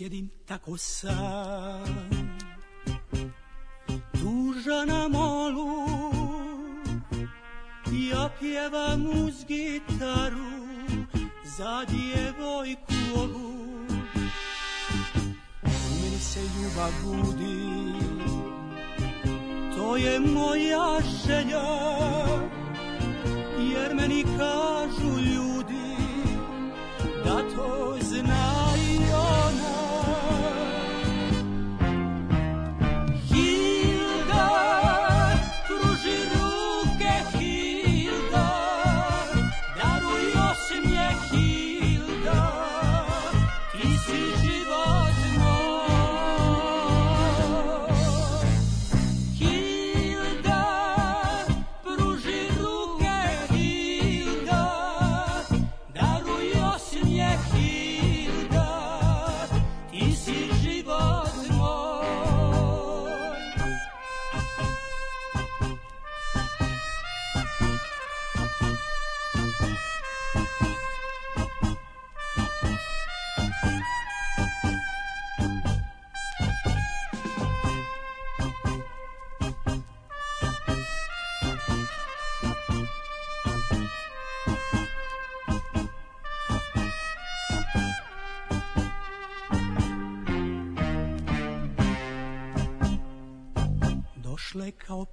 sjedim tako sam Tuža na molu Ja pjevam uz gitaru Za djevojku ovu U meni se ljubav budi To je moja želja Jer meni kažu ljudi Da to znam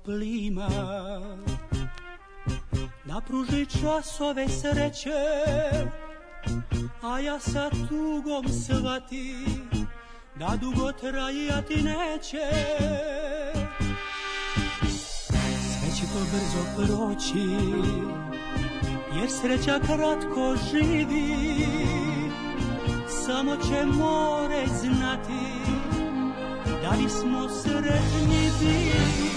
plima Napruži časove sreće A ja sa tugom svati Da dugo trajati neće Sve će to brzo proći Jer sreća kratko živi Samo će more znati Da li smo sretni bili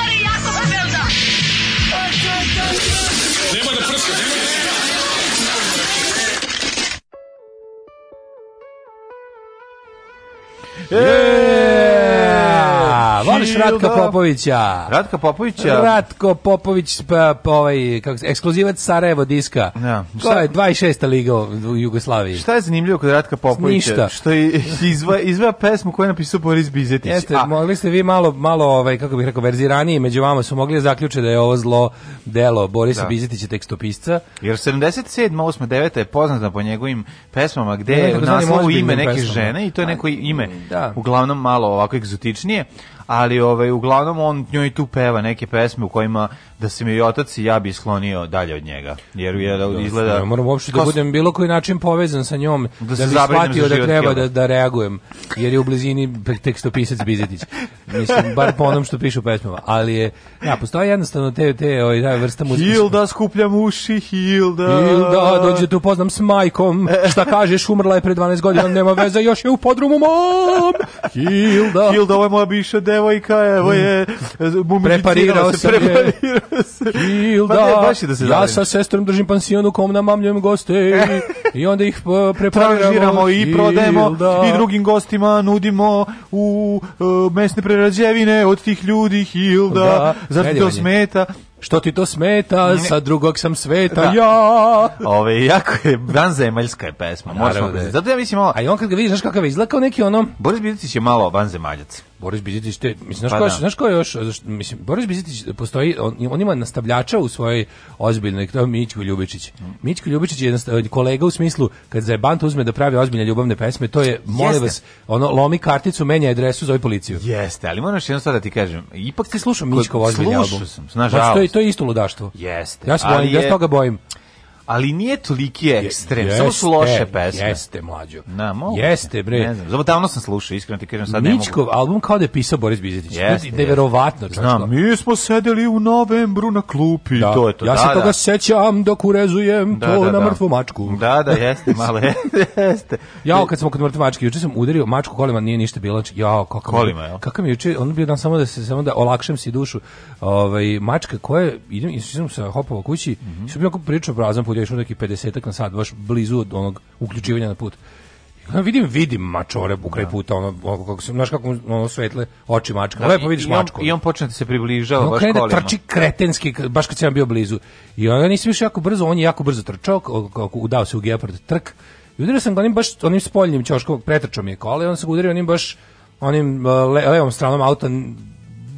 Yeah! voliš Ratka da- Popovića? Ratka Popovića? Ratko Popović, pa, pa ovaj, kako se, ekskluzivac Sarajevo diska. Ja. Da. To je 26. liga u Jugoslaviji. Šta je zanimljivo kod Ratka Popovića? Ništa. Što je izva, izva pesmu koju je napisao Boris Bizetić. Jeste, A. mogli ste vi malo, malo ovaj, kako bih rekao, verziraniji, među vama su mogli da zaključiti da je ovo zlo delo Borisa da. Bizetića, tekstopisca. Jer 77. 8. 9. je poznata po njegovim pesmama gde je naslovu ime neke pesmama. žene i to je neko ime, da. uglavnom malo ovako egzotičnije, ali ali ovaj uglavnom on njoj tu peva neke pesme u kojima da se mi otac i ja bi sklonio dalje od njega. Jer je da, da izgleda ja moram uopšte da budem bilo koji način povezan sa njom da, da bi shvatio da treba da, da reagujem jer je u blizini tekstopisac Bizetić. Mislim bar po onom što piše u pesmama, ali je ja da, postoji jednostavno te te oj ovaj, da vrsta muzike. Hilda skupljam uši, Hilda. Hilda dođe tu poznam s majkom. Šta kažeš, umrla je pre 12 godina, nema veze, još je u podrumu mom. Hilda. Hilda, ovo je moja bivša devojka, evo je mm. mumificirala se, preparirao Hilda, pa baš da se ja sa sestrom držim pansion u kom namamljujem goste i onda ih e, prepariramo i prodajemo i drugim gostima nudimo u uh, mesne prerađevine od tih ljudi Hilda, da, zato to smeta. Što ti to smeta, sa drugog sam sveta, da. ja! Ove, jako je, dan zemaljska je pesma, možemo da, da je. Zato ja mislim ovo... A i on kad ga vidiš, znaš kakav je izlakao neki ono... Boris Bidić je malo vanzemaljac. Boris Bizetić te mislim znaš pa ko da. znaš ko je još mislim Boris Bizetić postoji on, on ima nastavljača u svojoj ozbiljnoj to Mićko Ljubičić. Mm. Mićko Ljubičić je kolega u smislu kad za Banta uzme da pravi ozbiljne ljubavne pesme to je molim vas ono lomi karticu menja adresu zove policiju. Jeste, ali moram moraš jedno sada da ti kažem. Ipak ti slušam Mićko ozbiljni album. Sam, znaš, pa, to je to je isto ludaštvo. Jeste. Ja se bojim, je, ja se toga bojim ali nije toliki ekstrem, je, samo su loše pesme. Jeste, mlađo. Na, moguće. Jeste, bre. Ne znam, zato davno sam slušao, iskreno ti kažem, sad Ničkov ne mogu. Ničkov album kao da je pisao Boris Bizetić. Jeste, Neverovatno. Znam, mi smo sedeli u novembru na klupi, da. to je to. Ja da, se da, toga sećam dok urezujem da, to da, na da. mrtvu mačku. Da, da, jeste, malo jeste. Jao, kad smo kod mrtve mačke, juče sam udario mačku kolima, nije ništa bilo, znači, jao, kako kolima, jel? Kako mi juče, on bio dan samo da se samo da olakšam si dušu. Ovaj mačka koja idem i sam se hopova kući, mm -hmm. su bio pričao prazan put, grešio neki 50 ak na sat, baš blizu od onog uključivanja na put. Ja vidim, vidim mačore u kraj da. puta, ono, ono, kako se, znaš kako ono svetle oči mačka, da, lepo vidiš i mačku. I on počne da se približava ono baš da kolima. trči kretenski, baš kad se ja bio blizu. I onda nisam više jako brzo, on je jako brzo trčao, udao se u Gepard trk, i udario sam ga onim baš onim spoljnim ćoškom, pretrčao mi je kola i on se udario onim baš onim uh, le, levom stranom auta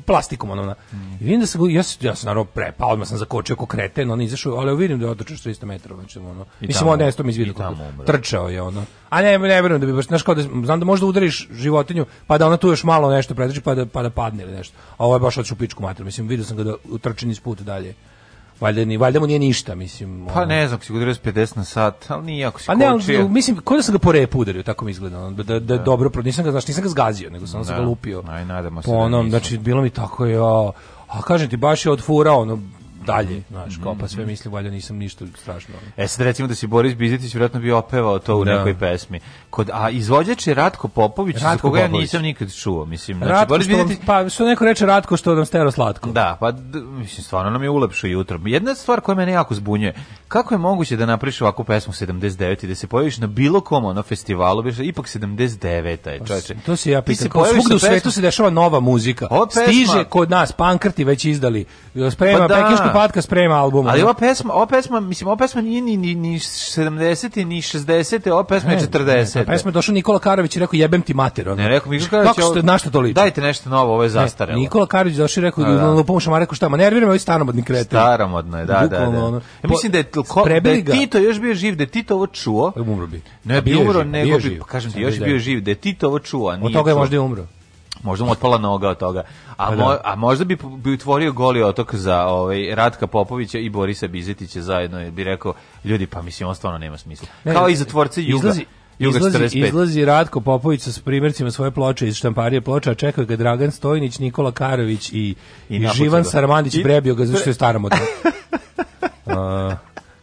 plastikom ono. Na. Mm. I vidim da se ja se ja se naravno prepao, odmah sam zakočio kao kreten, on izašao, ali vidim da je otrčao 400 metara, znači ono. I mislim on nešto mi izvidio Trčao je ono. A ne, ne verujem da bi baš znaš kao da znam da možda udariš životinju, pa da ona tu još malo nešto pretrči, pa da pa da padne ili nešto. A ovo je baš otišao pičku materiju. Mislim video sam ga da utrči niz put dalje. Valjda, ni, valjda mu nije ništa, mislim. Pa ne znam, si udario 50 na sat, ali nije ako si pa ne, mislim, kod da sam ga po repu udario, tako mi izgleda. Da, da, da, da. dobro, nisam ga, znači, nisam ga zgazio, nego sam, da. sam ga da. lupio. Aj, nadamo se. Po da onom, da znači, bilo mi tako, ja, a kažem ti, baš je odfurao, ono, dalje, mhm. znaš, kao pa mhm. sve misli, valjda nisam ništa strašno. E sad recimo da si Boris Bizetić vjerojatno bi opevao to u da. nekoj pesmi. Kod, a izvođač je Ratko Popović, Ratko za koga Popović. ja nisam nikad čuo, mislim. Znači, Ratko Boris što Vam, pa što neko reče Ratko što nam stero slatko. Da, pa mislim, stvarno nam je ulepšo jutro. Jedna stvar koja mene jako zbunjuje, kako je moguće da napriš ovakvu pesmu 79 i da se pojaviš na bilo kom ono festivalu, biš, ipak 79 je, pa, čoveče. To se ja pitam, kao svugde u svetu se dešava nova muzika. Stiže kod nas, pankrti već izdali, sprema pa da patka sprema album. Ali ova pesma, ova pesma, mislim, ova pesma nije ni, ni, ni 70. ni 60. Ova pesma je 40. Ne, pesma je došao Nikola Karović i rekao jebem ti mater. Ono. Ne, rekao Nikola Karović. Kako ste, na što to liči? Dajte nešto novo, ovo je zastarelo. Nikola Karović došao i rekao, da. da. lupom šama, rekao šta, ma nerviram, ovo je staromodni krete. Staromodno je, da, Bukvalno, da, da. Ono. Ja, e, mislim da je, ko, da je Tito još bio živ, da je Tito ovo čuo. Umro bi. Ne, pa bi umro, pa nego bi, kažem ti, još da bio živ, da je Tito ovo čuo, a nije Od toga je možda i umro možda mu otpala noga od toga. A, a, pa da. mo, a možda bi, bi utvorio goli otok za ovaj, Ratka Popovića i Borisa Bizetića zajedno, bi rekao, ljudi, pa mislim, on stvarno nema smisla. Kao i za tvorce Juga. Izlazi, Juga izlazi, izlazi Ratko Popović sa primjercima svoje ploče iz štamparije ploča, a čekaju ga Dragan Stojnić, Nikola Karović i, I, i Živan Sarmandić I... prebio ga zašto je starom od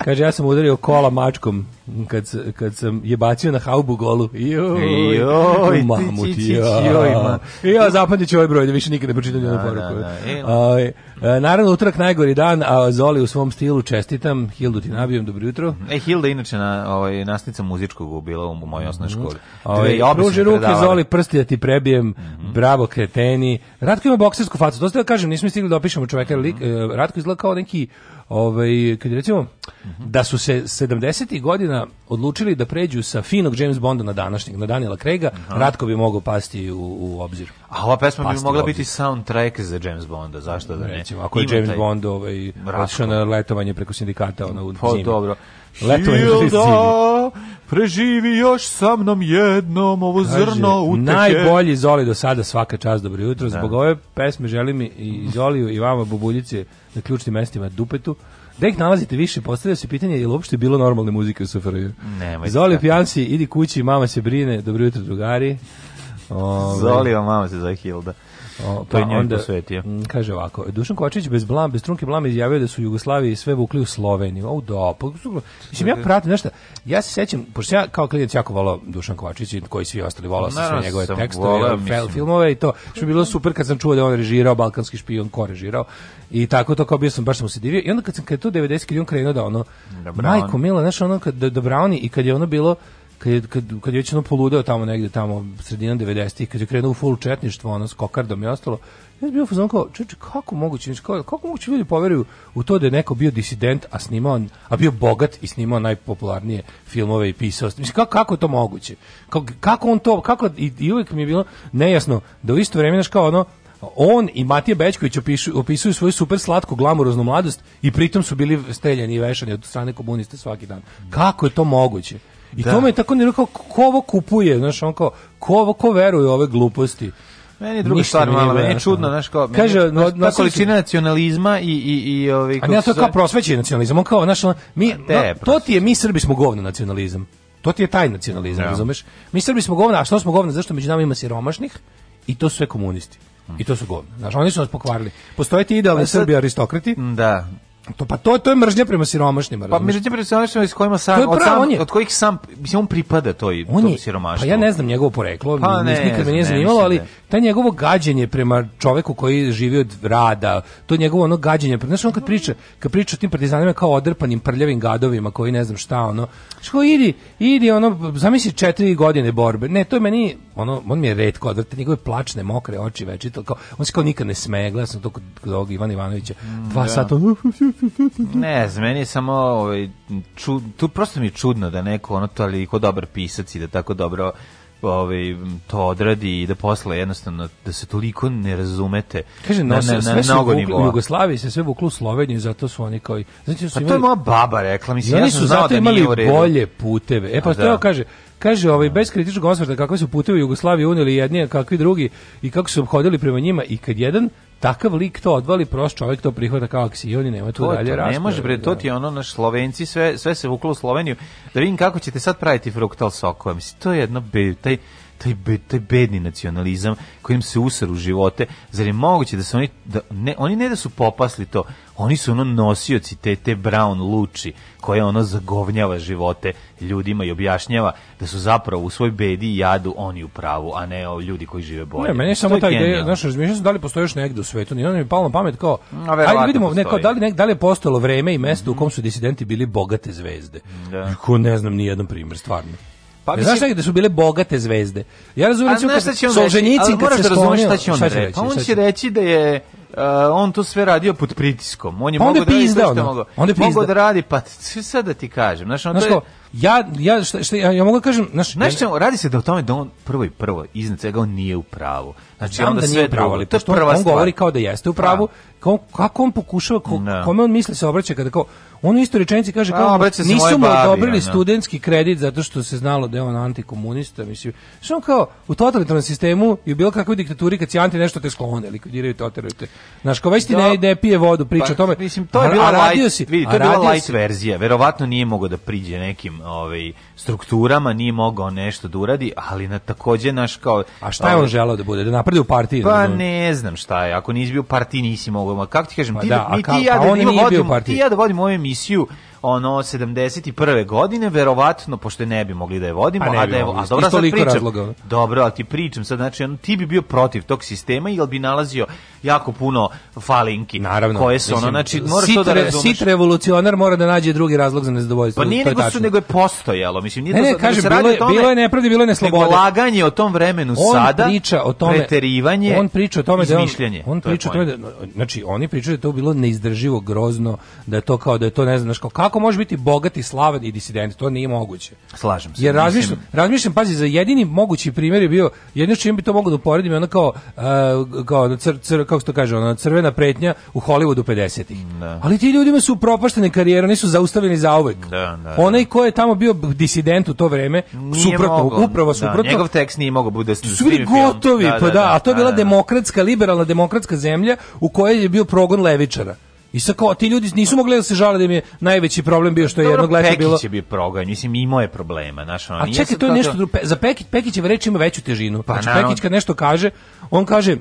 Kaže, ja sam udario kola mačkom kad, kad sam je bacio na haubu golu. Joj, joj, mamu ti, joj. Ja zapamtit ću ovaj broj, da više nikada ne pročitam jednu da, poruku. Da, da. E, ovaj, e, naravno, utorak najgori dan, a Zoli u svom stilu čestitam. Hildu ti nabijam, dobro jutro. E, Hilda inače na, ovaj, nasnica muzičkog bila u mojoj osnovnoj mhm. školi. Ovaj, pruži ruke, Zoli, prsti da ti prebijem, mhm. bravo, kreteni. Ratko ima boksersku facu, to ste da kažem, nismo stigli da opišemo čoveka, e, Ratko izgleda kao neki Ovaj kad recimo da su se 70. godina odlučili da pređu sa finog James Bonda na današnjeg, na Daniela Craiga, Ratko bi mogao pasti u, u obzir. A ova pesma pasti bi mogla biti soundtrack za James Bonda, zašto da ne? Recimo, ako je Ima James taj... Bond ovaj, otišao na letovanje preko sindikata ona, u po, pa zimi. dobro. Letovanje Hilda, preživi još sa mnom jednom ovo Kaže, zrno uteke. Najbolji Zoli do sada, svaka čast, dobro jutro. Da. Zbog da. ove pesme želim i Zoliju i vama, Bubuljice, na ključnim mestima dupetu. Da ih nalazite više, postavlja se pitanje je li uopšte bilo normalne muzike u SFRJ. Zoli pijanci, idi kući, mama se brine, dobro jutro drugari. Ove... Zoli, mama se zove Hilda pa to je onda, posvetio. Kaže ovako, Dušan Kočić bez blam, bez trunke blama izjavio da su Jugoslaviji sve vukli u Sloveniju. O, da, pa, mislim, ja pratim, nešto, ja se sećam, pošto ja kao klinac jako volao Dušan Kočić, koji svi ostali volao sam sve njegove tekstove, fel, filmove i to, što je bilo super kad sam čuo da on režirao, balkanski špion, ko režirao, i tako to kao bio sam, baš sam se divio, i onda kad sam kad je to 90 kilijun krenuo da ono, Dobraoni. majko mila, znaš, ono, kad, da, da Brownie, i kad je ono bilo, kad kad, kad je već ono poludeo tamo negde tamo sredina 90-ih, kad je krenuo u full četništvo, ono s kokardom i ostalo, ja sam bio fazon kao, čeče, kako moguće, kao, kako moguće ljudi poveruju u to da je neko bio disident, a snimao, a bio bogat i snimao najpopularnije filmove i pisao. Mislim, kako, kako je to moguće? Kako, kako on to, kako, i, i uvijek mi je bilo nejasno da u isto vreme, znaš, kao ono, on i Matija Bećković opišu, opisuju svoju super slatku glamuroznu mladost i pritom su bili streljani i vešani od strane komuniste svaki dan. Kako je to moguće? I da. to me tako ne kao, ko ovo kupuje, znaš, on kao, ko ovo, ko veruje ove gluposti? Meni je druga stvar malo, meni je čudno, znaš, kao, Kaže, meni, no, ta količina nacionalizma i, i, i ovi... A ne, to je kao prosveći nacionalizam, on kao, znaš, mi, no, to ti je, mi Srbi smo govno nacionalizam. To ti je taj nacionalizam, ja. Da. razumeš? Mi Srbi smo govno, a što smo govna? Zašto među nama ima siromašnih? I to su sve komunisti. I to su govno. Znaš, oni su nas pokvarili. Postoje ti idealni Srbi aristokrati. Da. To pa to, to je mržnja prema siromašnima. Pa mržnja prema siromašnima s kojima sam, od, sam je, od kojih sam mislim on pripada toj on tom siromaštvu. Pa ja ne znam njegovo poreklo, pa ne, nikad me nije zanimalo, ali ta da njegovo gađenje prema čoveku koji živi od rada, to njegovo ono gađenje, znači on kad priča, kad priča o tim partizanima kao odrpanim prljavim gadovima koji ne znam šta ono. Što idi, idi ono zamisli četiri godine borbe. Ne, to je meni ono on mi je retko odvrte njegove plačne mokre oči večito kao on se kao nikad ne smeje, gledao sam to kod Ivana Ivanovića. Dva mm, da. sata ne znam, meni je samo ovaj, čud, tu prosto mi je čudno da neko ono toliko dobar pisac i da tako dobro ovaj, to odradi i da posle jednostavno da se toliko ne razumete Kaže, na, na, na, na mnogo nivoa. U Jugoslaviji se sve vuklo u Sloveniju, zato su oni kao... Znači, pa su imali, to je moja baba rekla, mislim, ja sam zato znao da imali bolje puteve. E pa što da. kaže, Kaže, ovaj, bez kritičnog osvrta kakve su putevi u Jugoslaviji unili jedni, a kakvi drugi i kako su obhodili prema njima i kad jedan takav lik to odvali, prost čovjek to prihvata kao aksijon i nema tu to dalje rasprave. Ne može bre, to da. ti ono naš Slovenci, sve, sve se vuklo u Sloveniju. Da vidim kako ćete sad praviti fruktal sokova. Mislim, to je jedno, taj, taj, taj bedni nacionalizam kojim se usar u živote, zar je moguće da su oni, da, ne, oni ne da su popasli to, oni su ono nosioci te, te brown luči koje ono zagovnjava živote ljudima i objašnjava da su zapravo u svoj bedi i jadu oni u pravu, a ne o ljudi koji žive bolje. Ne, meni je samo taj ideja, znaš, razmišljao sam da li postoji još negde u svetu, nije ono mi palo na pamet kao, no, ajde vidimo, postoji. ne, kao, da, li, nek, da li je postojalo vreme i mesto mm -hmm. u mhm. kom su disidenti bili bogate zvezde. Da. Ko ne znam ni jedan primjer, stvarno. Pa mislim, znaš da su bile bogate zvezde. Ja razumem recimo kad Solženjicin kad se sklonio, šta će on reći? Da pa on će reći da je uh, on to sve radio pod pritiskom. On je pa mogao da radi što da. mogao. Onda je mogao da radi, pa sad da ti kažem. Znaš, on znaš to je... ja, ja, šta, šta, ja, ja mogu da kažem... Znaš, znaš čemu, radi se da o tome da on prvo i prvo, iznad svega, on nije u pravu. Znači, Znam onda da sve pravo, ali to je prva on, on govori kao da jeste u pravu, pa. kako on pokušava, kome on misli se obraća kada kao On u istoj rečenici kaže kao nisu mu odobrili studentski kredit zato što se znalo da je on antikomunista, mislim. Što kao u totalitarnom sistemu i u bilo kakvoj diktaturi kad si anti nešto te sklone, likvidiraju te, oteraju te. Znaš, kao već ti ne, da. ne pije vodu, priča pa, o tome. Mislim, to je bila a, a radio light, si, vidi, to je bila light verzija. Verovatno nije mogao da priđe nekim ovaj, strukturama nije mogao nešto da uradi, ali na takođe naš kao... A šta je on želao da bude? Da naprede u partiji? Pa ne, ne znam šta je. Ako nisi bio partiji, nisi mogao. kako ti kažem, pa ti, da, mi, ti, ja da, on nije bio partiji. ti ja da vodim ovu emisiju ono 71. godine, verovatno pošto ne bi mogli da je vodimo, a, pa ne a da je, a dobro sad pričam. Razloga. Dobro, ali ti pričam sad, znači on, ti bi bio protiv tog sistema jer bi nalazio jako puno falinki. Naravno. Koje su ono, znači mora to da razumeš. Sit revolucionar mora da nađe drugi razlog za nezadovoljstvo. Pa nije nego su, nego je postojalo, mislim, nije ne, to, ne, bilo, je, bilo je nepravde, bilo je neslobode. Nego laganje o tom vremenu on sada, priča o tome, preterivanje, on priča o tome da on, on priča o tome da, znači oni pričaju da to bilo neizdrživo grozno, da je to kao da je to ne znam, kao kako može biti bogat i slavan i disident, to nije moguće. Slažem se. Jer razmišljam, mislim... razmišljam, pazi, za jedini mogući primjer je bio, jedino čim bi to mogu da uporedim je ono kao, uh, kao, cr, cr, kako se to kaže, ona crvena pretnja u Hollywoodu 50-ih. Da. Ali ti ljudima su propaštene karijere, oni su zaustavljeni uvek. Da, da, da, Onaj ko je tamo bio disident u to vreme, nije suprotno, mogao, upravo da, suprotno. Njegov tekst nije mogao bude su bili da, gotovi, da, pa da, da, a to je bila demokratska, liberalna demokratska zemlja u kojoj je bio progon levičara. I sa kao ti ljudi nisu mogli da se žale da im je najveći problem bio što je jednog leta bilo. Pekić je bio progan, mislim imao je problema, znaš, ono. A čekaj, to je nešto drugo. Za Pekić Pekićeva reč ima veću težinu. Pa, znači, Pekić kad nešto kaže, on kaže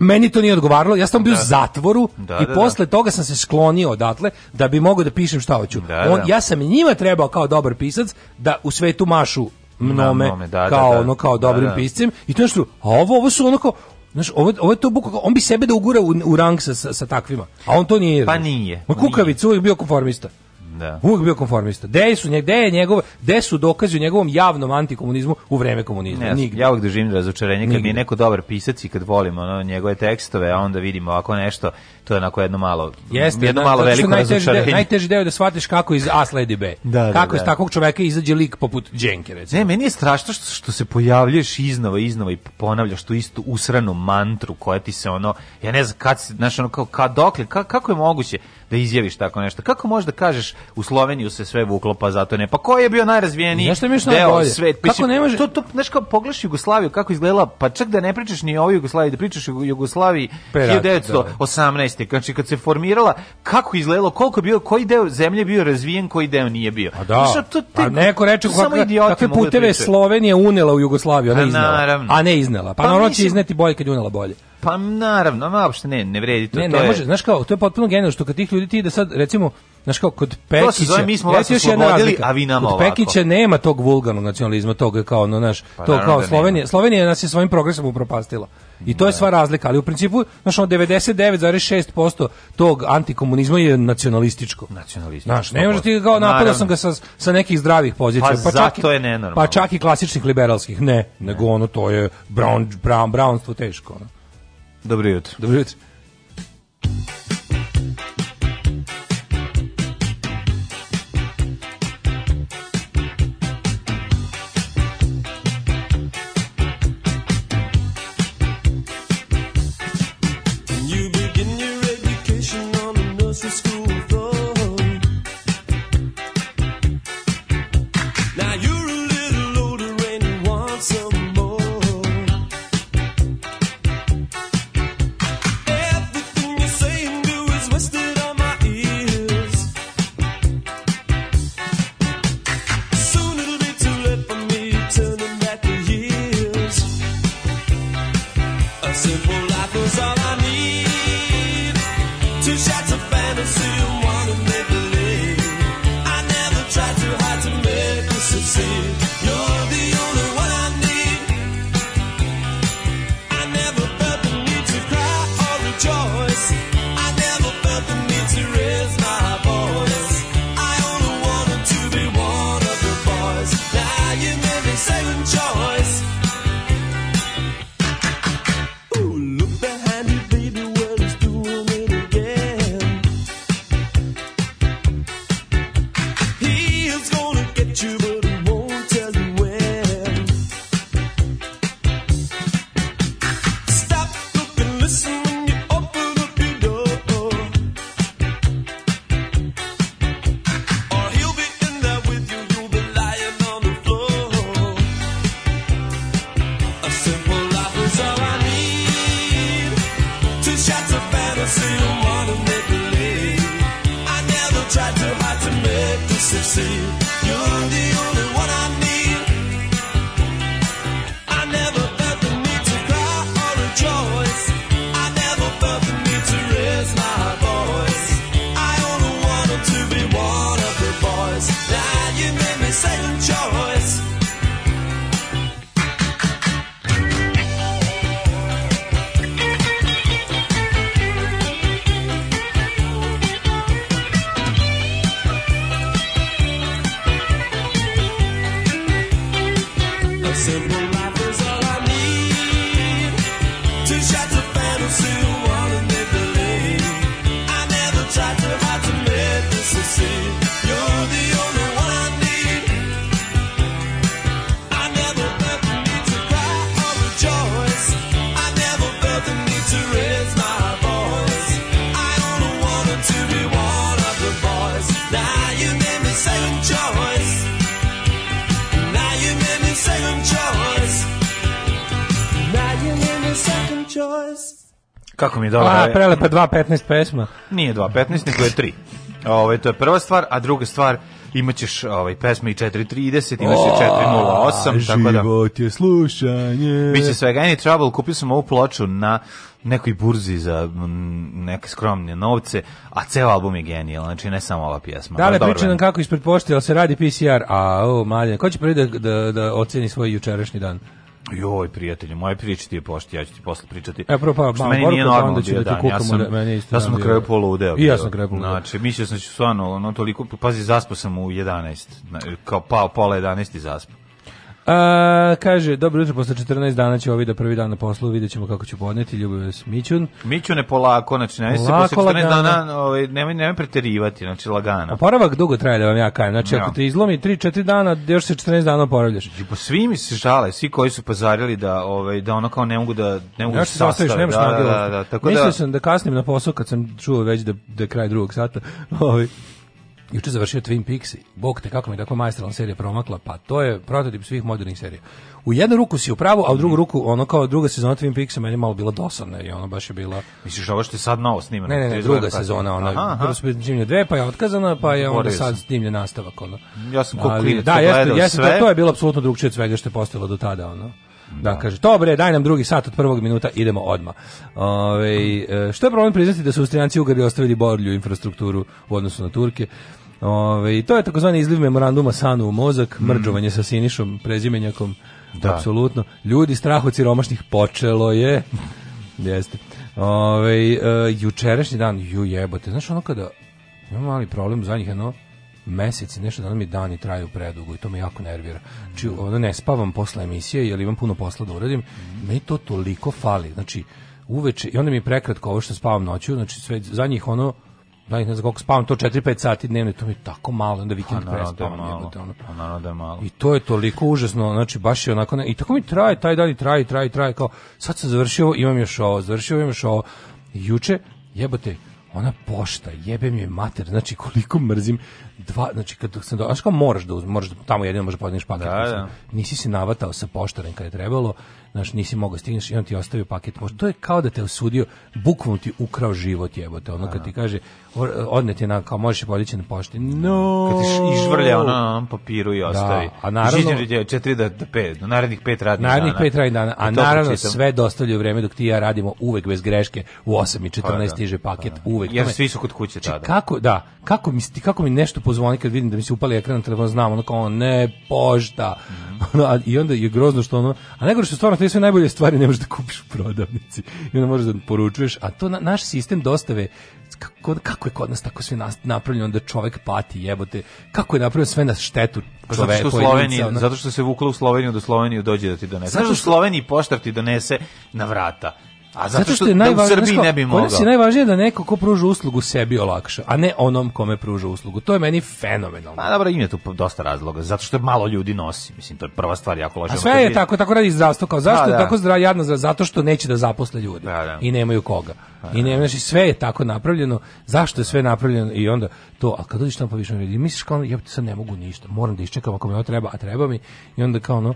meni to nije odgovaralo, ja sam bio u da, da. zatvoru da, i da, posle da. toga sam se sklonio odatle da bi mogao da pišem šta hoću. On, ja sam njima trebao kao dobar pisac da u svetu mašu mnome, da, kao da, da, ono kao dobrim da, piscem i to nešto a ovo ovo su onako Znaš, ovo, ovo je to bukako, on bi sebe da ugura u, u rang sa, sa, sa takvima, a on to nije. Pa nije. Ma Kukavica uvijek bio konformista. Da. Uvijek bio konformista. Gde su gde je njegov, gde su dokazi u njegovom javnom antikomunizmu u vreme komunizma? Ne, Nigde. ja uvijek doživim razočarenje kad Nigde. mi je neko dobar pisac i kad volim ono njegove tekstove, a onda vidimo ovako nešto to je onako jedno malo Jeste, jedno da, malo veliko najteži najteži deo je da shvatiš kako iz A sledi B. Da, da kako da, iz takvog čoveka izađe lik poput Dženke recimo. Ne, meni je strašno što, što se pojavljuješ iznova iznova i ponavljaš tu istu usranu mantru koja ti se ono ja ne znam kad znaš ono kao kad, dokle ka, kako je moguće da izjaviš tako nešto. Kako možeš da kažeš u Sloveniju se sve vuklo pa zato ne. Pa ko je bio najrazvijeniji? Nešto mi deo svet. Piši, kako ne može? To to znaš kao pogledaš Jugoslaviju kako izgledala, pa čak da ne pričaš ni o Jugoslaviji, da pričaš o Jugoslaviji 1918 jeste, znači kad se formirala, kako izgledalo, koliko bio, koji deo zemlje bio razvijen, koji deo nije bio. A da, znači, to te, a pa neko reče kakve da puteve da Slovenija unela u Jugoslaviju, a ne pa iznela. A ne iznela. Pa, pa naravno će izneti bolje kad unela bolje. Pa naravno, ma uopšte ne, ne vredi to. Ne, ne to može, je... znaš kao, to je potpuno genijalno što kad tih ljudi ti da sad, recimo, znaš kao, kod Pekića... To se zove, mi smo vas oslobodili, a vi nama kod ovako. Kod Pekića nema tog vulgarnog nacionalizma, tog kao, no, znaš, pa, to kao da Slovenija, Slovenija nas je svojim progresom upropastila. I to je da. sva razlika, ali u principu, znaš, on 99,6% tog antikomunizma je nacionalističko. Nacionalističko. Znaš, ne pa možeš ti kao pa napadao sam ga sa, sa nekih zdravih pozicija. Pa, pa zato čak, je nenormalno. Pa čak i klasičnih liberalskih, ne, ne. nego ono to je brown, brown, brownstvo teško. Ono. Dobro jutro. Dobro jutro. Jako mi je dobro. A, prelepa 2.15 pesma. Nije 2.15, nego je 3. Ove, ovaj, to je prva stvar, a druga stvar, imaćeš ovaj pesme i 430, imaš i 408, tako da. Život je slušanje. Biće svega any trouble, kupio sam ovu ploču na nekoj burzi za neke skromne novce, a ceo album je genijal, znači ne samo ova pjesma. Da, ali priča nam kako ispred pošte, se radi PCR, a o, malje, ko će prvi da, da, da oceni svoj jučerašnji dan? Joj, prijatelje, moje priče ti je pošti, ja ću ti posle pričati. E, prvo pa, što meni nije pa normalno da bio dan. Ja sam, da, meni isto ja sam na kraju poludeo. I ja sam na kraju poludeo. Znači, mislio sam da ću stvarno, ono, toliko, pazi, zaspao sam u 11, kao pao pola 11 i zaspao. A, kaže, dobro jutro, posle 14 dana će ovi da prvi dan na poslu, vidjet ćemo kako će podneti, ljubav vas Mićun. Mićun je polako, znači, ne se posle 14 lagana. dana, ovaj, nemoj, nemoj preterivati, znači, lagana. Oporavak dugo traje, da vam ja kajem, znači, no. ako te izlomi 3-4 dana, još se 14 dana oporavljaš. I po pa svi mi se žale, svi koji su pazarili da, ovaj, da ono kao ne mogu da, ne mogu ja da sastave. Da, da, da, da, tako da- Mislio da... sam da kasnim na posao kad sam čuo već da, da je kraj drugog sata, ovaj, juče završio Twin Peaks, bog te kako mi tako majstorna serija promakla, pa to je prototip svih modernih serija. U jednu ruku si u pravu, a u drugu ruku, ono kao druga sezona Twin Peaksa meni malo bila dosadna i ona baš je bila... Misliš da što je sad novo snimano? Ne, ne, ne, druga sezona, ona, aha, aha. prvo su snimljene dve, pa je otkazana, pa je onda sad snimljen nastavak, ono. Ja sam ko klinac da, jeste, jeste, sve. To, to je bilo apsolutno drugčije od svega što je postalo do tada, ono. Da, da, kaže, to bre, daj nam drugi sat od prvog minuta, idemo odma. Ove, e, što je problem priznati da su Austrijanci Ugari ostavili borlju infrastrukturu u odnosu na Turke? Ove, to je takozvani izliv memoranduma sanu u mozak, mm. mrđovanje sa sinišom, prezimenjakom, da. apsolutno. Ljudi, strah od siromašnih počelo je. Jeste. Ove, uh, jučerašnji dan, ju jebote, znaš ono kada, imam mali problem za njih, jedno, meseci, nešto da mi dani traju predugo i to me jako nervira. Znači, mm. ono, ne spavam posle emisije, jer imam puno posla da uradim, mm. me to toliko fali, znači, uveče, i onda mi je prekratko ovo što spavam noću, znači, sve, za njih ono, Da, ne znam koliko spavam, to 4-5 sati dnevno, to mi je tako malo, onda vikend pa, da malo, Ono. Pa naravno da je malo. I to je toliko užasno, znači baš je onako, ne, i tako mi traje, taj dan i traje, traje, traje, kao sad sam završio, imam još ovo, završio, imam još ovo. Juče, jebote, ona pošta, jebe mi je mater, znači koliko mrzim dva, znači kad sam do, kao moraš da uzmeš, da tamo jedino možeš da podneš paket. Da, da. Nisi se navatao sa poštarem kad je trebalo, znači nisi mogao stigneš i on ti ostavio paket. to je kao da te osudio, bukvalno ti ukrao život, jebote. Ono kad ti kaže odnet je na kao možeš podići na pošti. No. Kad ti izvrlja ona papiru i da, ostavi. Da, a naravno 4 da 5, do narednih 5 radnih dana. Narednih 5 radnih dana, a naravno sve dostavljaju vreme dok ti ja radimo uvek bez greške. U 8 i 14 pa stiže da, paket pa da. uvek. Jer svi su kod kuće znači, tada. Kako, da, kako mi kako mi nešto pozvoni kad vidim da mi se upali ekran na telefon, znam ono kao ne pošta. Mm I onda je grozno što ono, a nego što stvarno te sve najbolje stvari ne možeš da kupiš u prodavnici. I onda možeš da poručuješ, a to na, naš sistem dostave kako, kako je kod nas tako sve napravljeno da čovjek pati, jebote. Kako je napravljeno sve na štetu čoveka. Pa zato što, Sloveniji, zato što se vukla u Sloveniju da Sloveniju dođe da ti donese. Zato što, da zato u Sloveniji poštar ti donese na vrata A zato, zato što, je da u Srbiji ne bi mogao. je najvažnije da neko ko pruža uslugu sebi olakša, a ne onom kome pruža uslugu. To je meni fenomenalno. Pa dobro, ima tu dosta razloga, zato što malo ljudi nosi, mislim, to je prva stvar jako loša. A sve je tako, tako radi zdravstvo, kao zašto da, je da. tako zdra, jadno, zato što neće da zaposle ljudi da, da. i nemaju koga. Da, I da. ne, znači, sve je tako napravljeno, zašto je sve napravljeno i onda to, a kad dođeš tamo pa više ljudi, misliš kao, ja sad ne mogu ništa, moram da iščekam ako mi ovo treba, a treba mi, i onda kao ono,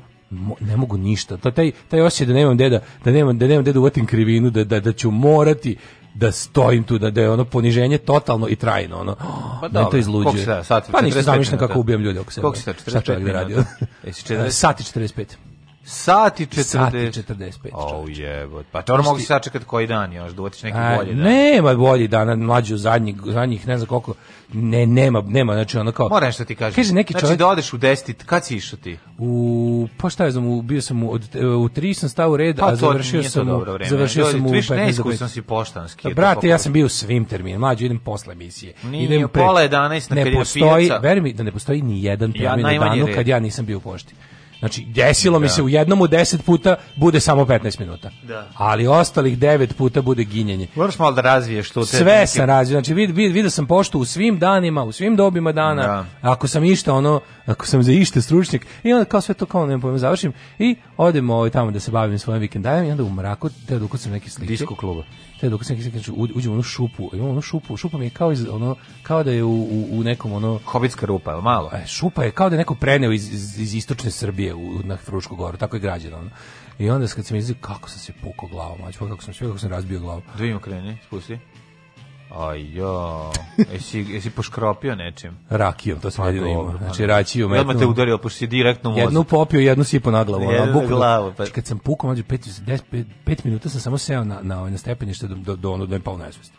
ne mogu ništa. To taj taj osjećaj da nemam deda, da nemam da nemam dedu uvatim krivinu, da da da ću morati da stojim tu da da je ono poniženje totalno i trajno ono. Pa da, to izluđuje. Sad, da, sad, pa ništa zamišljam kako ubijam ljude oko sebe. Kako se 45 da, minuta? Šta čovjek sati 45. Sati 40. Sati 45. oh, jebot. Pa to mogu sačekati koji dan još, da otiš neki bolji dan. Nema bolji dana, mlađi u zadnjih, zadnjih, ne znam koliko, ne, nema, nema, znači ono kao... Moram nešto da ti kažem. Kaže neki znači, čovjek... Znači da odeš u 10, kad si išao ti? U, pa šta ja znam, bio sam u, u 3 sam stao u red, pa, a završio to, sam, dobro završio Ljudi, sam u 15. Neiskusan si poštanski. Pa brate, ja sam bio u svim terminima, mlađi, idem posle emisije. Nije, idem pre, pola 11 na ne postoji, veri mi da ne postoji ni jedan termin ja, u danu kad ja nisam bio u pošti. Znači, desilo da. mi se da. u jednom od 10 puta bude samo 15 minuta. Da. Ali ostalih 9 puta bude ginjenje. Moraš malo da razviješ to. Sve neki... sam razvio. Znači, vid, vid, vidio sam poštu u svim danima, u svim dobima dana. Da. Ako sam išta, ono, ako sam za ište stručnjak, i onda kao sve to kao ne pomem završim i odemo ovaj, tamo da se bavim svojim vikendajem i onda u mraku, da dok sam neke slike. Disko kluba. Te dok da sam neke slike, znači, uđem u onu šupu, imam onu šupu, šupa mi je kao, iz, ono, kao da je u, u, u nekom ono... Hobitska rupa, malo. E, šupa je kao da je neko preneo iz, iz, iz istočne Srbije u, na Frušku goru, tako je građeno. Ono. I onda kad sam izgledao, kako sam se pukao glavom, znači kako sam sve, kako sam razbio glavu. Dvim kreni, spusti. Ajo, jesi, jesi poškropio nečim? Rakijom, to sam pa, jedino imao. Znači, pa rakiju metnu. Odmah te udario, pošto si direktno u Jednu popio, jednu sipo na glavu. Jednu ono, bukno, glavu. Pa... Znači, kad sam pukao, mađu, pet, des, pet, pet minuta sam samo seo na, na, ovaj, na stepenište do, do, do, ono, do me pao nezvesti.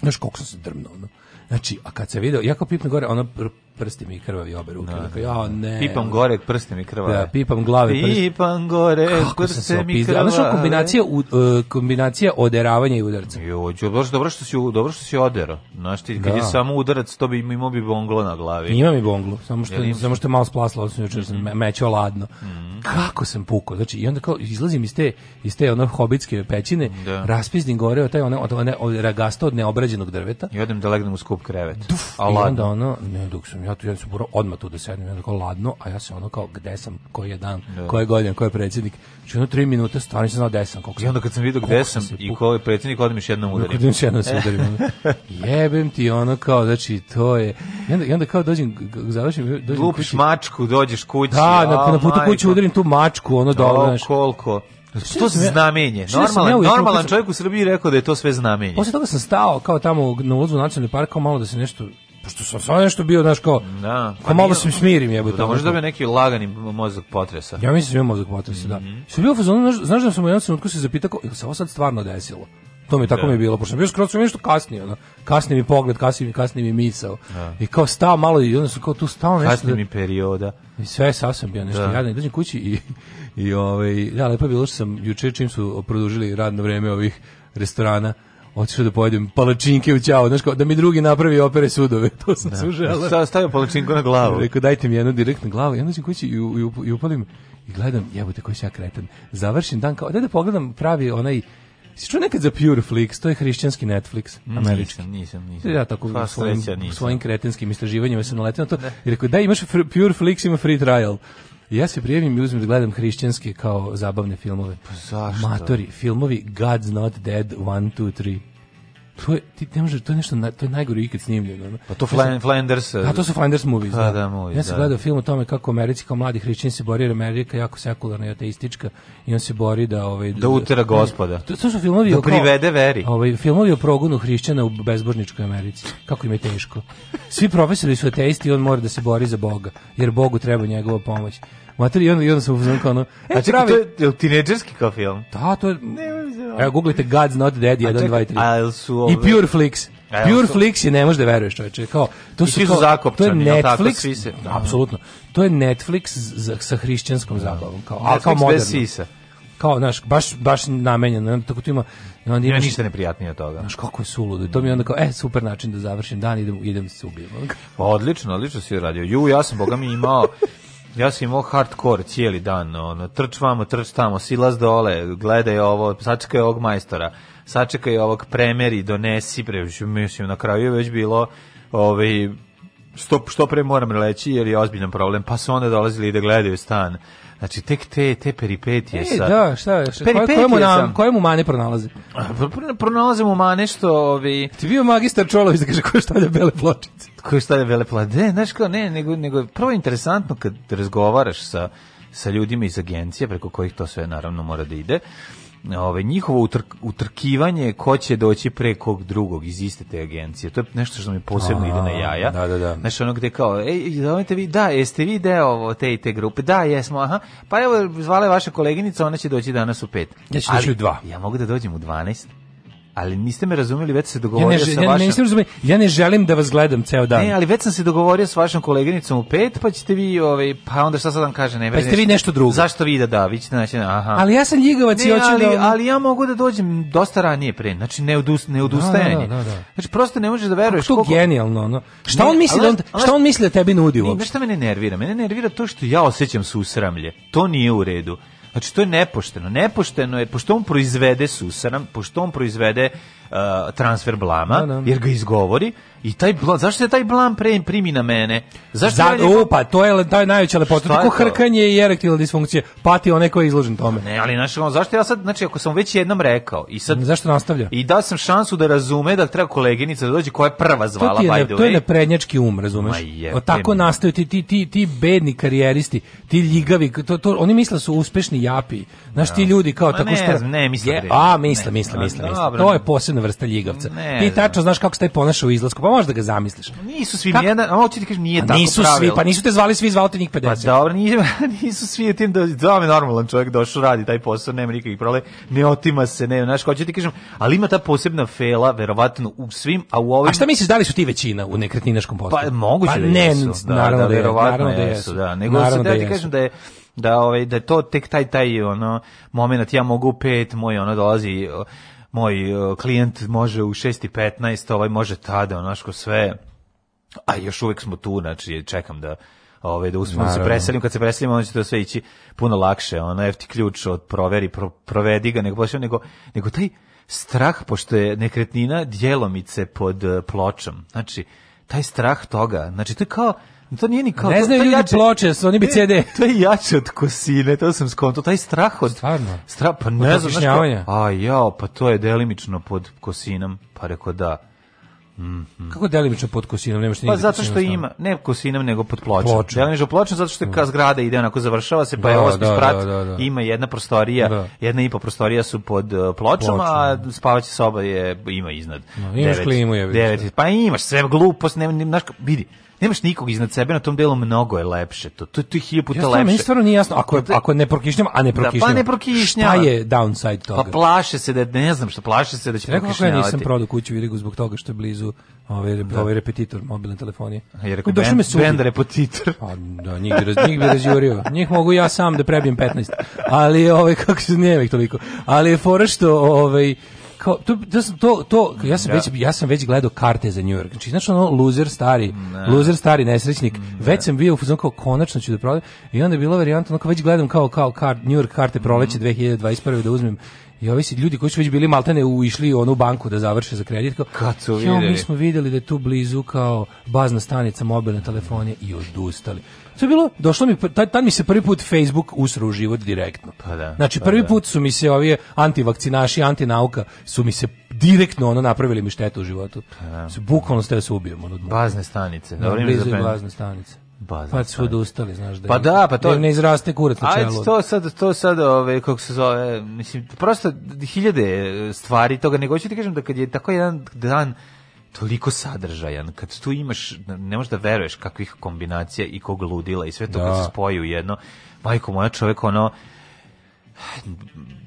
Znaš koliko sam se drmno, ono. Znači, a kad se video, ja kao pipne gore, ona prsti mi krvavi obe ruke. Da, dakle, da ja, da. ne. Pipam gore, prste mi krvave. Da, pipam glave, prste. Pipam gore, prste mi krvave. Znaš, kombinacija, u, uh, kombinacija oderavanja i udarca. Jo, dobro, dobro što si, dobro što si odero. Znaš ti, kad da. je samo udarac, to bi imao bi bonglo na glavi. Ima mi bonglo, samo što, Jel, samo što je malo splaslo, odnosno jučer sam mhm. me, mećao ladno. Mm. Kako sam pukao, znači, i onda kao izlazim iz te, iz te ono hobitske pećine, da. raspiznim gore od taj one, od, one, od, od, ragasta od neobrađenog drveta. I odem da legnem u skup krevet. Duf, a ladno. I onda ono, ne, dok sam ja tu, ja sam morao odmah tu da sednem, ja tako ladno, a ja sam ono kao, gde sam, koji je dan, da. koje godine, koji je predsjednik. Znači ono tri minuta, stvarno nisam znao gde sam. Koliko sam I onda kad sam vidio gde sam, sam i ko je predsjednik, odem još jednom udarim. Odem još jednom se udarim. Jebem ti ono kao, znači to je... I onda, i onda kao dođem, završim, dođem Lupiš kući. mačku, dođeš kući. Da, na, na putu kući udarim tu mačku, ono da, dobro, znaš. koliko. Što da se znamenje? Normalan, da ja normalan čovjek u Srbiji rekao da je to sve znamenje. Posle toga sam stao kao tamo na ulazu u nacionalni park, kao malo da se nešto Pošto sam stvarno nešto bio, znaš, kao, da. pa malo se smirim, jebote. Da, možda bi neki lagani mozak potresa. Ja mislim da je mozak potresa, mm -hmm. da. Sam mhm. bio fazon, znaš, znaš da sam u jednom trenutku se zapitao, ili se ovo sad stvarno desilo? To mi tako da. mi je bilo, pošto sam bio skroz nešto kasnije, ono. Kasni mi pogled, kasni mi, kasni mi misao. Da. I kao stao malo i onda sam kao tu stao nešto. Kasni da- mi perioda. I sve sasvim bio nešto da. jadan. I dođem kući i, i ovaj, da, lepo je bilo što sam juče čim su produžili radno vreme ovih restorana, otišao da pojedem palačinke u ćao, znaš da mi drugi napravi opere sudove, to sam da. su Sa, Stavio palačinku na glavu. Rekao, dajte mi jednu direktnu glavu, ja dođem kući i, i, i upalim i gledam, jebote, koji se ja kretan. Završim dan kao, daj da pogledam pravi onaj, si čuo nekad za Pure Flix, to je hrišćanski Netflix, američki. Nisam, nisam, nisam. Ja tako pa, svojim, svojim kretenskim istraživanjima sam naletio na to. Da. I rekao, da imaš Pure Flix, ima free trial ja se prijavim i uzmem da gledam hrišćanske kao zabavne filmove. Pa zašto? Matori, filmovi God's Not Dead 1, 2, 3 to je ti ne možeš, to je nešto to je najgore ikad snimljeno. Pa to Flan, Flanders. A to su Flanders movies. Pa da, da movies, ja sam da. gledao film o tome kako Americi kao mladi hrišćani se bori jer Amerika jako sekularna i ateistička i on se bori da ovaj da utera gospoda. To, to su filmovi da privede veri. Ovaj filmovi o progonu hrišćana u bezbožničkoj Americi. Kako im je teško. Svi profesori su ateisti i on mora da se bori za Boga jer Bogu treba njegova pomoć. Mater, i onda, i onda sam uznam kao ono... E, A čekaj, e, pravi... to je, je kao film? Da, to je... Ne, evo, googlite God's Not Dead 1, 2 3. A su ovo... I Pure da. Flix. Pure Flix je, ne može da veruješ čoveče, kao, to I su, kao, su zakopčani, to je Netflix, tako, svi se... Da, da. apsolutno, to je Netflix za, sa hrišćanskom da. zabavom, kao, Netflix kao moderno. sisa kao naš baš baš namenjeno tako tu ima onda ima ništa neprijatnije od toga znaš kako je suludo I to mi je onda kao e super način da završim dan idem idem se ubijem pa odlično odlično si radio ju ja sam boga mi imao Ja sam imao hardcore cijeli dan, ono, trč vamo, trč tamo, silaz dole, gledaj ovo, sačekaj ovog majstora, sačekaj ovog premeri, donesi, pre, mislim, na kraju je već bilo ovaj, što, što pre moram reći jer je ozbiljan problem, pa su onda dolazili da gledaju stan. Znači, tek te, te peripetije e, sad. E, da, šta je? Peripetije koje, mu nam, koje mu mane pronalazi? Pronalaze mu mane što... Ovi... Ovaj, Ti bio magistar Čolović da kaže ko stavlja bele pločice. Ko stavlja bele pločice? Ne, znaš kao, ne, nego, nego prvo je interesantno kad razgovaraš sa, sa ljudima iz agencije preko kojih to sve naravno mora da ide ovaj, njihovo utrk, utrkivanje ko će doći pre kog drugog iz iste te agencije. To je nešto što mi posebno A, ide na jaja. Da, da, da. Znaš, ono gde kao, ej, zovete vi, da, jeste vi deo ovo, te i te grupe? Da, jesmo, aha. Pa evo, zvala je vaša koleginica, ona će doći danas u pet. Ja ću doći u dva. Ja mogu da dođem u dvanest ali niste me razumeli, već se dogovorio ja ne, sa ja, vašom... Ne, razumeli, ja ne želim da vas gledam ceo dan. Ne, ali već sam se dogovorio sa vašom koleginicom u pet, pa ćete vi, ovaj, pa onda šta sad vam kaže? Ne, pa ćete nešto, vi nešto drugo. Zašto vi da da, vi ćete naći, aha. Ali ja sam ljigavac ne, i hoću ali, da... ali ja mogu da dođem dosta ranije pre, znači ne, odust, ne da, da, odustajanje. Da, da, da, znači prosto ne možeš da veruješ... Kako to koliko... genijalno, no? Šta, ne, on misli ali, da on, ali, šta on misli da tebi nudi uopšte? Ne, šta mene nervira? Mene nervira to što ja osjećam susramlje. To nije u redu. Znači, to je nepošteno. Nepošteno je, pošto on proizvede Susana, pošto on proizvede uh, transfer blama, da, da. jer ga izgovori, I taj blan, zašto se taj blam pre primi na mene? Zašto Za, ja pa to je taj je najveća lepota, tako hrkanje i erektilna disfunkcija. Pati onaj ko je izložen tome. Ne, ali naš, zašto ja sad, znači ako sam već jednom rekao i sad zašto nastavlja? I dao sam šansu da razume da treba koleginica da dođe koja je prva zvala to ti je, by the way. To je prednjački um, razumeš? Je, o, tako nastaju ti, ti, ti, ti bedni karijeristi, ti ljigavi, to, to, oni misle da su uspešni japi. Znaš, no. ti ljudi kao Ma tako ne, što... Ne, misle. Je, a, misle, misle, misle, misle. To je posebna vrsta ljigavca. Ne, ti tačno znaš kako se taj ponašao u izlasku. Pa možeš da ga zamisliš. Nisu svi, Kako? jedan, a hoćeš ti kažeš nije a tako nisu pravil. svi, pa nisu te zvali svi, zvali te njih 50. Pa dobro, nisu, nisu svi, tim da, da me normalan čovjek došao da radi taj posao, nema nikakvih problema, ne otima se, ne, znaš, hoćeš ti kažem, ali ima ta posebna fela, verovatno, u svim, a u ovim... A šta misliš, da li su ti većina u nekretninaškom poslu? Pa moguće pa, da ne, jesu. Da, da naravno da, da, da jesu. Da, nego se, da, ti kažem da je, da ovaj da to tek taj taj ono momenat ja mogu pet moj ono dolazi moj uh, klijent može u 6.15, ovaj može tada, onaško sve, a još uvijek smo tu, znači čekam da ovaj da uspemo da se preselimo, kad se preselimo onda će to sve ići puno lakše. Ona ti ključ od proveri, pro, provedi ga, nego nego nego taj strah pošto je nekretnina djelomice pod e, pločom. Znači taj strah toga, znači to je kao To nije ni kao Ne znaju ljudi jače, ploče, su oni bi CD. To je jače od kosine, to sam skonto, taj strah od Stvarno. Strah pa ne znam šta. A jao, pa to je delimično pod kosinom, pa reko da. Mm -hmm. Kako delimično pod kosinom, nemaš Pa zato što ima, ne kosinom nego pod pločom. Ploča. Delimično pločom zato što je da. ka zgrada ide onako završava se, pa da, je osmi da, da, sprat, da, da, ima jedna prostorija, da. jedna i po prostorija su pod uh, pločom, Ploča. a spavaća soba je ima iznad. No, imaš devet, klimu je. Devet, pa imaš sve glupost, ne, ne, ne, vidi nemaš nikog iznad sebe na tom delu, mnogo je lepše. To to, to je hiljopu puta lepše. Meni stvarno nije jasno ako je pa ako ne prokišnjava, a ne prokišnjava. Da, pa ne prokišnjava. Šta je downside pa toga? Pa plaše se da ne znam šta, plaše se da će prokišnjavati. Rekao ja nisam prodao kuću i Rigu zbog toga što je blizu ovaj da. ovaj repetitor mobilne telefonije. A je rekao ben, me bend repetitor. Pa da, njih bi, raz, njih bi razjurio. njih mogu ja sam da prebijem 15. Ali ovaj kako se ne toliko. Ali je fora što ovaj kao to, to, to ja sam da. već ja sam već gledao karte za New York. Znači znači ono loser stari, ne. Da. loser stari nesrećnik. Ne. Mm, da. Već sam bio u fazonu kao konačno ću da prodam i onda je bila varijanta ono kao već gledam kao kao kart, New York karte proleće mm. 2021 da uzmem i ovi si ljudi koji su već bili maltene uišli u onu banku da završe za kredit. Kao, Kad su vidjeli? mi smo videli da je tu blizu kao bazna stanica mobilne telefonije i odustali. To bilo, došlo mi, tad, tad mi se prvi put Facebook usru u život direktno. Pa da, znači, pa prvi pa put su mi se ovi antivakcinaši, antinauka, su mi se direktno ono napravili mi štetu u životu. Pa da. Bukvalno ste da se ubijemo. Ono bazne stanice. Da, blizu je bazne stanice. Bazne pa su odustali, znaš da. Pa da, pa to da ne izraste kurac na čelu. Ajde to sad to sad ove kako se zove, mislim prosto hiljade stvari toga, nego hoću ti kažem da kad je tako jedan dan toliko sadržajan, kad tu imaš, ne možeš da veruješ kakvih kombinacija i kog ludila i sve to da. kad se spoji u jedno, majko moja čovjek ono,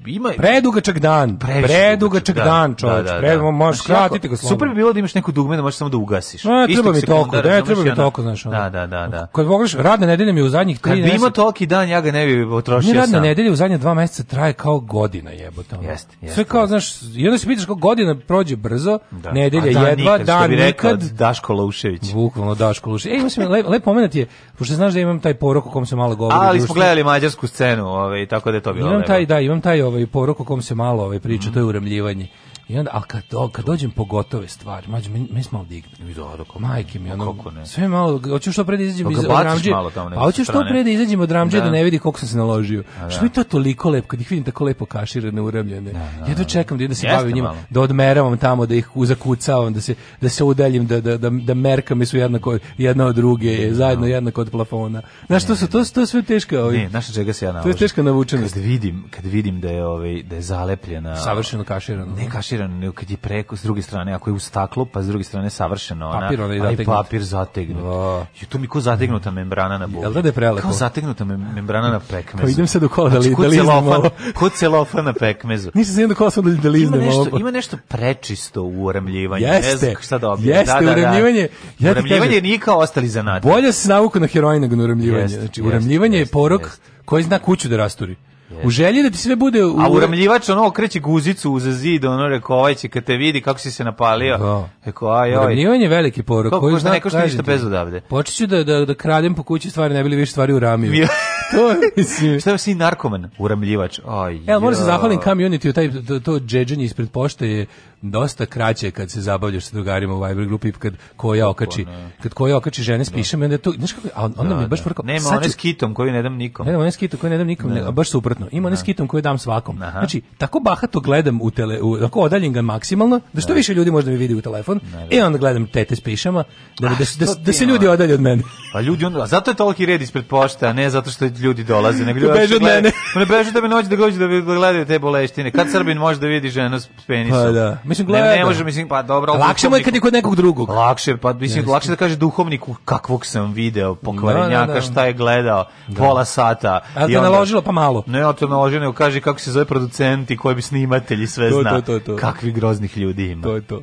ima predugačak dan, predugačak, predugačak dan, dan čovjek. Da, da, Pred, da. možeš skratiti znači, ga slobodno. Super bi bilo da imaš neku dugme da možeš samo da ugasiš. Ne, da treba mi toliko, da, da treba mi toliko, znaš. Da, da, da, da. Kad pogledaš radna nedelja mi u zadnjih 3 mjeseca. Kad ima toliki dan, ja ga ne bih potrošio sam. Radna nedelja u zadnja 2 meseca traje kao godina, jebote. Jeste, jeste. Sve kao, znaš, i onda se pitaš kako godina prođe brzo, da. nedelja da, jedva, dan nikad. Daško Loušević. Bukvalno Daško Loušević. Ej, mislim, lepo pomenut je, pošto znaš da imam taj porok o kom se malo govori. Ali smo gledali mađarsku scenu, ovaj, tako da je to bilo. Imam taj, da, imam taj ovaj porok o kom se malo ovaj priča, to je mhm. uremljivanje. I onda, ali kad, do, kad dođem po gotove stvari, mađu, mi, mi smo ovdje igli. Da, da, kako, Majke mi, ono, sve malo, hoću što pre da izađem pa iz Ramđe, a hoću što pre da izađem od Ramđe da. da ne vidi koliko sam se naložio. A, da. Što mi to toliko lepo, kad ih vidim tako lepo kaširane, uramljene. Da, da Jedno da. čekam da, da se bavim njima, malo. da odmeravam tamo, da ih zakucavam, da se, da se udaljim, da, da, da, da merkame su jednako, jedna od druge, je, da. zajedno jedna kod plafona. Znaš, to su, to, to sve teško. ovaj, ne, znaš čega se ja naložim. To je teška navučenost. Kad vidim, kad vidim da je, ovaj, da je zalepljena. Savršeno kaširano. Ne kaširano kompliciran, nego kad je preko s druge strane, ako je u staklu, pa s druge strane savršeno ona, papir, ona je papir zategnut. Oh. Da. tu mi ko zategnuta membrana na bolu. Jel da, da je prelepo? Kao zategnuta mem membrana na pekmezu. Pa idem se do kola da znači, da, li, da liznem Ko celofan na pekmezu? Nisam se idem do kola sam da, da liznem ima nešto, ovo. Ima nešto prečisto u uramljivanju. Jeste, ne znam šta dobije. Jeste, da, da, uramljivanje. Ja uramljivanje kažem, nije kao ostali zanati. Bolje se navuku na heroin nego na uramljivanje. Jest, znači, uramljivanje je porok koji zna kuću da rasturi. U želji da ti sve bude... U... A uramljivač ono okreće guzicu uz zid, ono reko, ovaj će kad te vidi kako si se napalio. Da. Rekao, aj, aj. Uramljivanje je veliki porok. Kako možda neko što ništa bez odavde. Počeću da, da, da kradem po kući stvari, ne bili više stvari u ramiju. to je, mislim. Šta si narkoman, uramljivač? Aj, Evo, moram se zahvalim community, taj, to, to džeđenje ispred pošte je dosta kraće kad se zabavljaš sa drugarima u Viber grupi kad ko ja okači kad ko ja okači žene spišem da. onda to znaš kako a onda da, mi baš vrko da. nema sad one s kitom koju ne dam nikom nema da. one s kitom koju ne dam nikom ne, a baš suprotno ima one s kitom koju dam svakom Aha. znači tako bahato gledam u tele u, tako odaljim ga maksimalno da što da. više ljudi možda mi vidi u telefon i e, onda gledam tete s pišama da, a, da, da, da, se ljudi odalje od mene pa ljudi onda zato je toliki red ispred pošte a ne zato što ljudi dolaze nego ljudi beže od mene ne beže da me noć da dođu da gledaju te boleštine kad Srbin može da vidi ženu s pa penisom da Mislim gleda. Ne, ne može, da. mislim pa dobro. Lakše mu je kad je kod nekog drugog. Lakše, pa mislim Jeste. lakše da kaže duhovniku kakvog sam video pokvarenjaka, da, da, da, šta je gledao da. pola sata. A to naložilo pa malo. Ne, a te naložilo, nego kaže kako se zove producenti, koji bi snimatelji sve to, zna. To, to, to. Kakvi groznih ljudi ima. To je to.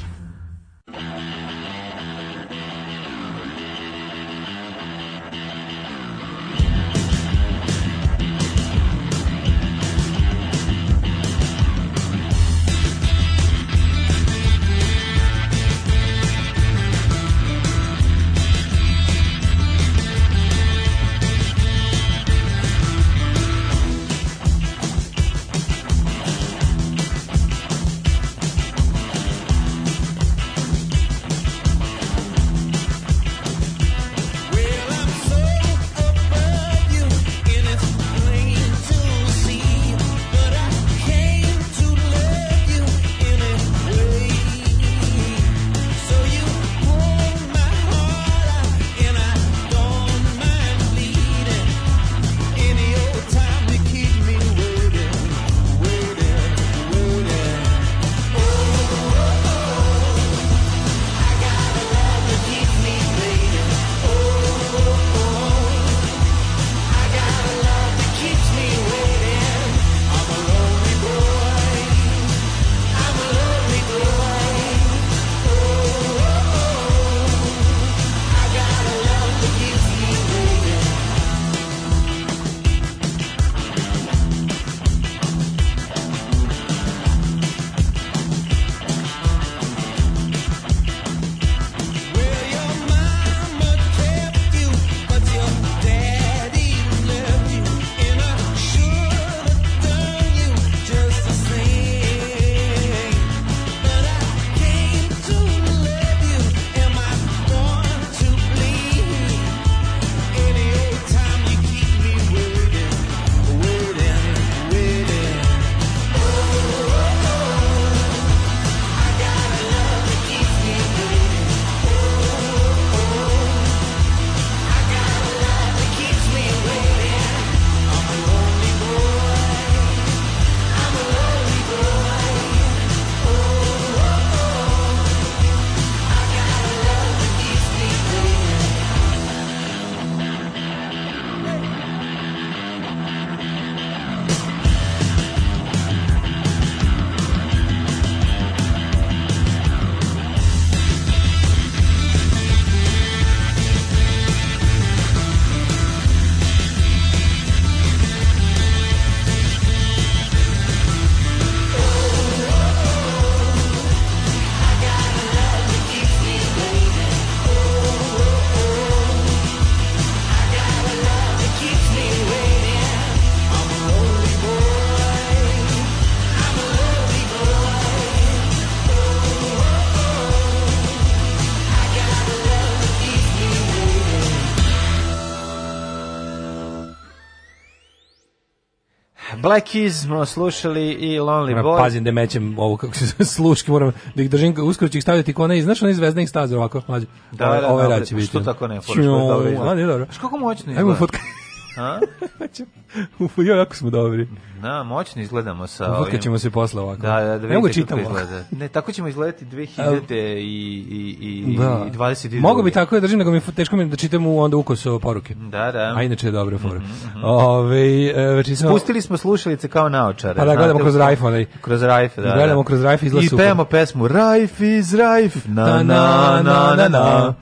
Black Keys smo slušali i Lonely Boy. Pazim da mećem ovo kako se sluški, moram da ih držim, uskoro ću ih staviti kone i znaš onaj zvezdne ih staze ovako, mlađe. Da, da, da, ove, da, ove da, da, što tako ne, poraš, dobro. Ajde, dobro. Škako moćno je. Ajmo fotka. A? Uf, jo, jako smo dobri. Na, moćno izgledamo sa Ufo, ovim. ćemo se posle ovako. Da, da, da vidite čitamo. Ne, tako ćemo izgledati 2000 i, i, i, da. i 22. Mogu bi tako da držim, nego mi je teško mi da čitam u onda ukos poruke. Da, da. A inače je dobra fora. Mm -hmm. Ove, e, veči smo... Pustili smo slušalice kao naočare. Pa da, gledamo kroz Rajf. Onaj. Kroz Rajf, da, da. Gledamo kroz Rajf, izgleda super. I pevamo pesmu Rajf iz Rajf, na, na, na, na, na.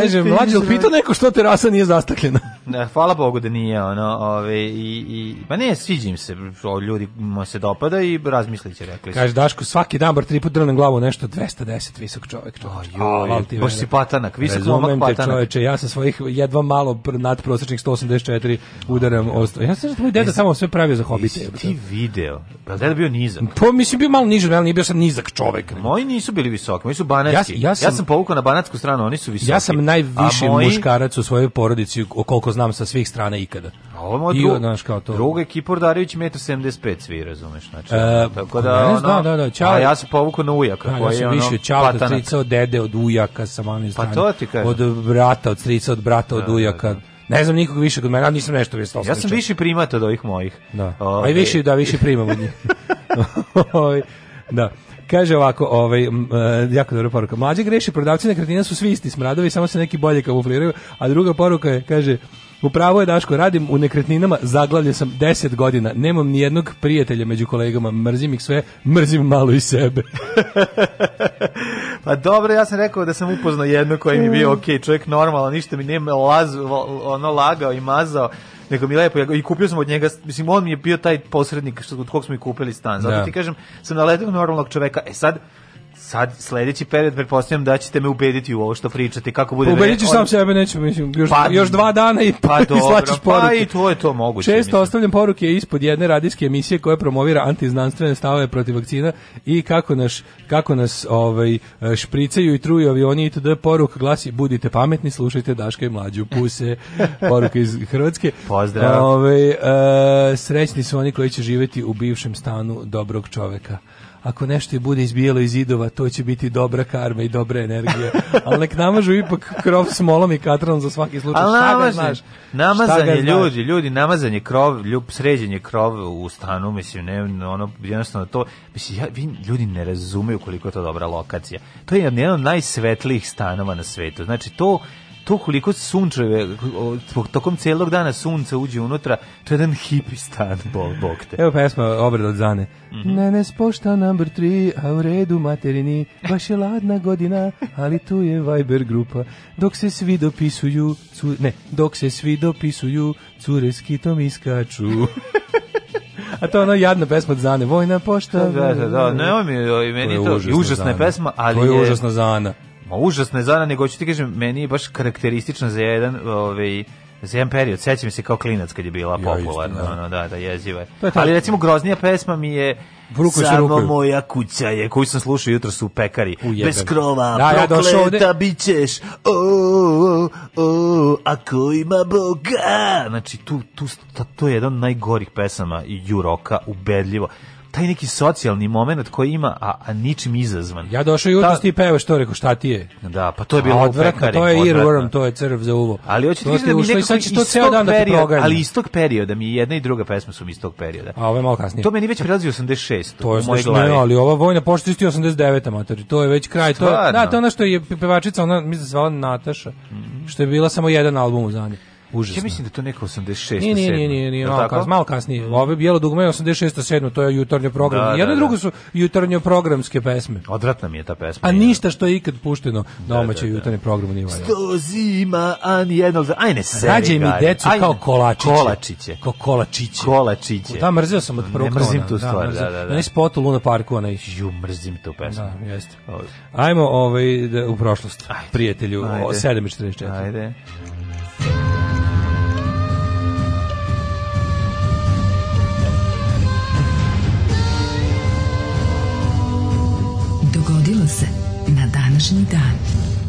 Kaže, mlađe, pitao neko što terasa nije zastakljena? Da, hvala Bogu da nije ono, ove, i, i, pa ne, sviđim se, o, ljudi mu se dopada i razmisliće, će, rekli Kaže Daško, svaki dan, bar tri put drnem glavu nešto 210 visok čovjek. čovjek. O, joj, baš si patanak, visok momak patanak. Te, čovječe, ja sa svojih jedva malo nadprosečnih 184 udaram o, Ja sam tvoj deda samo sve pravio za hobite. Jesi ti video? Pa deda bio nizak. Pa mislim bio malo niži, ali nije bio sam nizak čovjek. Moji nisu bili visoki, moji su banatski. Ja, ja sam, ja sam povukao na banatsku stranu, oni su visoki. Ja sam najviši moji... muškarac u svojoj porodici, koliko znam sa svih strana ikada. A ovo je druga, znaš, kao to. Druga je Kipur Darević, 1,75 svi, razumeš, znači. E, tako da, pa ono, da, da, da, čao. A ja sam povukao na ujaka, da, koji ja sam je više, čao od strica, od dede, od ujaka, sa mami strane. Pa to ti kažem. Od brata, od strica, od brata, od da, da ujaka. Da, da. Ne znam nikog više kod mene, ali nisam nešto vjesto. Ja sam više primata od ovih mojih. Da. Ove. A i ovaj, više, da, više primam od njih. Ovaj, da. Kaže ovako, ovaj, uh, jako dobra poruka. Mlađe greši, prodavci nekretnina su svi isti smradovi, samo se neki bolje kamufliraju, a druga poruka je, kaže, Upravo je Daško, radim u nekretninama, zaglavljen sam 10 godina, nemam ni jednog prijatelja među kolegama, mrzim ih sve, mrzim malo i sebe. pa dobro, ja sam rekao da sam upoznao jedno koji mi je bio ok, čovjek normalan, ništa mi nije laz, ono lagao i mazao, neko mi lepo, i kupio sam od njega, mislim, on mi je bio taj posrednik što, od kog smo i kupili stan, zato da. ti kažem, sam naletio normalnog čoveka, e sad, sad sledeći period pretpostavljam da ćete me ubediti u ovo što pričate kako bude pa ubediću sam sebe neću mislim još pa, još dva dana i pa i pa i to je to moguće često mislim. ostavljam poruke ispod jedne radijske emisije koja promovira antiznanstvene stavove protiv vakcina i kako nas kako nas ovaj špricaju i truju avioni itd poruka glasi budite pametni slušajte Daška i mlađu puse poruka iz Hrvatske pozdrav ovaj e, srećni su oni koji će živjeti u bivšem stanu dobrog čoveka ako nešto i bude izbijalo iz zidova, to će biti dobra karma i dobra energija. Ali nek namažu ipak krov s molom i katranom za svaki slučaj. Ali šta znaš? Namazanje šta ga ljudi, znaš? ljudi, namazanje krov, ljub, sređenje krov u stanu, mislim, ne, ono, jednostavno to, mislim, ja, vi, ljudi ne razumeju koliko je to dobra lokacija. To je jedan od najsvetlijih stanova na svetu. Znači, to to koliko sunčeve, tokom celog dana sunce uđe unutra, to je jedan hipi stan, bol, bog te. Evo pesma, obred od Zane. Mm -hmm. Ne, ne spošta number 3, a u redu materini, baš je ladna godina, ali tu je Viber grupa. Dok se svi dopisuju, cu, ne, dok se svi dopisuju, cure s kitom iskaču. A to je ono jadna pesma od Zane, Vojna pošta. Da, da, da, da ne, mi, meni to je, to je užasna pesma, ali to je, je užasna Zana. Ma užasno je zona, nego ću ti kažem, meni je baš karakteristično za jedan, ovaj, za jedan period. Sećam se kao klinac kad je bila popularna, ja, da. ono, da, da, jeziva je. je Ali recimo groznija pesma mi je Rukuju Samo rukuju. moja kuća je, koju sam slušao jutros u pekari. Ujebe. Bez krova, da, prokleta ja bit ćeš, o, o, o, ako ima Boga. Znači, tu, tu, to je jedan od najgorih pesama i juroka, ubedljivo taj neki socijalni moment koji ima, a, a ničim izazvan. Ja došao jutro ti pevaš što rekao šta ti je? Da, pa to je bilo odvratno, pekari, to je earworm, to je crv za uvo. Ali hoće ti da mi nekako iz tog dan da perioda, da ali iz tog perioda mi jedna i druga pesma su mi iz tog perioda. A ovo je malo kasnije. To meni već prelazi 86. To je moj glavi. ali ova vojna pošta isti 89. amatori, to je već kraj. To, je, da, to je ono što je pevačica, ona mi se zvala Nataša, mhm. što je bila samo jedan album u zanju. Užasno. Ja mislim da to neko 86. Nije, nije, nije, nije, nije malo, kas, malo kasnije. Mm. Ove bijelo dugme je 86. 7. To je jutarnje program. Da, Jedno da, i drugo da. su jutarnje programske pesme. Odvratna mi je ta pesma. A ništa što je ikad pušteno da, na domaće da, da, jutarnje programu nije valjalo. Sto zima, an jedno... Ajne, se. Rađe mi decu kao kolačiće. Kolačiće. Kao kolačiće. Kolačiće. Da, mrzio sam od prvog Ne mrzim tu da, stvar, da, da, da. Na spot u Luna Parku, onaj... Ju, mrzim tu pesmu. Da, jeste. Ajmo ovaj, da, u prošlost, prijatelju, o 7.44. Ajde. Ajde. današnji dan.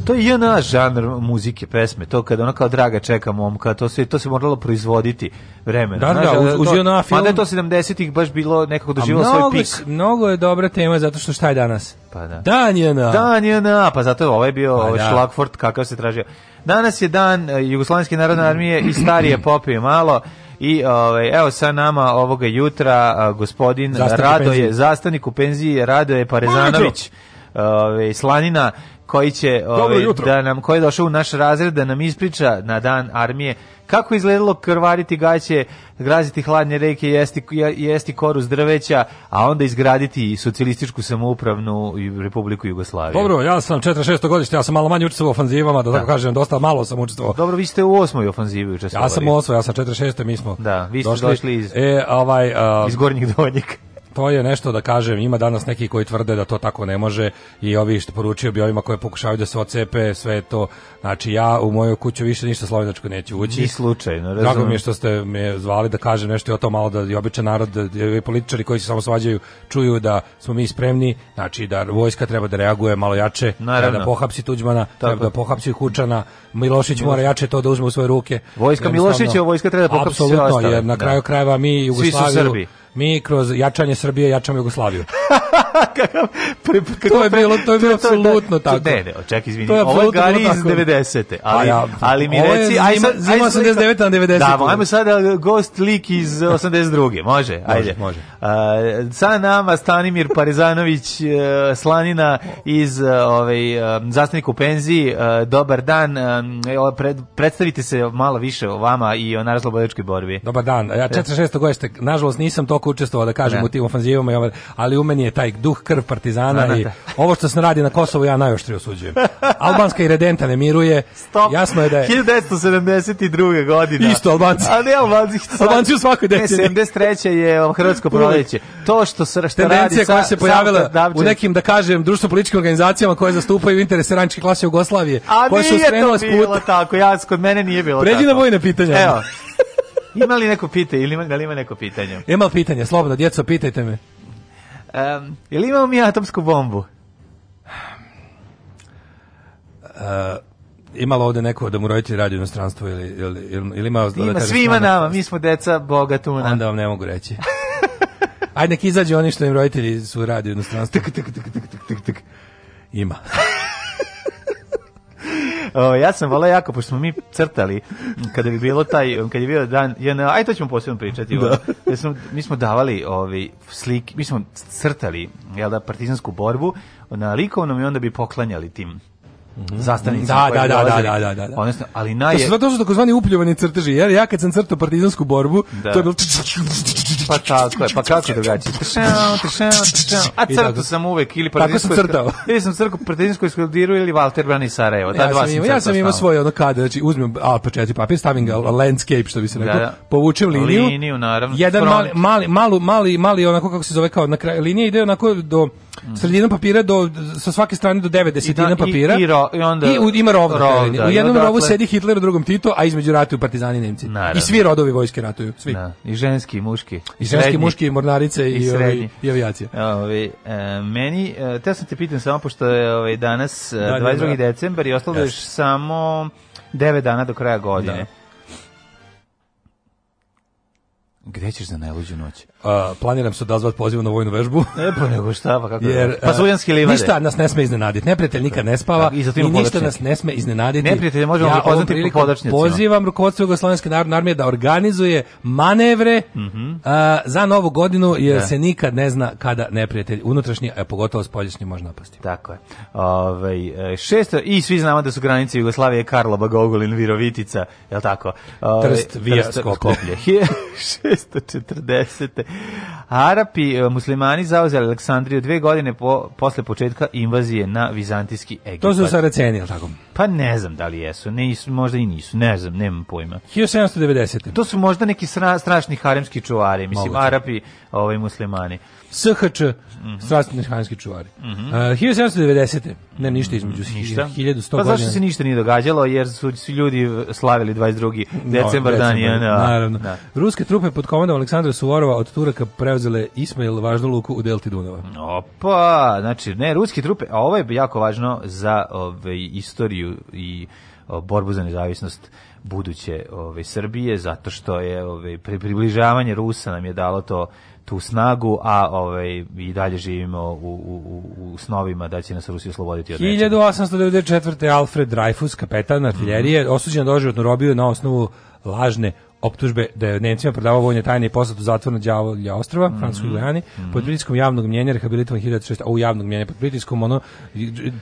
To je jedna žanr muzike, pesme, to kada ona kao draga čeka momka, to se, to se moralo proizvoditi vremena. Da, da, uz, uz film... Mada je to 70-ih baš bilo nekako doživalo svoj pik. Mnogo je dobra tema zato što šta je danas? Pa da. Dan je na. Dan je na, pa zato je ovaj bio pa ovaj Šlagfort, kakav se tražio. Danas je dan e, Jugoslovenske narodne mm. armije i starije popije malo. I ovaj evo sa nama ovoga jutra gospodin Radoje, zastavnik u penziji Radoje Parezanović. Mađo! ove, Slanina koji će ove, da nam koji je došao u naš razred da nam ispriča na dan armije kako izgledalo krvariti gaće, graziti hladne reke, jesti, jesti koru drveća, a onda izgraditi socijalističku samoupravnu Republiku Jugoslavije. Dobro, ja sam 46. godište, ja sam malo manje učestvovao u ofanzivama, da, da tako kažem, dosta malo sam učestvovao. Dobro, vi ste u osmoj ofanzivi učestvovali. Ja sam u osmoj, ja sam 46. mi smo. Da, vi ste došli, došli iz, e, ovaj, um, iz gornjih donjih to je nešto da kažem, ima danas neki koji tvrde da to tako ne može i ovi što poručio bi ovima koje pokušavaju da se ocepe, sve to. Znači ja u mojoj kuću više ništa slovenačko neću ući. Ni slučajno, razumem. Drago mi je što ste me zvali da kažem nešto o to malo da i običan narod, da političari koji se samo svađaju, čuju da smo mi spremni, znači da vojska treba da reaguje malo jače, da Naravno. da pohapsi Tuđmana, tako. treba da pohapsi Kučana, Milošić mora jače to da uzme u svoje ruke. Vojska Milošića, vojska treba da pohapsi sve ostale. jer na da. kraju krajeva mi Jugoslaviju mi kroz jačanje Srbije jačamo Jugoslaviju. kako, pre, to je bilo, to je da- bilo apsolutno tako. Ne, ne, ček, izvini, ovo je Gari iz 90. Ali, pa ja, ali mi reci, aj ajmo... Zima 89. na 90. Da, ajmo sad da, gost lik iz 82. Može, ajde. Može, može sa nama Stanimir Parezanović e, Slanina iz e, ovaj, e, zastavnik u penziji. Dobar dan. Pred, predstavite se malo više o vama i o narodnoj borbi. Dobar dan. Ja 46. godište, nažalost nisam toliko učestvovao da kažem ne. u tim ofanzivama, ali u meni je taj duh krv partizana ne, ne, i ovo što se radi na Kosovu ja najoštrije osuđujem. Albanska i redenta ne miruje. Stop. Jasno je da je... 1972. godina. Isto Albanci. Ali Albanci. Albanci u svakoj deceniji. 73. je um, Hrvatsko prvo sledeće. To što se šta radi sa, koja se pojavila u nekim da kažem društveno političkim organizacijama koje zastupaju interese radničke klase Jugoslavije, A koje su skrenule s puta. tako, ja kod mene nije bilo Pređi tako. Pređi na vojne pitanja. Evo. Ima li neko pitanje ili ima, da li ima neko pitanje? Ima li pitanje, slobodno, djeco, pitajte me. Um, je li imamo mi atomsku bombu? Uh, eh, imalo ovde neko da mu roditelji radi u inostranstvu ili, ili, ili, ili ima... Da ima, svima nama, mi smo deca bogatuna. Onda vam ne mogu reći. Ajde nek izađe oni što im roditelji su radi u inostranstvu. Tik, tik, tik, tik, Ima. O, ja sam voleo jako, pošto smo mi crtali, kada bi bilo taj, kada je bio dan, ja ajde, to ćemo posebno pričati. Da. Ja da smo, mi smo davali ovi slike, mi smo crtali jel da, partizansku borbu na likovnom i onda bi poklanjali tim zastavnica. Mhm. Da, da, da, da, da, da, da, da, da, da. Odnosno, ali naj To su to su takozvani upljuvani crteži. Jer ja kad sam crtao partizansku borbu, da. to je bilo pa tako je, pa kako drugačije. A crtao sam uvek ili partizansku. Tako sam crtao. Ili sam crtao partizansku iskoldiru ili Walter Brani Sarajevo. Ta ja dva sam, sam ja sam imao svoje ono kada, znači uzmem A pa četiri papir, stavim ga landscape što bi se reklo, da, da. povučem liniju. Liniju naravno. Jedan mali mali mali mali onako kako se zove kao na kraj linije ide onako do Mm. sredina papira do, sa svake strane do 90 desetina da, papira. I, i, ro, i, onda, i u, ima rov. rov da, u jednom odakle, rovu dakle- sedi Hitler, u drugom Tito, a između ratuju partizani i Nemci. Naravno. I svi rodovi vojske ratuju. Svi. Da, I ženski, i muški. I, I ženski, muški, i mornarice, i, i, ovi, i avijacija. Ovi, e, meni, e, te sam te pitan samo, pošto je ovaj, danas e, da, 22. Da, da. decembar i ostalo još samo 9 dana do kraja godine. Da. Gde ćeš za najluđu noć? Uh, planiram se odazvati pozivu na vojnu vežbu. E pa nego šta, pa kako Jer, Pa Zuljanski e, livade. Ništa nas ne sme iznenaditi. Neprijatelj nikad ne spava i, zato i ništa nas ne sme iznenaditi. Neprijatelj možemo ja prepoznati po Pozivam rukovodstvo Jugoslovenske narodne armije da organizuje manevre mm -hmm. uh, za novu godinu jer da. se nikad ne zna kada neprijatelj unutrašnji, a pogotovo spoljašnji može napasti. Tako je. Ove, ovaj, šesto, I svi znamo da su granice Jugoslavije Karlova, Gogolin, Virovitica, je li tako? Ove, ovaj, Trst, Vija, Skoplje. 640. Arapi, e, muslimani zauzeli Aleksandriju dve godine po, posle početka invazije na Vizantijski Egipat. To su Saraceni, ili tako? Pa ne znam da li jesu, ne, možda i nisu, ne znam, nemam pojma. 1790. To su možda neki sra, strašni haremski čuvari, mislim, Moguće. Arapi, ovaj, muslimani. SHČ, -hmm. Strastni hanski čuvari. Mm -hmm. uh, 1790. Ne, ništa mhm. između ništa. 1100 godina. Pa zašto se ništa nije događalo? Jer su, svi ljudi slavili 22. decembar, no, dan je. Naravno. Da. Ruske trupe pod komandom Aleksandra Suvorova od Turaka preuzele Ismail važnu luku u delti Dunava. Opa, znači, ne, ruske trupe, a ovo je jako važno za ove, ovaj, istoriju i o, borbu za nezavisnost buduće ove ovaj, Srbije zato što je ove ovaj, približavanje Rusa nam je dalo to tu snagu, a ovaj, i dalje živimo u, u, u snovima da će nas Rusija osloboditi od nečega. 1894. Alfred Dreyfus, kapetan artiljerije, mm -hmm. osuđen doživotnu robiju na osnovu lažne optužbe da je Nemcima prodavao vojne tajne i poslat u zatvor na Đavolja ostrava, mm -hmm. Francuskoj Gujani, mm -hmm. pod pritiskom javnog mnjenja rehabilitovan 1906, u javnog mnjenja pod pritiskom ono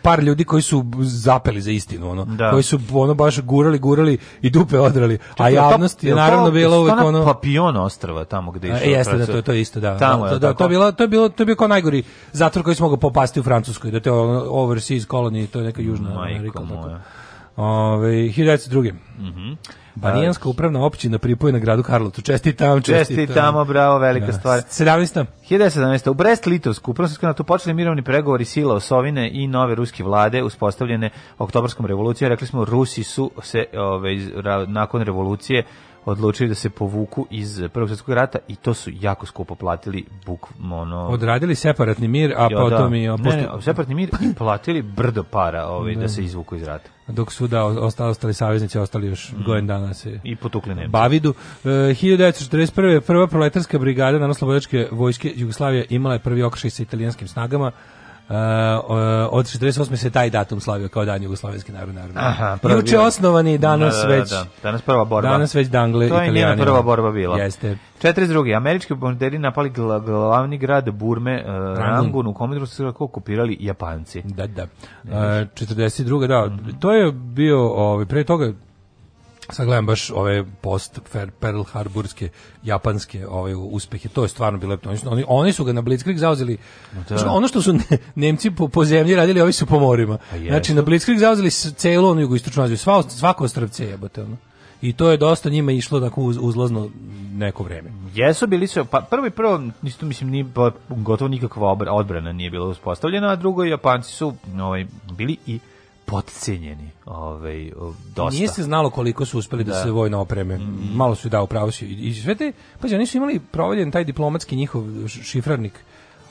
par ljudi koji su zapeli za istinu, ono, da. koji su ono baš gurali, gurali i dupe odrali. a javnost je, naravno to, bila uvek ono Papion ostrava tamo gde je. Jeste da to to je isto da. Tamo da, je, to, da, to bilo to je bilo to je bio kao najgori zatvor koji smo mogao popasti u Francuskoj, da te overseas colony, to je neka južna Amerika. moja. Ove, 1902. Mhm. Mm Barijanska upravna općina pripojena gradu Karlovcu. Čestitam, čestitam. Čestitam, bravo, velika ja. Da. stvar. 17. 1917. U Brest-Litovsku, upravo na to počeli mirovni pregovori sila Osovine i nove ruske vlade uspostavljene oktobarskom revolucijom. Rekli smo, Rusi su se ove, nakon revolucije odlučili da se povuku iz Prvog svjetskog rata i to su jako skupo platili bukvalno ono... odradili separatni mir a jo, potom pa da. i opuštu... separatni mir i platili brdo para ovaj da, da. se izvuku iz rata dok su da ostali, ostali saveznici ostali još mm. gojen dana se i potukli Nemci. Bavidu e, 1941. prva proletarska brigada narodno slobodačke vojske Jugoslavije imala je prvi okršaj sa italijanskim snagama Uh, od 48. se taj datum slavio kao dan Jugoslovenske narodne armije. Aha, prvi, Juče osnovani, danas da, da već... Da, da, danas prva borba. Danas već dangle To je njena prva borba bila. Jeste. 42. Američki bombarderi napali glavni grad Burme, uh, Rangun, Rangun u komedru su kako okupirali Japanci. Da, da. E, uh, 42. da, mm -hmm. to je bio, ovaj, pre toga sad gledam baš ove post Pearl Harborske japanske ove uspehe to je stvarno bilo lepo oni, oni su ga na Blitzkrieg zauzeli da. ono što su Nemci po, po, zemlji radili ovi su po morima pa znači na Blitzkrieg zauzeli celu onu jugoistočnu Aziju sva, svako ostrvce jebote ono i to je dosta njima išlo tako uz, uzlazno neko vreme. Jesu bili se, pa prvo i prvo, isto mislim, ni, gotovo nikakva odbrana nije bila uspostavljena, a drugo, Japanci su ovaj, bili i potcenjeni ovaj, dosta. Nije se znalo koliko su uspeli da, da se vojna opreme. Mm. Malo su i dao pravo. I, i sve te, pađe, oni su imali provaljen taj diplomatski njihov šifrarnik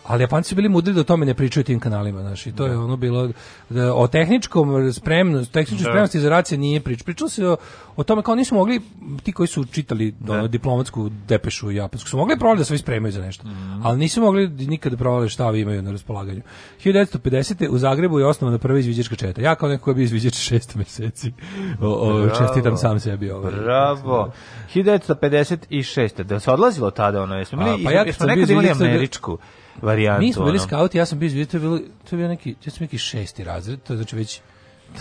ali Japanci su bili mudri da o tome ne pričaju tim kanalima, znači to da. je ono bilo da, o tehničkom spremnosti, tehničkoj da. spremnosti za rad nije prič. Pričalo se o, o, tome kao nisu mogli ti koji su čitali da. ono, diplomatsku depešu japansku, su mogli da provali da se vi spremaju za nešto, mm -hmm. ali nisu mogli nikada provali šta vi imaju na raspolaganju. 1950. u Zagrebu je osnovana prva izviđačka četa. Ja kao neko koji je bio izviđač šest meseci, o, o čestitam sam sebi. Ovaj, Bravo. 1956. Znači, da se odlazilo tada ono, jesmo, A, pa ja, jesmo nekad imali američku. Da, varijantu. Mi smo bili ono. skauti, ja sam bio izvidio, to je bilo, to je bio neki, ja sam neki šesti razred, to je znači već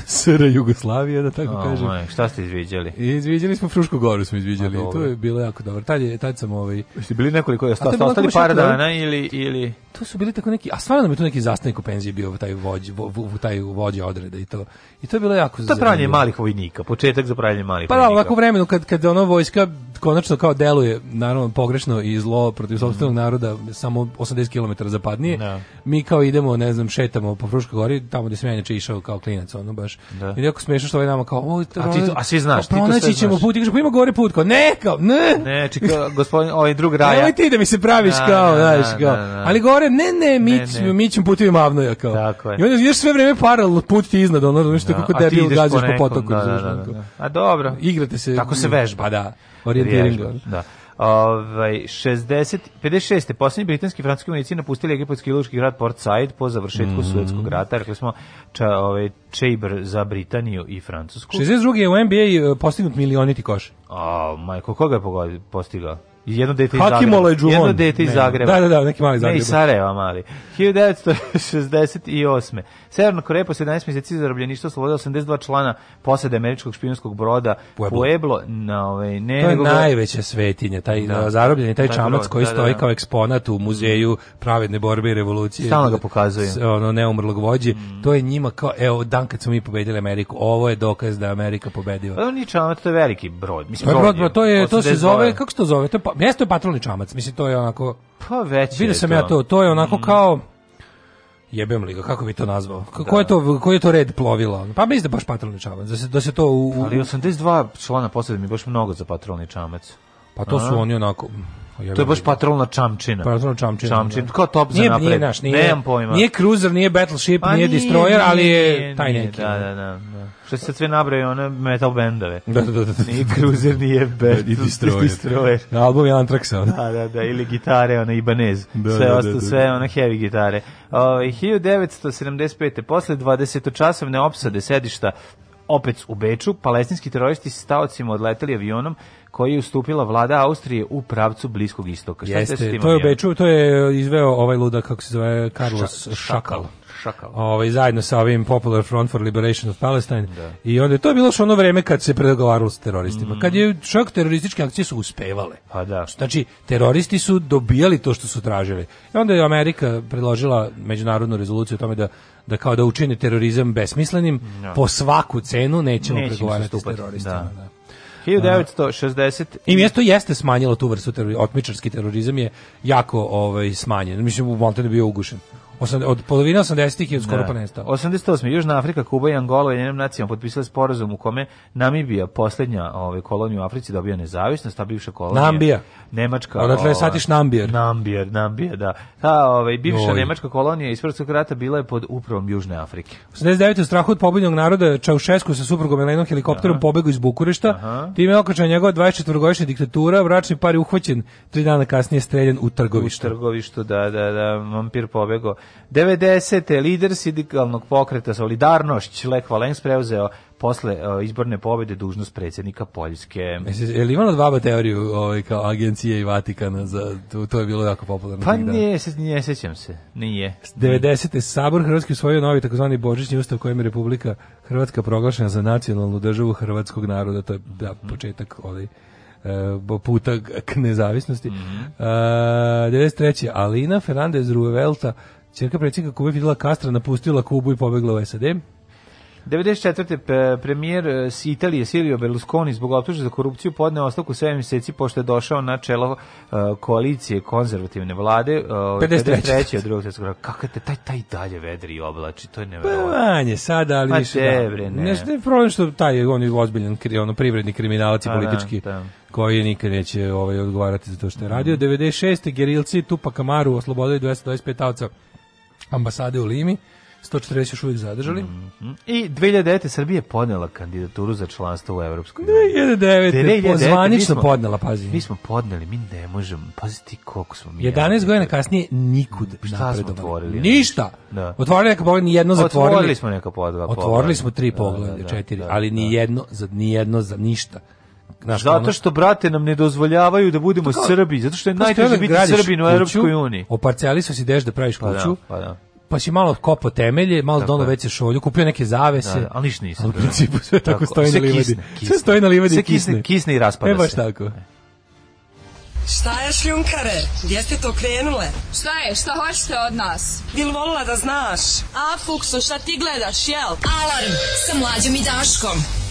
SR Jugoslavije, da tako oh, kažem. Moj, šta ste izviđali? Izviđali smo Frušku Goru, smo izviđali. to je bilo jako dobro. Tad, je, tad sam ovaj... Ste bili nekoliko, osta, ostali par dana ili, ili... To su bili tako neki... A stvarno nam je tu neki zastanik u penziji bio taj vođ, vo, vo, taj vođa odreda i to. I to je bilo jako... To pravljanje malih vojnika, početak za pravljanje malih pa, da, vojnika. Pa ovako vremenu, kad, kad ono vojska konačno kao deluje, naravno pogrešno i zlo protiv sopstvenog mm. naroda, samo 80 km zapadnije, no. Da. mi kao idemo, ne znam, šetamo po Fruškoj gori, tamo gde sam ja išao kao klinac, ono, baš. Da. I neko smeješ što ovaj nama kao, oj, a, ti to, a svi znaš, ti to pa sve ćemo znaš. put, i kaže, pa ima gore put, kao, ne, kao, ne. Ne, čekaj, gospodin, ovaj drug raja. Nemoj ti da mi se praviš da, kao, da, znaš, da, kao. Da, da, Ali gore, ne, ne, mi, ne, ne. mi ćemo putovima avno ja kao. Tako je. I onda ideš sve vreme paralel put ti iznad, ono, znaš, kako da, debil gađaš po potoku. A dobro. Igrate se. Tako se vežba. Pa da, orijentiringo. Da. Ovaj 60 56. poslednji britanski francuski vojnici napustili egipatski lučki grad Port Said po završetku mm -hmm. Suetskog rata, rekli smo ča, ovaj Chamber za Britaniju i Francusku. 62. je u NBA e, postignut milioniti koš. A, majko, koga je pogodio, postigao? Jedno dete iz Zagreba. Je Jedno dete iz Zagreba. Da, da, da, neki mali Zagreb. Ne, iz Sarajeva mali. 1968. Severna Koreja po 17 mjeseci zarobljeništva slobode 82 člana posade američkog špijunskog broda Pueblo, Pueblo na ovaj ne to je nego najveća svetinja taj da. zarobljeni taj, taj čamac brod, koji da, da, stoji da, kao eksponat u muzeju pravedne borbe i revolucije stalno ga pokazuje ono neumrlog vođe mm. to je njima kao evo dan kad smo mi pobedili Ameriku ovo je dokaz da Amerika pobedila pa to nije čamac to je veliki brod mislim to je brod, brod to je to se zove kako se to zove to je, mjesto pa, je patrolni čamac mislim to je onako pa već vidio sam to. ja to to je onako mm. kao Jebem li ga, kako bi to nazvao? Kako da. je to, koji je to red plovila? Pa mislim da baš patrolni čamac, da se, da se to... U, u... Ali 82 člana posade mi baš mnogo za patrolni čamac. Pa to A? su oni onako... To je baš patrolna čamčina. Patrolna čamčina. Čamčina, da. kao top za nije, napred. Nije naš, nije, Nemam pojma. Nije cruiser, nije battleship, pa nije, nije destroyer, ali je taj neki. Da, da, da. da. Što se sve nabraju one metal bendove. Da, da, da. Nije da. cruiser, nije bed, destroyer. destroyer. Na album je Antraxa. Da, da, da, ili gitare, ona Ibanez. Da, da, sve da, osta, da, da. sve ona heavy gitare. Ove, 1975. posle 20-časovne opsade sedišta opet u Beču, palestinski teroristi s taocima odleteli avionom koji je ustupila vlada Austrije u pravcu Bliskog istoka. Šta Jeste, to je Beču, to je izveo ovaj luda, kako se zove, Carlos Ša, Šakal. Šakal. Ovaj, zajedno sa ovim Popular Front for Liberation of Palestine. Da. I onda to je bilo što ono vreme kad se pregovaralo s teroristima. Mm. Kad je čak terorističke akcije su uspevale. Pa da. Znači, teroristi su dobijali to što su tražili. I onda je Amerika predložila međunarodnu rezoluciju o tome da da kao da učini terorizam besmislenim, no. Da. po svaku cenu nećemo Nećim pregovarati s teroristima. Da. Da. 1960. I mjesto jeste smanjilo tu vrstu teror, otmičarski terorizam je jako ovaj smanjen. Mislim u Montenu bio ugušen od polovine 80-ih je skoro da. pa nestao. 88. Južna Afrika, Kuba i Angola i njenim nacijama potpisali sporazum u kome Namibija, poslednja ove, ovaj, kolonija u Africi, dobija nezavisnost, ta bivša kolonija. Nambija. Nemačka. Odatle je ovaj, satiš Nambijer. Nambijer, Nambijer, da. Ta ovaj, bivša Oj. nemačka kolonija iz Prvog rata bila je pod upravom Južne Afrike. 89. u strahu od pobunjenog naroda Čaušesku sa suprugom Elenom helikopterom pobegu iz Bukurešta. Aha. Time je okačena njegova 24-godišnja diktatura, vračni par je uhvaćen, tri dana kasnije streljen u trgovištu. U trgovištu, da, da, da, vampir pobego. 90. lider sindikalnog pokreta Solidarnošć Lech Valens preuzeo posle e, izborne pobede dužnost predsjednika Poljske. Je li imala dva teoriju ovaj, kao agencije i Vatikana? Za, to, to je bilo jako popularno. Pa nije, se, nije, sjećam se. Nije. 90. Sabor Hrvatski usvojio novi takozvani Božićni ustav kojim je Republika Hrvatska proglašena za nacionalnu državu hrvatskog naroda. To je da, mhm. početak ovaj, puta k nezavisnosti. Mm -hmm. uh, 93. Alina Fernandez Ruevelta Čerka predsjednika Kube Fidela Kastra napustila Kubu i pobegla u SAD. 94. premijer e, s Italije Silvio Berlusconi zbog optužbe za korupciju podneo ostavku 7 mjeseci pošto je došao na čelo e, koalicije konzervativne vlade 53. E, ovaj, od drugog svetskog rata. Kako te taj taj dalje vedri i oblači, to je neverovatno. Pa manje sada, ali Ma više tebre, da. Ne. Nešto je problem što taj on je ozbiljan ono, privredni kriminalac i da, politički da, koji nikad neće ovaj, odgovarati za to što je radio. Mm. 96. gerilci Tupa Amaru oslobodili 225 avca ambasade u Limi, 140 još uvijek zadržali. Mm -hmm. I 2009. Srbije podnela kandidaturu za članstvo u Evropskoj uniji. 2009. 2009. Pozvanično podnela, pazi. Mi smo podneli, mi ne možemo, pazi ti koliko smo mi. 11 godina kasnije nikud šta smo otvorili? Ništa! Da. Otvorili neka pogleda, nijedno zatvorili. Otvorili smo neka podva. Otvorili smo tri da, pogleda, da, da, četiri, ali nijedno, da. za, nijedno za ništa. Naš, zato što brate nam ne dozvoljavaju da budemo Tako, pa Srbi, zato što je pa najteže biti Srbin u Europskoj uniji. O Oparcijalisao si deš da praviš kuću. Pa da, pa da pa si malo kopo temelje, malo tako dono veće šolju, kupio neke zavese. Da, da ali ništa nisam. u principu sve tako, tako stoji na livadi. Kisne, kisne. Sve stoji na livadi i kisne. Kisne, kisne i raspada se. e, baš se. tako. Šta je šljunkare? Gdje ste to krenule? Šta je? Šta hoćete od nas? Bil volila da znaš? A, Fuksu, šta ti gledaš, jel? Alarm sa mlađom i Daškom.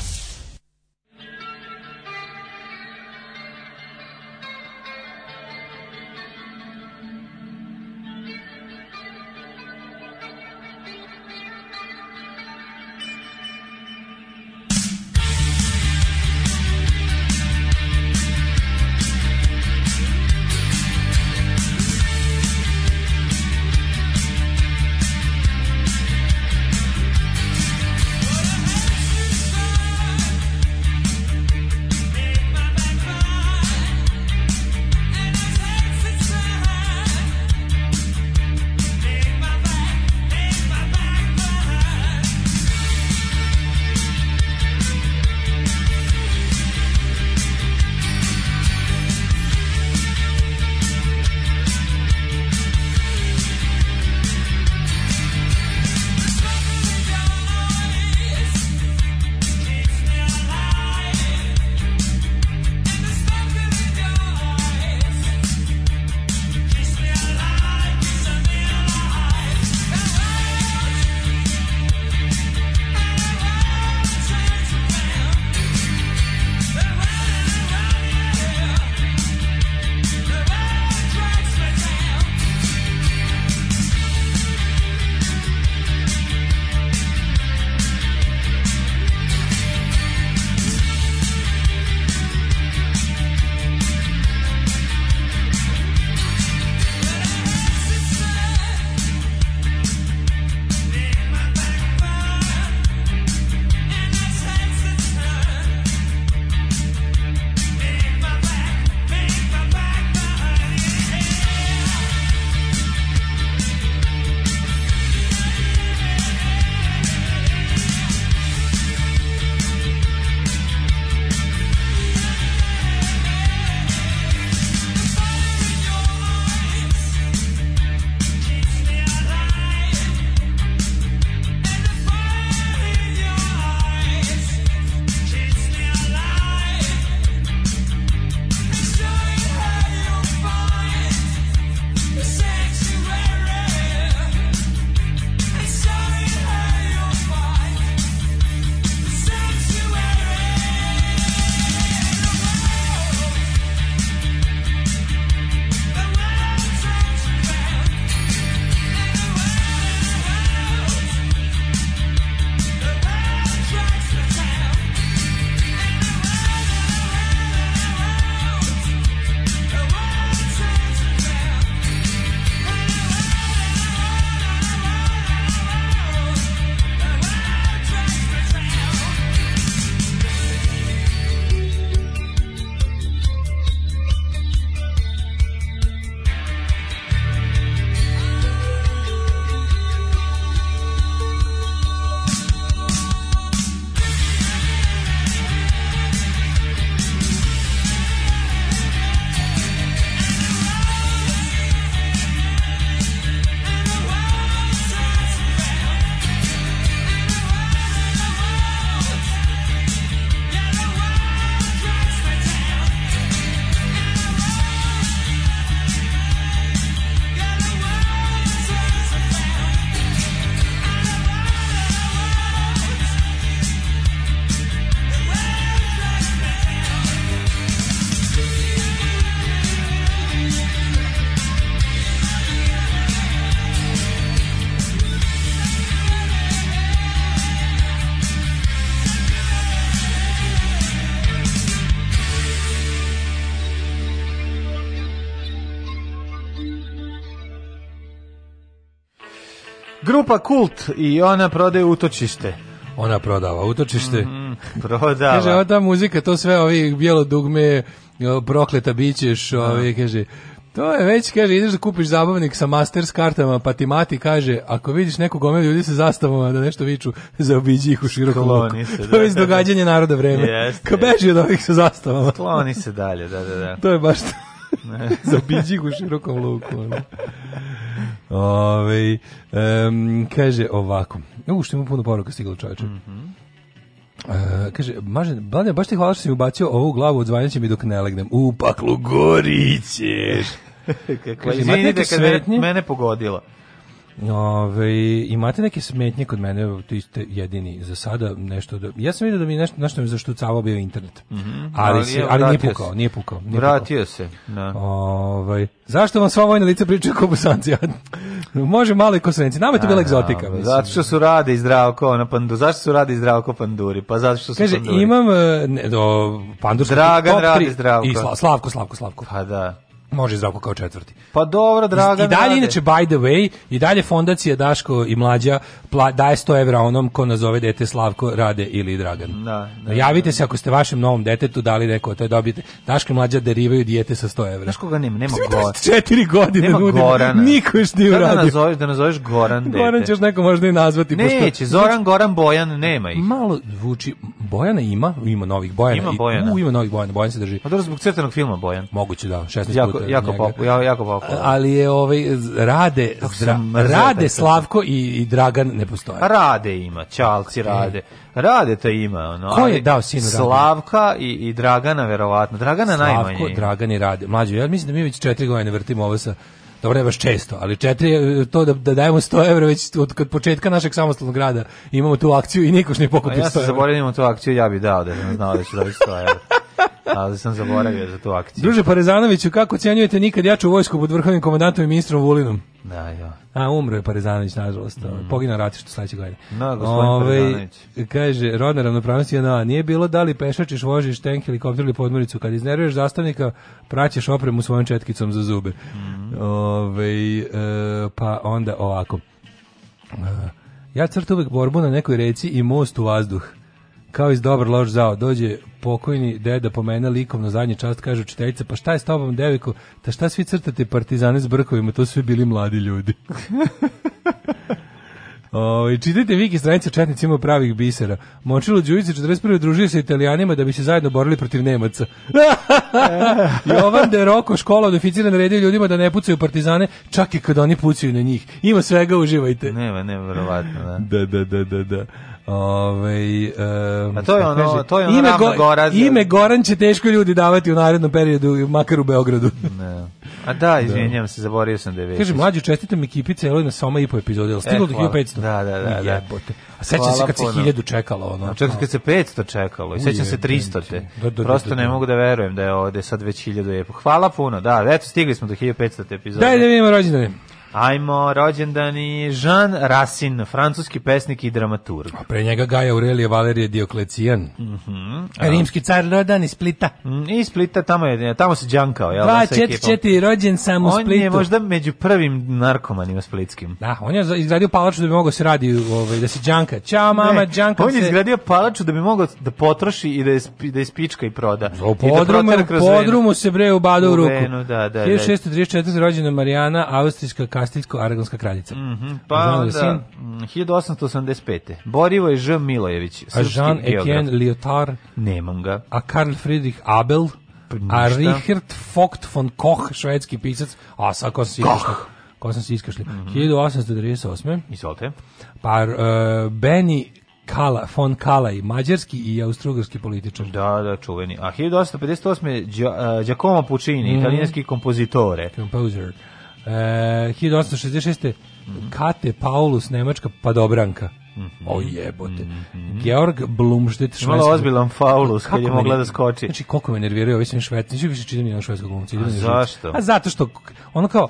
grupa Kult i ona prodaje utočište. Ona prodava utočište. Mm, prodava. kaže, ova muzika, to sve ovih bijelo dugme, prokleta bićeš, da. ovi, kaže, to je već, kaže, ideš da kupiš zabavnik sa masters kartama, pa ti mati kaže, ako vidiš nekog gome ljudi sa zastavama da nešto viču, zaobiđi ih u široku luku. Se, to je da, već da, događanje naroda vreme. Jeste, Kao beži od ovih sa zastavama. Skloni se dalje, da, da, da. To je baš to. zaobiđi ih u širokom luku. Ono. Ove, um, kaže ovako. U, što ima puno poruka stiglo čoveče. Mm -hmm. Uh, kaže, maže, Bladne, baš ti hvala što si mi ubacio ovu glavu, odzvanjaće mi dok ne legnem. U paklu gorićeš. Kako, je, izvinite kad mene pogodila. Ove, imate neke smetnje kod mene, evo, ti ste jedini za sada nešto da, ja sam vidio da mi nešto nešto mi zašto zaštucavao bio internet. Mm -hmm. Ali ali, si, ali nije pukao, nije pukao, nije Vratio pukao. se. Da. Ove, zašto vam sva vojna lica pričaju kao bosanci? Može malo i kosovenci. Nama je to bila egzotika. Mislim. Zato što su rade i zdravko na pandu. Zašto su rade i zdravko panduri? Pa zato što su Kaže, panduri. imam e, ne, do, pandurski Dragan rade zdravko. I Slavko, Slavko, Slavko. Pa da. Može Zdravko kao četvrti. Pa dobro, draga. I dalje, inače, by the way, i dalje fondacija Daško i Mlađa pla, daje 100 € onom ko nazove dete Slavko, Rade ili Dragan. Da, da, da. Javite da, se ako ste vašem novom detetu dali neko, to je dobijete. Daško i Mlađa derivaju dijete sa 100 €. Daško ga nema? Nema Goran. 4 godine nema nudim. Gorana. Niko još nije da uradio. Da, nazoveš, da nazoveš Goran dete. Goran ćeš neko možda i nazvati. ne, pošto, znači, Zoran, Goran, Bojan, nema ih. Malo zvuči, Bojana ima, ima novih Bojana. Ima Bojana. I, u, ima novih Bojana, Bojan se drži. A pa dobro, zbog crtenog filma Bojan. Moguće da, 16 jako, jako pop, ja, jako pop. Ali je ovaj rade, rade Slavko i, i Dragan ne postoje. Rade ima, Ćalci e. rade. Rade to ima, ono. Ko je dao sinu Slavka i, i Dragana verovatno. Dragana Slavko, najmanje. Slavko, Dragan i Rade. Mlađe, ja mislim da mi već 4 godine vrtimo ovo sa dobro je baš često, ali četiri, e, to da, da dajemo 100 evra već od kad početka našeg samostalnog grada imamo tu akciju i nikoš ne pokupi 100 evra. Ja sam zaboravio da tu akciju, ja bih dao da sam znao da ću dobiti 100 evra. ali sam zaboravio za tu akciju. Druže Parezanoviću, kako cijenjujete nikad jaču vojsku pod vrhovnim komandantom i ministrom Vulinom? Da, ja. A, umro je Parezanović, nažalost. Ovaj, mm. Poginuo ratištu sledeće godine. Na, gospodin Ove, ovaj, Kaže, rodna ravnopravnost je na, nije bilo da li pešačiš, vožiš tank, helikopter ili podmornicu. Kad iznerviraš zastavnika, praćeš opremu svojom četkicom za zube. Mm. Ove, ovaj, e, pa onda ovako. E, ja crtu uvek borbu na nekoj reci i most u vazduh kao iz dobar loš zao, dođe pokojni deda po mene likom na zadnji čast, kaže učiteljica, pa šta je s tobom, deviko, ta šta svi crtate partizane s brkovima, to su svi bili mladi ljudi. O, ovaj, i čitajte Viki stranice četnicima pravih bisera. Močilo Đujice 41. družio se italijanima da bi se zajedno borili protiv Nemaca. Jovan de Roko škola odoficira naredio ljudima da ne pucaju partizane, čak i kada oni pucaju na njih. Ima svega, uživajte. Nema, nevjerovatno, da. Da, da, da, da. da. Ove, ovaj, um, A to je ono, kaže, to je ono ime, go, ime Goran će teško ljudi davati u narednom periodu, makar u Beogradu. ne. A da, da, izvinjavam se, zaboravio sam da je Kaže, mlađi, čestitam ekipi celoj na soma i po epizodi, ali stiglo e, do 1500. Da, da, da, da. Jebote. A sećam se kad se 1000 čekalo. Ono, čekam se kad se 500 čekalo i sećam se 300 te. Da, da, Prosto da, ne mogu da verujem da je ovde sad već 1000 je. Hvala puno, da, eto, stigli smo do 1500 epizode. Daj da vidimo rođendane. Ajmo, rođendan je Jean Racine, francuski pesnik i dramaturg. A pre njega Gaja Aurelije Valerije Dioklecijan. Mm -hmm. Rimski car rodan iz Splita. Mm, I Splita, tamo, je, tamo se džankao. Jel, 244, da, rođen sam u Splitu. On je možda među prvim narkomanima splitskim. Da, on je izgradio palaču da bi mogao da se radi, ovaj, da se džanka. Ćao mama, džanka On je izgradio palaču da bi mogao da potroši i da je, da je spička i proda. O, podrumu, I da podrumu se bre badu u, u ruku. Venu, da, da, 1634. Da. rođena Marijana, austrijska kastijsko-aragonska kraljica. Mhm, pa da da, mm Pa onda, 1885. Borivo je Ž. Milojević, a Jean-Etienne Lyotard, nemam ga, a Karl Friedrich Abel, pa Ništa. a Richard Vogt von Koch, švedski pisac, a sad ko si Koch. Ko sam se iskašli. Mm -hmm. 1898. Izvolite. Pa uh, Benny Kala, von Kalaj, mađarski i austrougarski političar. Da, da, čuveni. A 1858. Đa, e, Giacomo Puccini, mm italijanski kompozitore. Composer. E, 1866. Mm -hmm. Kate Paulus, Nemačka padobranka. Mm -hmm. O jebote. Mm -hmm. Georg Blumstedt, švedski. Malo ozbiljan faulus kad je mogla da skoči. Znači, koliko me nerviraju ovi sam švedski. Nisu više čitam jedan švedskog glumca. A zašto? A zato što, ono kao,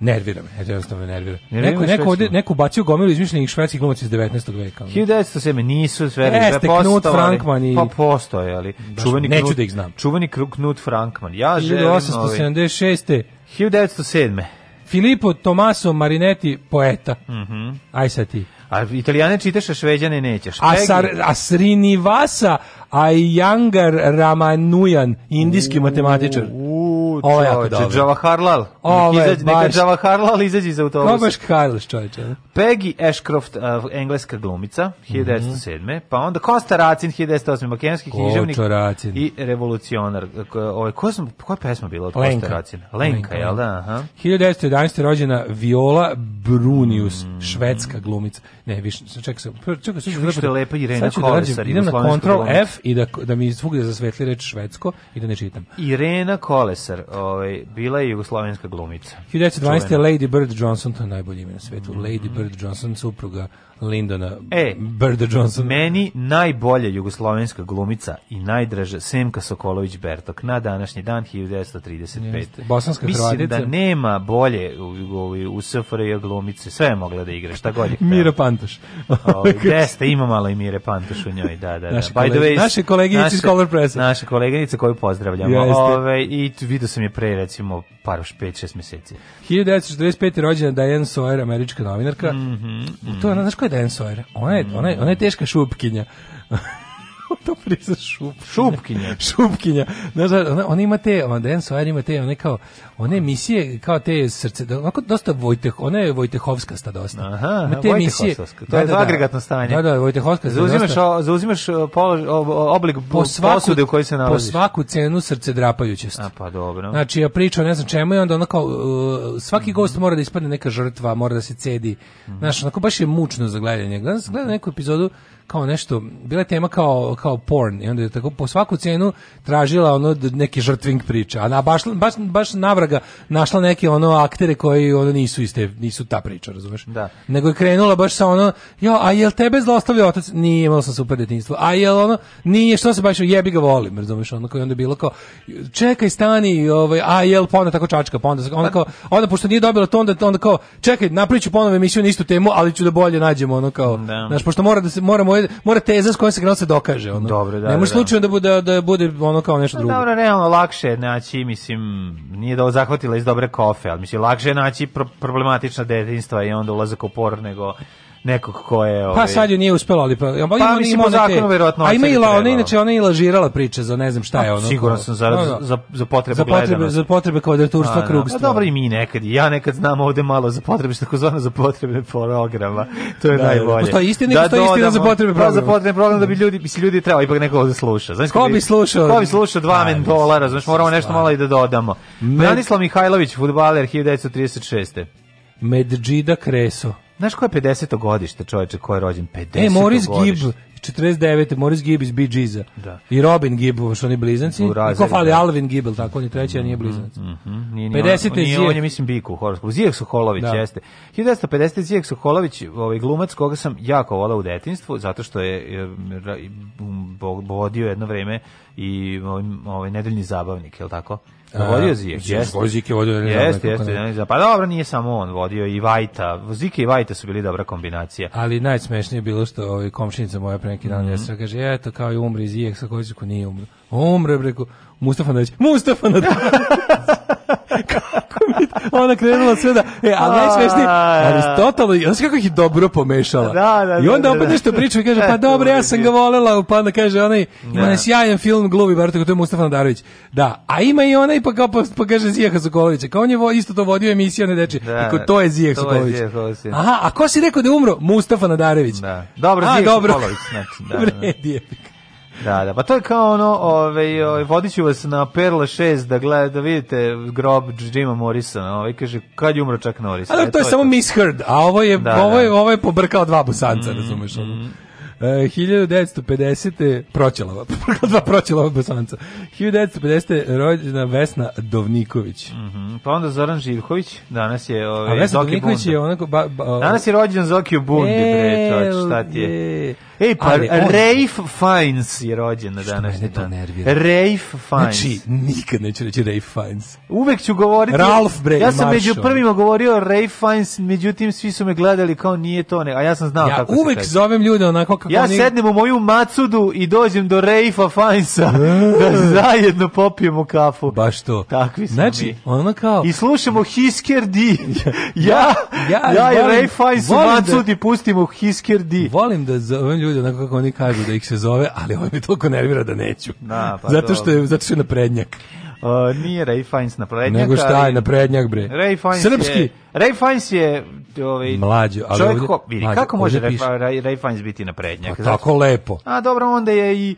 Nervira me, jednostavno nervira. nervira neko, neko, ovde, neko bacio gomilu izmišljenih švedskih glumaca iz 19. veka. 1907. nisu sve nervira. Jeste, Knut Frankman i... Pa postoje, ali... Čuveni neću Knut, da ih znam. Čuveni Knut Frankman. Ja želim... 1876. Ovaj- 1907. Filippo Tommaso Marinetti, poeta. Mhm. Mm Aj sad ti. A italijane čitaš, a šveđane nećeš. A, sar, a Srinivasa Ayangar Ramanujan, indijski uh, matematičar. Uh, Ovo je jako dobro. Džavaharlal. Ovo je baš... Neka Džavaharlal izađe iz autobusa. Ovo baš Carlos čovječe. Peggy Ashcroft, uh, engleska glumica, 1907. Mm -hmm. Pa onda Kosta Racin, 1908. Makenski književnik. I revolucionar. Ovo, eh, ko ovaj, sam, koja pesma bila od Lenka. Kosta Racina? Lenka, Lenka, jel da? Aha. 1911. rođena Viola Brunius, mm. švedska glumica. Ne, više, čekaj se. Čekaj se. Više da je lepa Irena da Kolesar. Idem na Ctrl F i da, da mi svugde zasvetli reč švedsko i da ne čitam. Irena Kolesar, ovaj, bila je jugoslovenska glumica. 1912. Lady Bird Johnson, to je najbolje ime na svetu. Mm -hmm. Lady Bird Johnson, supruga Lindona e, Berda Johnson. Meni najbolja jugoslovenska glumica i najdraža Semka Sokolović Bertok na današnji dan 1935. Jeste. Bosanska Mislim da Hrvatica. da nema bolje u, u, u SFRJ glumice, sve je mogla da igra, šta god je htjela. Mira Pantoš. Jeste, ovaj, ovaj, ima malo i Mire Pantoš u njoj, da, da. da. Naše, kolege, way, naše koleginice iz Color Pressa. Naše koleginice koju pozdravljamo. Jeste. Ove, I vidio sam je pre, recimo, par 5-6 meseci. 1945. rođena Diane Sawyer, američka novinarka. Mm -hmm, mm -hmm. To je, znaš ko Sawyer, ona je, ona je, ona je mm. teška šupkinja. to priča šup, šupkinja. šupkinja. Znaš, ona, ona ima te, ona Dan Sawyer ima te, one kao, one emisije, kao te srce, onako dosta Vojteh, ona je Vojtehovska sta dosta. Aha, ima te emisije, to da, je da, da, agregatno stanje. Da, da, Vojtehovska. Zauzimaš, o, zauzimaš e, polož, oblik po svaku, posude u kojoj se nalaziš. Po svaku cenu srce drapajućest. A pa dobro. Znači, ja pričam, ne znam čemu, i onda ona kao, uh, svaki mm -hmm. gost mora da ispadne neka žrtva, mora da se cedi. Mm -hmm. Znaš, onako baš je mučno za gledanje. Gledam, gledam neku epizodu, kao nešto, bila je tema kao, kao porn i onda je tako po svaku cenu tražila ono neke žrtving priče, a na, baš, baš, baš navraga našla neke ono aktere koji ono nisu iste, nisu ta priča, razumeš? Da. Nego je krenula baš sa ono, jo, a jel tebe zlostavio otac? Nije, imao sam super detinjstvo. A jel ono, nije, što se baš, jebi ga volim, razumeš? Ono koji onda je bilo kao, čekaj, stani, ovaj, a jel, pa onda tako čačka, pa onda, onda kao, onda pošto nije dobila to, onda, onda kao, čekaj, napriču ponove emisiju na istu temu, ali ću da bolje nađemo, ono kao, da. Znaš, pošto mora da se, moramo koje mora teza s kojom se se dokaže ono. Dobro, da. Ne može da, da. slučajno da bude da bude ono kao nešto pa drugo. Dobro, realno lakše naći, mislim, nije da zahvatila iz dobre kofe, al mislim lakše je naći problematična detinjstva i onda ulazak u por nego nekog ko je... Pa ovaj... Pa sad joj nije uspelo, ali pa... Pa, pa mislim, zakonu verovatno... A ima i la, da ona, inače ona je lažirala priče za ne znam šta je ono. Sigurno sam za, no, da, da. za, za potrebe za potrebe, gledanosti. Za potrebe kvadraturstva, krugstva. dobro i mi nekad, ja nekad znam ovde malo za potrebe, što zvano za potrebe programa, to je da, najbolje. Postoji istina, da, postoji istina za potrebe programa. za potrebe programa, da bi ljudi, bi ljudi trebali ipak nekog da sluša. Znaš, ko bi slušao? Ko bi slušao dva dolara, razumiješ, moramo nešto malo i da dodamo. Branislav Mihajlović, futbaler 1936. Medžida Kreso. Znaš ko je 50. godište čoveče ko je rođen 50. E, Morris Gibb, 49. Morris Gibb iz Bee Gees-a. Da. I Robin Gibb, što oni blizanci. I ko fali da. Alvin Gibb, tako on je treći, a nije mhm, blizanac. Mm -hmm. nije, nije 50. On, nije Zijek. on je, mislim, Biku u horoskopu. Zijek Soholović da. jeste. 1950. Zijek Soholović, ovaj glumac koga sam jako volao u detinstvu, zato što je um, vodio jedno vreme i ovaj, ovaj nedeljni zabavnik, je li tako? Vodio da, Zijek, jeste. Zik je vodio. Ne jeste, jeste. Ne pa dobro, nije samo on vodio i Vajta. Zika i Vajta su bili dobra kombinacija. Ali najsmešnije je bilo što ovaj komšinica moja pre neki dan mm -hmm. kaže, eto, kao i umri Zijek, sa koji nije umro. Umre, breko, Mustafa Nadić. Mustafa Nadić! Kako mi ona krenula sve da, e, ali najsmešnije, ali totalno, znaš kako ih dobro pomešala. Da, da, I da, onda da, opet da. nešto priča i kaže, pa e, dobro, ja sam ga volela, pa onda kaže, onaj, ima da. sjajan film gluvi, bar tako, to je Mustafa Nadarović. Da, a ima i onaj, pa, kao, pa, pa kaže Zijeha Sokolović, kao on je isto to vodio emisiju, ne deče, da, e, to je Zijeh Sokolović. Aha, a ko si rekao da je umro? Mustafa Nadarević. Da. Dobro, Zijeh Sokolović, znači, da. Vredi je, Da, da, pa to je kao ono, ovaj, ovaj, vodiću vas na Perle 6 da gledate, da vidite grob Jima Morrisona, ovaj kaže kad je umro čak Norris. Ali da, e, to je, samo to... misheard, a ovo je, da, ovo je, da. ovo je pobrkao dva busanca, mm, razumeš? Mm. Uh, 1950. Proćelava, dva Proćelava bosanca. 1950. rođena Vesna Dovniković. Mm Pa onda Zoran Živković, danas je ovaj, A Dovniković Bunda. je onako... Ba, ba, Danas je rođen Zoki Bundi, bre, čoč, šta ti je? Ej, pa ali on... Rafe Fiennes je rođen na današnji dan. nervira. Rafe Fiennes. Znači, nikad neću reći Rafe Fiennes. Uvek ću govoriti... Ralph Bre, Ja sam Marshall. među prvima govorio Rafe Fiennes, međutim svi su me gledali kao nije to ne, a ja sam znao ja kako uvek zovem ljude onako kako Ja oni... sednem u moju macudu i dođem do Rafa Fiennesa e. da zajedno popijemo kafu. Baš to. Takvi smo znači, mi. ono kao... I slušamo Hisker D. ja, ja, ja, ja i Rafe Fiennes u da- macudi pustimo Hisker D. Volim da zovem ljude ljudi onako kako oni kažu da ih se zove, ali on ovaj mi toliko nervira da neću. Na, da, pa zato što je zato što je naprednjak. Uh, nije Ray Fiennes na prednjak. Nego šta je na prednjak, bre? Ray Fiennes Srpski. Je, Ray Fiennes je ovaj, Mlađo, ali ovdje, ko, vidi, mlađo, kako može Ray, Ray, Ray Fiennes biti na prednjak? Pa, tako lepo. A dobro, onda je i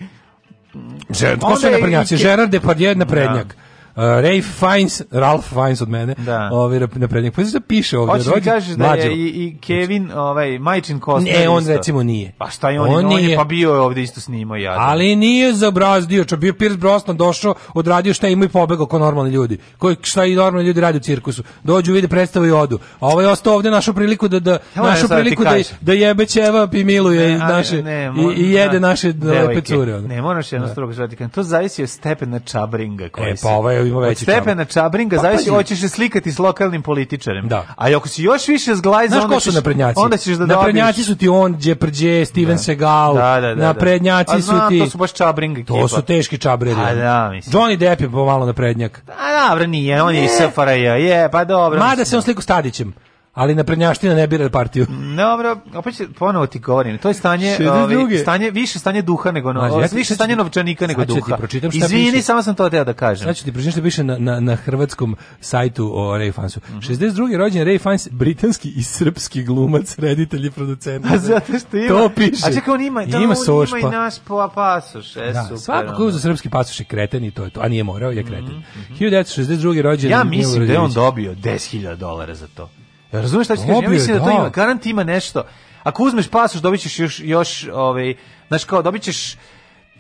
Žer, ko se su naprednjaci? Gerard Depardieu je naprednjak. Da. Uh, Ray Fiennes, Ralph Fiennes od mene, da. ovaj naprednik. Pa što da piše ovdje? Hoćeš da mi kažeš da je i, i Kevin, ovaj, Majčin Kostner Ne, on isto. recimo nije. Pa šta je on, on, on, je, pa bio je ovdje isto snimao ja. Ali nije zabrazdio, čo bio Pierce Brosnan došao, odradio šta ima i pobegao ko normalni ljudi. Koji šta i normalni ljudi rade u cirkusu. Dođu, vide predstavu i odu. A ovaj ostao ovdje našu priliku da da Evo našu priliku da da jebe ćeva i miluje ne, naše ne, mo, i, i, jede da. naše lepe ovaj, cure. Ne, moraš jednostavno kažati, to zavisi od stepena čabringa koji e, pa ovaj ima veći. Od Stepana Čabringa pa, zavisi hoćeš se slikati s lokalnim političarem. Da. A ako si još više zglajza, Znaš onda ko su ćeš, Onda ćeš da naprednjaci su ti on Đeprđe, Steven da. Segal. Da, da, da, da, naprednjaci da. Znam, su ti. to su baš Čabring ekipa. To su teški Čabreri. A pa da, mislim. Johnny Depp je pomalo naprednjak. A pa da, bre nije, on je iz SFRJ. Je, pa dobro. Mada se on sliku Tadićem ali na prednjaština ne bira partiju. Dobro, opet se ponovo ti govorim. To je stanje, ovi, stanje više stanje duha nego no, ja više stanje novčanika nego duha. Ti pročitam šta Izvini, piše. samo sam to teo da kažem. Sad ću ti pročitam šta piše na, na, na hrvatskom sajtu o Ray Fansu. Mm -hmm. 62. rođen Ray Fans, britanski i srpski glumac, reditelj i producent. A zato što ima. To piše. A čekaj, on ima, to ima, on ima i naš po pasoš. E, da, super, svako ko za srpski pasoš je kreten i to je to. A nije morao, je kreten. Mm -hmm. 1962. rođen. Ja mislim da je on dobio 10.000 dolara za to. Ja razumeš šta ću kažem? Ja mislim da, to ima, garant ima nešto. Ako uzmeš pasoš, dobit ćeš još, još ovaj, znaš kao, dobit ćeš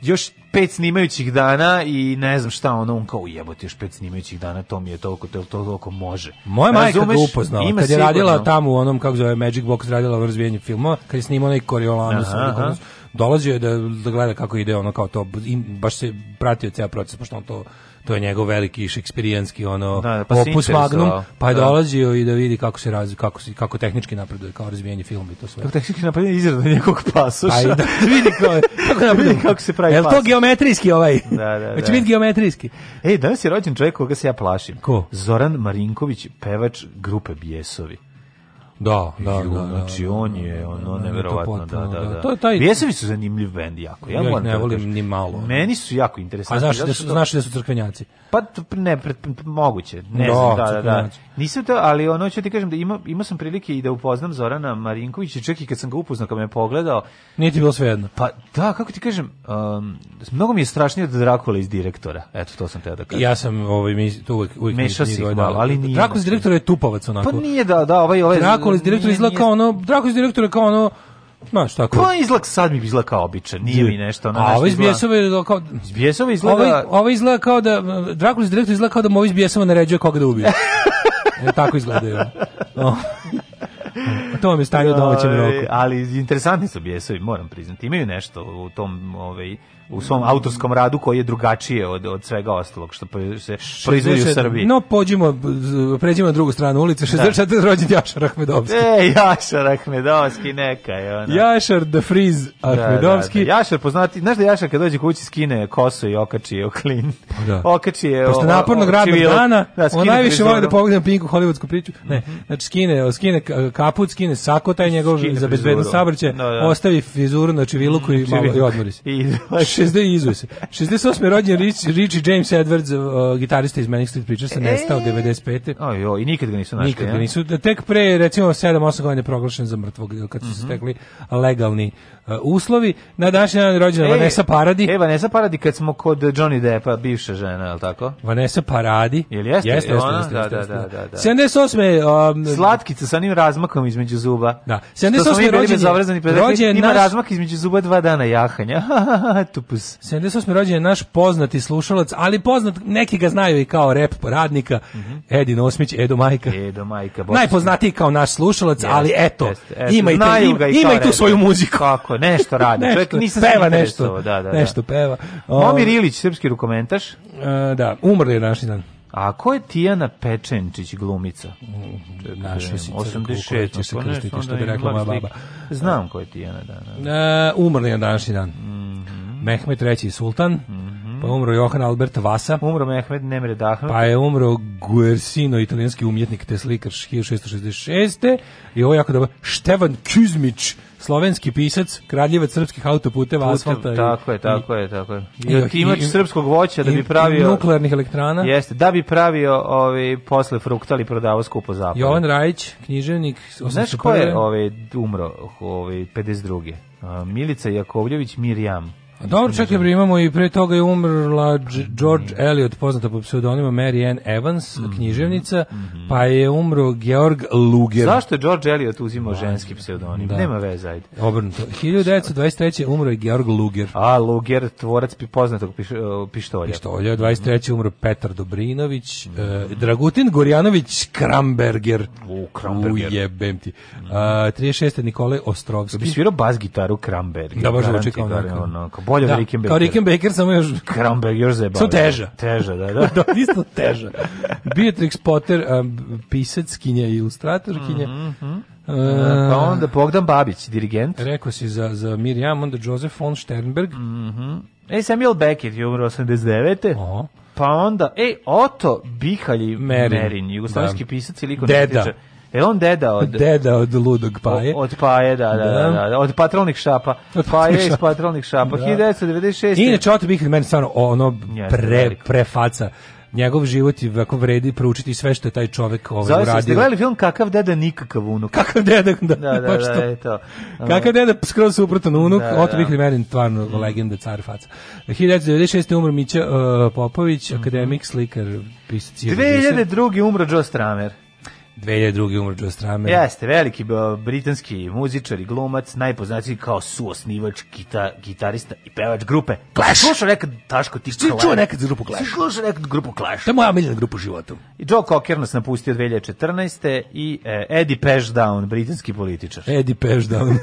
još pet snimajućih dana i ne znam šta ono on kao jebote još pet snimajućih dana to mi je toliko to toliko može moja majka Razumeš, ga upoznala kad je sigurno. radila tamo u onom kako zove Magic Box radila u razvijanju filmova kad je snimao onaj Coriolanus dolazio je da, da gleda kako ide ono kao to i baš se pratio ceo proces pošto on to to je njegov veliki šekspirijanski ono da, pa opus magnum, da. pa je dolazio i da vidi kako se razvija, kako, se, kako tehnički napreduje, kao razvijanje filma i to sve. Kako tehnički napreduje izrada njegovog pasoša. Aj, pa da, vidi kao, kako, vidi kako se pravi Jel to geometrijski ovaj? Da, da, da. Hoće biti znači, geometrijski. Ej, danas je rođen čovjek koga se ja plašim. Ko? Zoran Marinković, pevač grupe Bjesovi. Da, da, da, da, znači on je ono da, neverovatno da, da, da, da. To je taj Vjesevi su zanimljiv bend jako. Ja moram ne da volim ni malo. Meni su jako interesantni. A znaš da su znaš da su crkvenjaci. Pa ne moguće, ne da, znam, da, da, Nisam to, ali ono što ti kažem da ima imao sam prilike i da upoznam Zorana Marinkovića, i čak i kad sam ga upoznao, kad me je pogledao, nije ti bilo svejedno. Pa da, kako ti kažem, um, mnogo mi je strašnije od Drakula iz direktora. Eto, to sam te da kažem. Ja sam ovaj mi tu uvek uvek Meša se ali nije. Drakula iz direktora je tupavac onako. Pa nije da, da, ovaj ovaj Drakulis direktor izgleda kao ono, Drakulis direktor je kao ono, Ma šta ko? Pa izlak sad mi izgleda kao običan, nije mi nešto ono. A ovo iz Bjesova izgleda kao iz Bjesova izgleda. Ovo, ovo izgleda kao da Drakulis direktor izgleda kao da mu iz Bjesova naređuje koga da ubije. e, tako izgleda. Ja. to vam je stanje u domaćem ovaj, roku. Ali interesantni su bjesovi, moram priznati. Imaju nešto u tom ovaj, u svom autorskom radu koji je drugačije od, od svega ostalog što se proizvodi u Srbiji. No, pođimo, pređimo na drugu stranu ulice, 64. Da. rođen Jašar Ahmedovski. E, Jašar Ahmedovski, neka je ona. Jašar the Freeze Ahmedovski. Da, da, da. Jašar poznati, znaš da Jašar kad dođe kući skine kosu i okači je oklin. Pa da. Okači je... Posle napornog radnog dana, da, on najviše voli da pogleda pinku hollywoodsku priču. Ne, mm -hmm. znači skine, skine kaput, skine sako taj njegov skine za bezbedno sabrće, da, da. ostavi frizuru na čivilu koji mm, malo i odmori se. I 60 izuje se. 68. rođen Rich, Richie James Edwards, uh, gitarista iz Manic Street Preachers, e, nestao 95. Ajo, i nikad ga nisu našli. Nikad ga nisu. Da, tek pre, recimo, 7-8 godina proglašen za mrtvog, kad su mm -hmm. stekli legalni uh, uslovi. Na današnji dan rođena e, Vanessa Paradis. E, Vanessa Paradis, kad smo kod Johnny Deppa, bivša žena, je li tako? Vanessa Paradis. Jel jeste? Jeste, jeste, ona? jeste, jeste, da, da, jeste, da, da, da, da. Slatkica sa njim razmakom između zuba. Da. 78. rođen je, rođen, ima naš... razmak između zuba dva dana jahanja. tu Opus. 78. rođen je naš poznati slušalac, ali poznat, neki ga znaju i kao rep poradnika, mm -hmm. Edin Osmić, Edo Majka. Edo Majka. Boži. Najpoznatiji kao naš slušalac, yes, ali eto, ima, i te, ima, i tu svoju muziku. Kako, nešto radi. nešto, Čovjek nisam peva nešto, da, da, da, nešto peva. Um, Momir ovaj- Ilić, srpski rukomentaš. Uh, da, umrli je naši dan. A ko je Tijana Pečenčić glumica? Da Naša si 86. Pa što bi rekla moja baba. Znam ko je Tijana, da. da. Uh, umrli je današnji dan. Mm. Mhm. Mehmed III. sultan, mm -hmm. pa umro Johan Albert Vasa. Umro Mehmed Nemre Dahnut. Pa je umro Guersino, italijanski umjetnik te slikar 1666. I ovo je jako dobro. Števan Kuzmić, slovenski pisac, kradljivac srpskih autoputeva, Putem, asfalta. Tako i, je, tako je, tako je. I, i, i srpskog voća da bi pravio... nuklearnih elektrana. Jeste, da bi pravio ovaj, posle fruktali prodavao skupo zapadu. Jovan Rajić, književnik. Znaš ko je ovaj, umro ovaj, 52. Milica Jakovljević Mirjam. Dobro, čekaj, bre, imamo i pre toga je umrla George mm. Eliot, poznata po pseudonima Mary Ann Evans, mm-hmm. književnica, mm-hmm. pa je umro Georg Luger. Zašto je George Eliot uzimao da, ženski pseudonim? Da. Nema veze, ajde. Obrnuto. 1923. umro je Georg Luger. A, Luger, tvorac poznatog piš, uh, pištolja. Pištolja, 23. Mm-hmm. umro Petar Dobrinović, mm -hmm. uh, Dragutin Gorjanović Kramberger. U, Kramberger. Ujebem ti. Uh, 36. Nikolaj Ostrovski. Da bi svirao bas gitaru Kramberger. Da, baš očekao onako bolje da, od Baker. Kao Rickenbacker, samo još... Kronberg, još zajebao. Samo da. teža. Teža, da, da. da isto teža. Beatrix Potter, um, pisackinja i ilustratorkinja. Mm -hmm. Uh, pa onda Bogdan Babić, dirigent. Rekao si za, za Mirjam, onda Josef von Sternberg. Mm -hmm. E, Samuel Beckett je umro 89. Oho. Pa onda, ej, Otto Bihalji Merin, Merin jugoslavski da. pisac ili likovni Deda. Tiča. E on deda od... Deda od ludog paje. Od paje, da, da, da, da od patrolnih šapa. Od paje iz patrolnih šapa. Da. 1996. I inače, Otto Bihak meni stvarno ono pre, prefaca njegov život i kako vredi proučiti sve što je taj čovjek ovaj Zavisi, uradio. Ste gledali film Kakav deda nikakav unuk. Kakav deda, da, da, da, baš da, da, to. Kakav deda skroz suprotan unuk, da, Otto Bihli Menin, tvarno mm. legenda, car faca. 1996. umro Mića uh, Popović, mm -hmm. akademik, slikar, pisac. 2002. umro Joe Stramer. 2002. umro Joe Strummer. Jeste, veliki britanski muzičar i glumac, najpoznatiji kao suosnivač, kita, gitarista i pevač grupe Clash. Slušao nekad Taško ti Clash. Čuo nekad grupu Clash. Slušao nekad grupu Clash. To je moja miljena grupa u životu. I Joe Cocker nas napustio 2014. i e, Eddie Pashdown, britanski političar. Eddie Pashdown.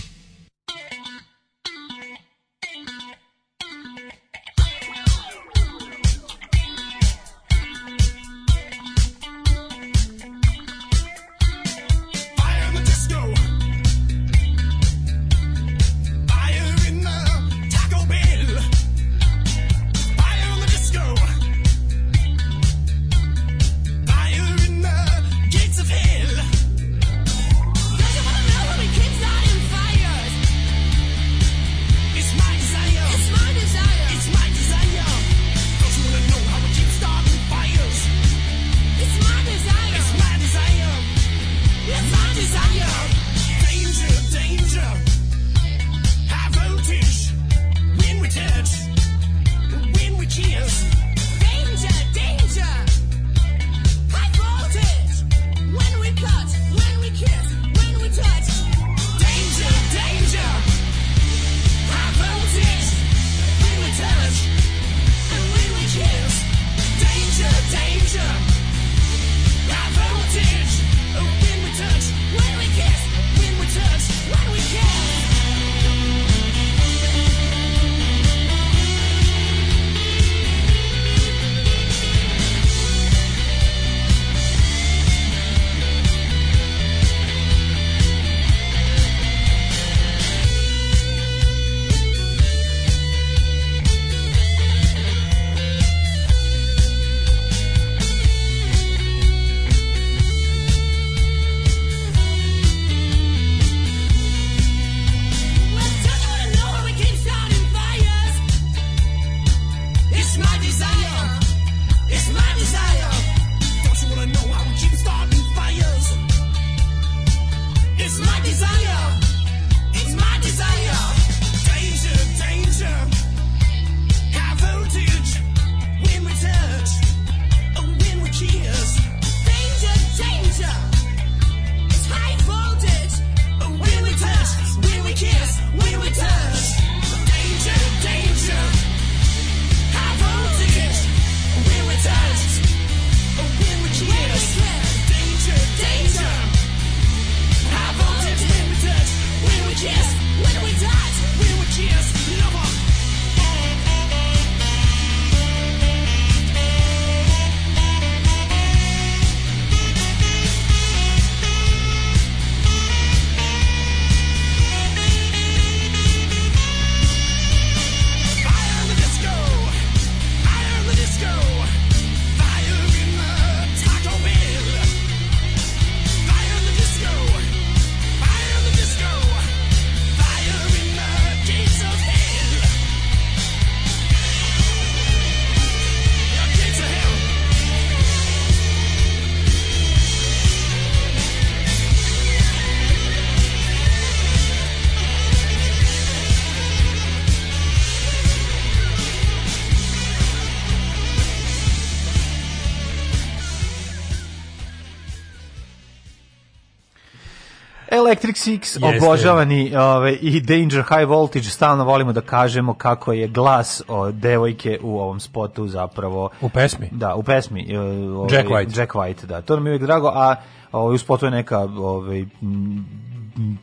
Electric Six, Jeste. obožavani ove, i Danger High Voltage, stalno volimo da kažemo kako je glas o devojke u ovom spotu zapravo... U pesmi? Da, u pesmi. E, ove, Jack White. Jack White, da. To nam je uvijek drago, a ovaj u spotu je neka ovaj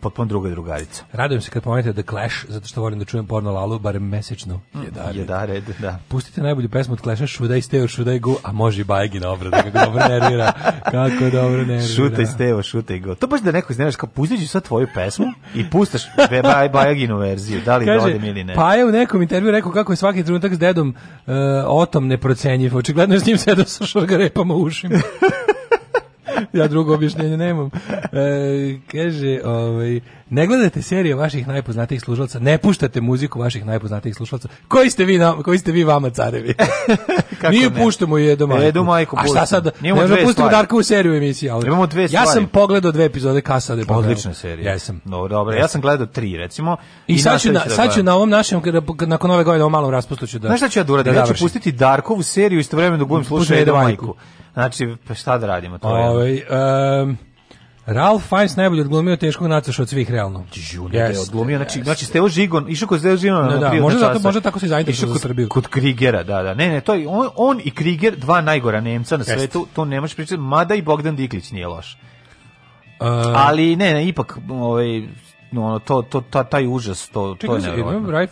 potpuno druga drugarica. Radujem se kad pomenete The Clash, zato što volim da čujem porno lalu, barem mesečno. Mm, jedar, jedar red, da. Pustite najbolju pesmu od Clasha, Should I Stay or Should I Go, a može i Bajgi na obradu, kako da dobro nervira. Kako dobro nervira. Šutaj Stevo, I go. To baš da neko izneraš, kao pustit ću sad tvoju pesmu i pustaš baj, Bajaginu verziju, da li Kaže, dodim ili ne. Pa je u nekom intervju rekao kako je svaki trenutak s dedom uh, otom neprocenjiv. Očigledno je s njim sedao sa šargarepama u ušima. ja drugo objašnjenje nemam. E, kaže, ovaj, ne gledate serije vaših najpoznatijih slušalaca, ne puštate muziku vaših najpoznatijih slušalaca. Koji ste vi, nam, koji ste vi vama carevi? Kako Mi ne? puštamo Edo Majku. Edo Majku A šta sad? Ne pustimo Darka u seriju emisije. Ali... Imamo dve stvari. Ja sam pogledao dve epizode Kasade. Odlična serija. Ja sam. Dobro, dobro, ja sam gledao tri, recimo. I, i sad, ću na, da sad ću na ovom našem, kada, nakon ove godine, ovom malom raspustu ću da... Znaš šta ću ja da uradim? Da ja ću pustiti Darkovu seriju istovremeno da budem slušao Edo Majku. Znači, pa šta da radimo? To Ove, ovaj, um, Ralph Fiennes najbolje odglumio teškog nacaša od svih realno. Juli je odglumio, znači, znači Stevo Žigon, išao kod Steo Žigon no, da, na da, možda, zato, možda tako se i zainteresuo za Srbiju. Kod Krigera, da, da. Ne, ne, to je, on, on i Kriger, dva najgora Nemca na svetu, to ne možeš pričati, mada i Bogdan Diklić nije loš. Uh, ali ne, ne, ipak ovaj no, ono, to, to, ta, taj užas, to, Čekaj, to je nevjerovatno. Raif,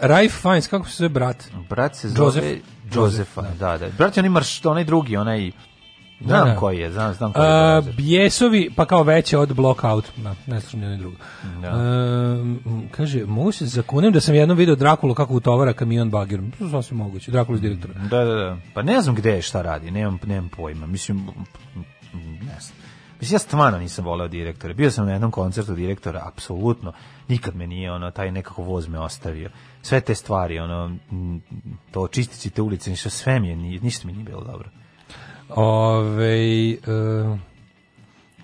Raif Fiennes, kako se zove brat? Brat se zove Josefa, da. da, da. Brat je onaj, marš, onaj drugi, onaj... Da, znam da. koji je, znam, znam koji je. bjesovi, pa kao veće od Blockout, na, ne slušam ni drugo. Da. Uh, kaže, mogu se zakunem da sam jednom video Drakulu kako utovara kamion bagirom. To je sasvim moguće, Drakulu iz mm, direktora. Da, da, da. Pa ne znam gde je šta radi, nemam, nemam pojma. Mislim, ne znam. Mislim, ja stvarno nisam voleo direktore. Bio sam na jednom koncertu direktora, apsolutno. Nikad me nije ono, taj nekako voz me ostavio. Sve te stvari, ono, to čistići te ulice, ništa, sve mi je, ništa mi nije bilo dobro. Ove, uh... Eh,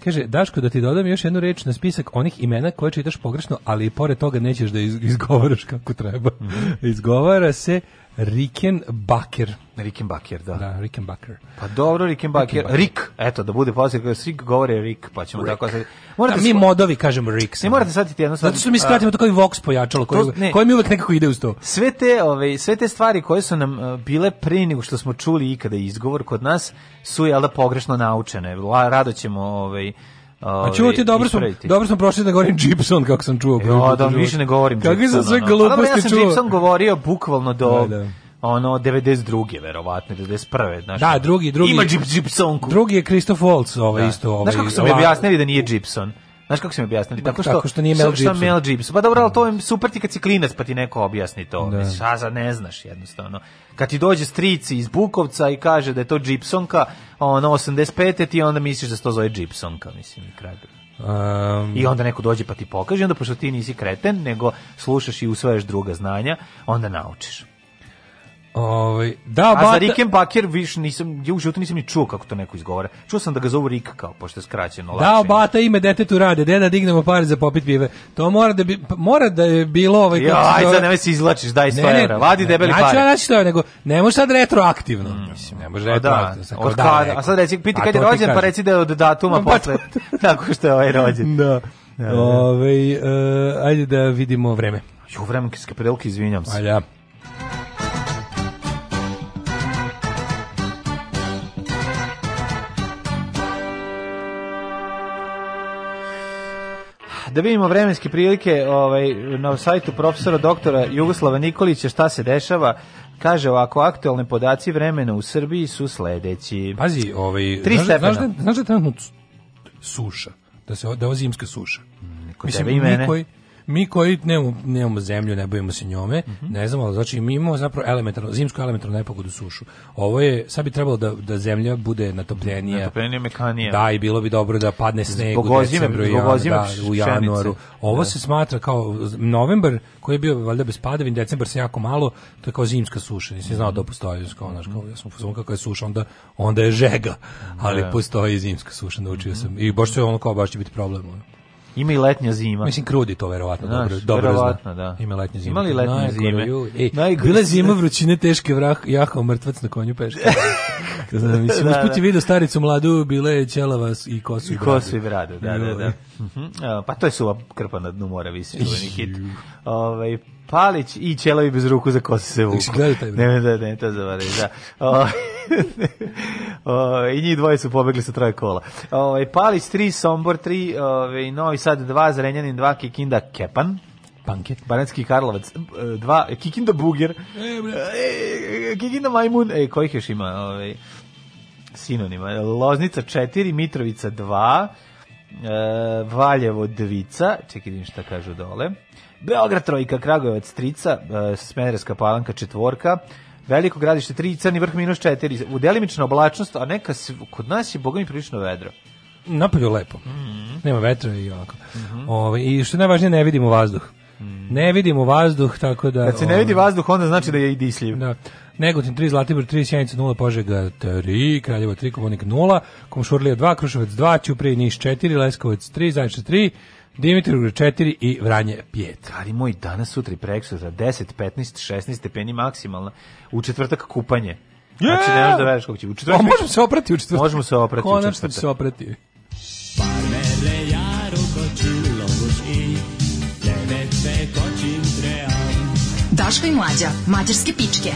kaže, Daško, da ti dodam još jednu reč na spisak onih imena koje čitaš pogrešno, ali i pored toga nećeš da izgovaraš kako treba. Mm -hmm. Izgovara se Riken Riken Rickenbacker, da. Da, Rickenbacker. Pa dobro, Riken Rickenbacker. Rik, eto, da bude poslije, kada Rick govore Rick, pa ćemo Rick. tako... Sad... Morate da, mi modovi kažemo Rik. Ne morate satiti jedno... Sad... Zato što mi skratimo to kao i Vox pojačalo, koje, to, ne. koje mi uvek nekako ide uz to. Sve te, ove, sve te stvari koje su nam e, bile pre nego što smo čuli ikada izgovor kod nas, su, jel da, pogrešno naučene. Rado ćemo... Ove, Ove, ovaj, čuo ti dobro sam, dobro sam prošli da govorim Gibson kako sam čuo. Jo, da, više ne govorim Kako sam sve gluposti čuo. Ja sam Gibson govorio bukvalno do... Da, da ono 92. verovatno 91. znači. Da, drugi, drugi. Ima Gibsonku. Drugi je Christoph Waltz, ovaj da. isto, ovaj. Znaš kako sam ovaj, objasnili da nije Gibson? Znaš kako se mi objasnili? Tako što, tako što nije Mel Gibson. Što Mel Gibson. Pa dobro, ali to je super ti kad si klinac pa ti neko objasni to. Da. Šta za ne znaš jednostavno. Kad ti dođe strici iz Bukovca i kaže da je to Gibsonka, ono 85. ti onda misliš da se to zove Gibsonka, mislim, i kraj. Um, I onda neko dođe pa ti pokaže, onda pošto ti nisi kreten, nego slušaš i usvajaš druga znanja, onda naučiš. Ovaj da, a za Rickenbacker viš nisam ja u životu nisam ni čuo kako to neko izgovara. Čuo sam da ga zovu Rik kao pošto je skraćeno da, lakše. Da, bata ime detetu rade, deda dignemo pare za popit pive. To mora da bi, pa, mora da je bilo ovaj kako. Ja, aj nemoj se izlačiš, daj 100 €. Vadi debeli pare. Znači, znači to je nego ne može sad retroaktivno. Mm. Mislim, ne može pa da, retroaktivno. Da, kad, a sad reci piti kad je rođen, pa reci da je od datuma pa posle. Tako što je ovaj rođen. Da. da Ove, ovaj, ajde da vidimo vreme. Jo, vremenske predelke, izvinjam se. Ajde. da vidimo vremenske prilike ovaj, na sajtu profesora doktora Jugoslava Nikolića šta se dešava. Kaže ovako, aktualne podaci vremena u Srbiji su sledeći. Pazi, ovaj, Tri znaš, stepena. znaš, da znaš da je trenutno suša, da se da je zimska suša. Kod Mislim, tebe i mene. Nikoj, mi koji nemamo, nemamo zemlju, ne bojimo se njome, mm -hmm. ne znamo, znači mi imamo zapravo elementarno, zimsku elementarnu nepogodu sušu. Ovo je, sad bi trebalo da, da zemlja bude natopljenija. Natopljenija mekanija. Da, i bilo bi dobro da padne sneg zbog u decembru, da, u januaru. Ovo da. se smatra kao novembar, koji je bio valjda bez padavin, decembar se jako malo, to je kao zimska suša. Nisam znao da postoji, kao, znaš, kao, ja sam kako je suša, onda, onda je žega, ali da. postoji zimska suša, naučio mhm. sam. I baš to je ono kao, baš će biti problem. Ono. Ima i letnja zima. Mislim krudi to verovatno Znaš, dobro, dobro verovatno, zna. Da. Ima letnja zima. Imali letnje Najgore, zime? Ej, Najgore bila zima, vrućine, teške vrah, jahao mrtvac na konju peške. da, mislim, da, usput da. je vidio staricu mladu, bile je ćelava i kosu i bradu. Kosu i bradu, da, da, da. Uh mhm. -huh. E, pa to je suva krpa na dnu mora, visi, hit. Ovaj, Palić i Čelovi bez ruku za kose se vuku. Znači, ne, ne, ne, to zavari, da. O, o, I njih dvoje su pobegli sa troje kola. O, Palić 3, Sombor 3, ove, Novi Sad 2, Zrenjanin 2, Kikinda Kepan. Panke. Baranski Karlovac 2, e, e, Kikinda Buger, e, e, Kikinda Majmun, e, kojih još ima? Ove, sinonima. Loznica 4, Mitrovica 2, e, Valjevo 2, čekaj vidim šta kažu dole. Beograd trojka, Kragujevac trica, e, Smederska palanka četvorka, Veliko gradište 3, Crni vrh minus 4, u delimična oblačnost, a neka se, kod nas je bogami prilično vedro. Napolju lepo. Mm -hmm. Nema vetra i onako. Mm -hmm. Ove, I što je najvažnije, ne vidimo vazduh. Mm. Ne vidimo vazduh, tako da... Kad se ne vidi vazduh, onda znači da je i disljiv. Da. Negotin 3, Zlatibor 3, Sjenica 0, Požega 3, Kraljevo 3, Komunik 0, Komšurlija 2, Kruševac 2, Ćuprije Niš 4, Leskovac 3, Zajče 3, Dimitrovgrad 4 i Vranje 5. Ali moj danas, sutra i preksu za 10, 15, 16 stepeni maksimalno. U četvrtak kupanje. Yeah! Znači, ne možeš da veriš kako će. U četvrtak... O, možemo se oprati u četvrtak. Možemo se oprati Konačno u četvrtak. Konačno se oprati. Parmele jaru kočulo i tebe se kočim tream. Daška i mlađa, mađarske pičke.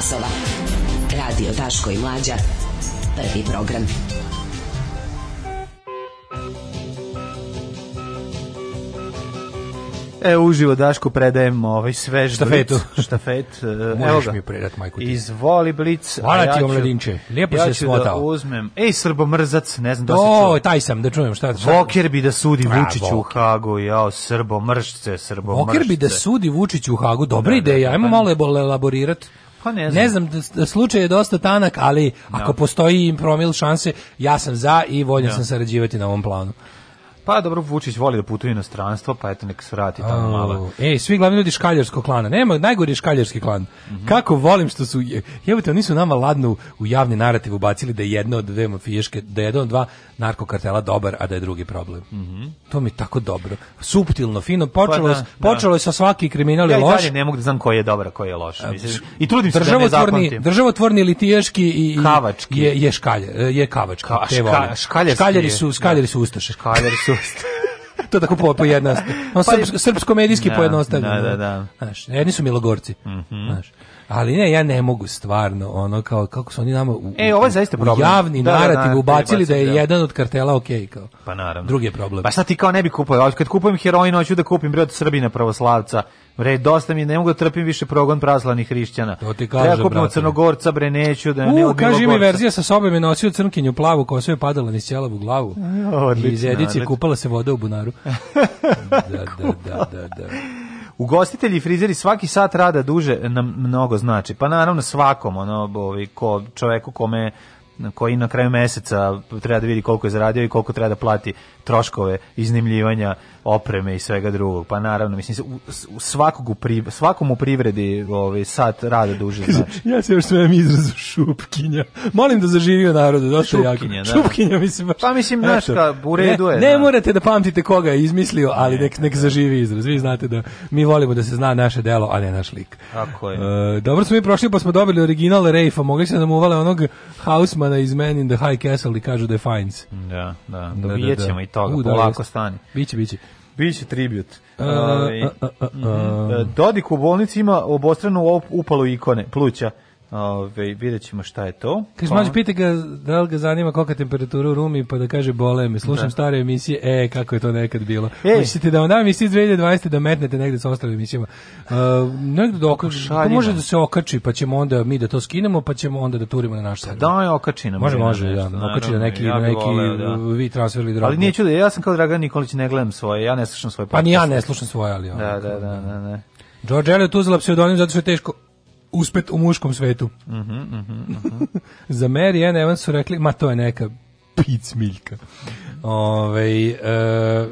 časova. Radio Daško i Mlađa. Prvi program. E, uživo Daško predajem ovaj svež štafetu. Blic, štafet. E, Možeš mi predat, majku ti. Izvoli Blic. Hvala ja ti, omladinče. Lijepo ja se smotao. Ja ću da uzmem. Ej, srbomrzac, ne znam da se čuo. O, taj sam, da čujem šta. šta? Voker bi da sudi A, Vučiću u Hagu. Jao, srbomržce, srbomržce. Voker bi da sudi Vučiću u Hagu. Dobra da, da ideja, da, ajmo da, da, malo elaborirati. Pa ne znam. Ne znam, da, slučaj je dosta tanak, ali ako da. postoji promil šanse, ja sam za i voljan da. sam sarađivati na ovom planu. Pa dobro, Vučić voli da putuje inostranstvo, pa eto nek se vrati tamo oh. malo. Ej, svi glavni ljudi škaljarskog klana. Nema najgori je škaljarski klan. Mm -hmm. Kako volim što su jebote, oni su nama ladno u javni narativ ubacili da je jedna da od dve mafijaške, da jedno od dva narkokartela dobar, a da je drugi problem. Mm -hmm. To mi tako dobro. Suptilno, fino, počelo, pa da, da, počelo je sa svaki kriminal ja je loš. Ja ne mogu da znam koji je dobar, koji je loš. A, Mislim, I trudim se da ne zapamtim. Državotvorni litijaški i, i Kavački. je, je, škalje, je kavački. Ka, te ška, škaljeri, su, da. škaljeri su ustaše. Škaljeri su ustaše. to tako po pojednostavljeno. On pa srpsko medijski da, pojednostavljeno. Da, da, da. da. Znaš, jedni su milogorci. Mm Znaš. Ali ne, ja ne mogu stvarno, ono kao kako su oni nama u, e, ovo je zaista problem. javni da, narativ da, da, ubacili da je da. jedan od kartela ok kao. Pa naravno. Drugi je problem. Pa šta ti kao ne bi kupovao? Kad kupujem heroin, hoću da kupim bre od Srbina pravoslavca. Bre, dosta mi, ne mogu da trpim više progon pravoslavnih hrišćana. To ti kaže, Treba da kupim od Crnogorca, bre, neću da ne U, kaže mi verzija sa sobom je nosio crnkinju plavu, kao sve padala niz u glavu. E, odlično. I iz kupala se voda u bunaru. da, da, da, da, da. Ugostitelji i frizeri svaki sat rada duže nam mnogo znači. Pa naravno svakom, ono, ovi, ko, čoveku kome koji na kraju meseca treba da vidi koliko je zaradio i koliko treba da plati troškove iznimljivanja opreme i svega drugog. Pa naravno, mislim, u, svakog u pri, svakom u privredi ovaj, sat rada duže znači. ja se još svem izrazu šupkinja. Molim da zaživio narodu, dosta da šupkinja, jako. Da. Šupkinja, mislim. Baš, pa mislim, znaš, u redu je. Ne, ne da. morate da pamtite koga je izmislio, ali nek, nek zaživi izraz. Vi znate da mi volimo da se zna naše delo, a ne naš lik. Tako je. E, dobro smo mi prošli, pa smo dobili original Rejfa. Mogli se mu uvale onog Hausmana iz Men in the High Castle i kažu da je Fines. Da, da, dobijećemo da, da, da. da, da. i toga, U, polako stani. Biće, biće. Biće tribut. Uh, Dodik u bolnici ima obostranu upalu ikone, pluća. Ove, vidjet ćemo šta je to. Kaže, mađu, pa- pita ga, da li ga zanima kolika temperatura u rumi, pa da kaže, bole me, slušam da. stare emisije, e, kako je to nekad bilo. E. Mislite da ona emisija iz 2020. da metnete negde sa ostalim emisijama. Uh, negde da okači, pa može da se okači, pa ćemo onda mi da to skinemo, pa ćemo onda da turimo na naš pa server. Da, je okači nam. Može, može, da. Nešto, okači da neki, ja neki voleo, da. vi transferili ili Ali nije čudo, ja sam kao Dragan Nikolić, ne gledam svoje, ja ne slušam svoje. Podcast. Pa ni ja ne slušam svoje, ali... Da, da, da, da, da. George Eliot uzela pseudonim zato što je teško uspet u muškom svetu. Uh -huh, uh -huh, uh -huh. Za Mary Ann Evans su rekli, ma to je neka pic miljka. Ove, e,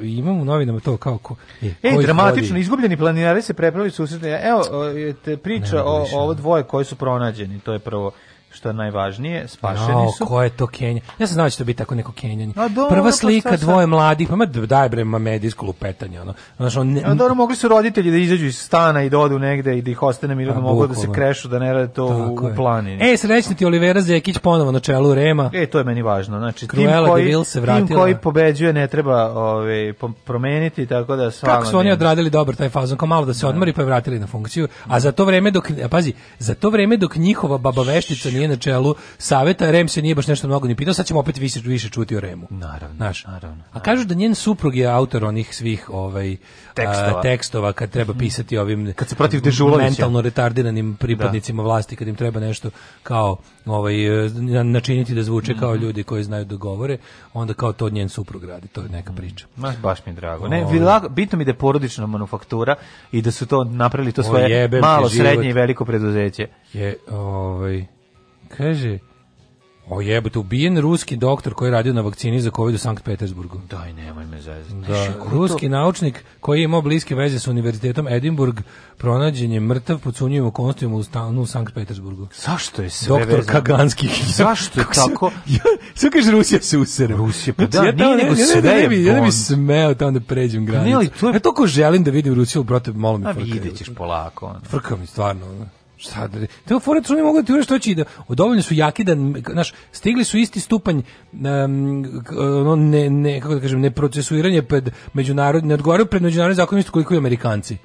imam u novinama to kao ko... E, e dramatično, vodi? izgubljeni planinari se prepravili susretni. E, evo, e, te priča ne, ne, ne, o, ovo dvoje koji su pronađeni, to je prvo što je najvažnije, spašeni no, su. ko je to Kenja? Ja sam znao da će to biti tako neko Kenjanje. Prva pa slika dvoje mladih, pa ma daj bre medijsko lupetanje. Ono. Znaš, on ne, A, dobro, mogli su roditelji da izađu iz stana i da odu negde i da ih ostane mi da mogu da se krešu, da ne rade to tako u, u planini. Ej, srećni ti Olivera Zekić ponovo na čelu Rema. E, to je meni važno. Znači, Cruella tim koji, se vratila. tim koji pobeđuje ne treba ove, promeniti, tako da svama... Kako su oni odradili dobro taj fazon, kao malo da se da. odmori pa je vratili na funkciju, a za to vreme dok, e, pazi, za to vreme dok njihova baba nije na čelu saveta, Rem se nije baš nešto mnogo ni pitao, sad ćemo opet više, više čuti o Remu. Naravno, Znaš, naravno. A kažu da njen suprug je autor onih svih ovaj, tekstova. A, tekstova kad treba mhm. pisati ovim kad se protiv Dežulovića. mentalno retardiranim da. pripadnicima da. vlasti, kad im treba nešto kao ovaj, načiniti da zvuče kao mhm. ljudi koji znaju da govore, onda kao to njen suprug radi, to je neka mhm. priča. Ma, baš mi je drago. Ne, o, ovaj. bitno mi da je porodična manufaktura i da su to napravili to svoje malo, srednje i veliko preduzeće. Je, ovaj, Kaže, o jebote, ubijen ruski doktor koji je radio na vakcini za COVID u Sankt Petersburgu. Daj, nemoj me zezati. Da, ruski to... naučnik koji je imao bliske veze sa univerzitetom Edimburg, pronađen je mrtav pod sumnjivim okolnostima u stanu u Sankt Petersburgu. Zašto je sve Doktor vezano? Kaganski. Zašto je tako? sve kaže Rusija se usere. Rusija, pa znači, da, ja nije nego sve ne, ne, ja ne bi smeo tamo da pređem pa granicu. Ne, ali to je... Ja toliko želim da vidim Rusiju, brate, malo mi pa frka. A vidjet ćeš polako. Ono. Frka mi, stvarno. Ono. Šta da, te fore su oni mogu da ti ureš što će da dovoljno su jaki da naš stigli su isti stupanj um, ono ne ne kako da kažem ne procesuiranje pred međunarodni ne pred međunarodni zakonima isto koliko i Amerikanci.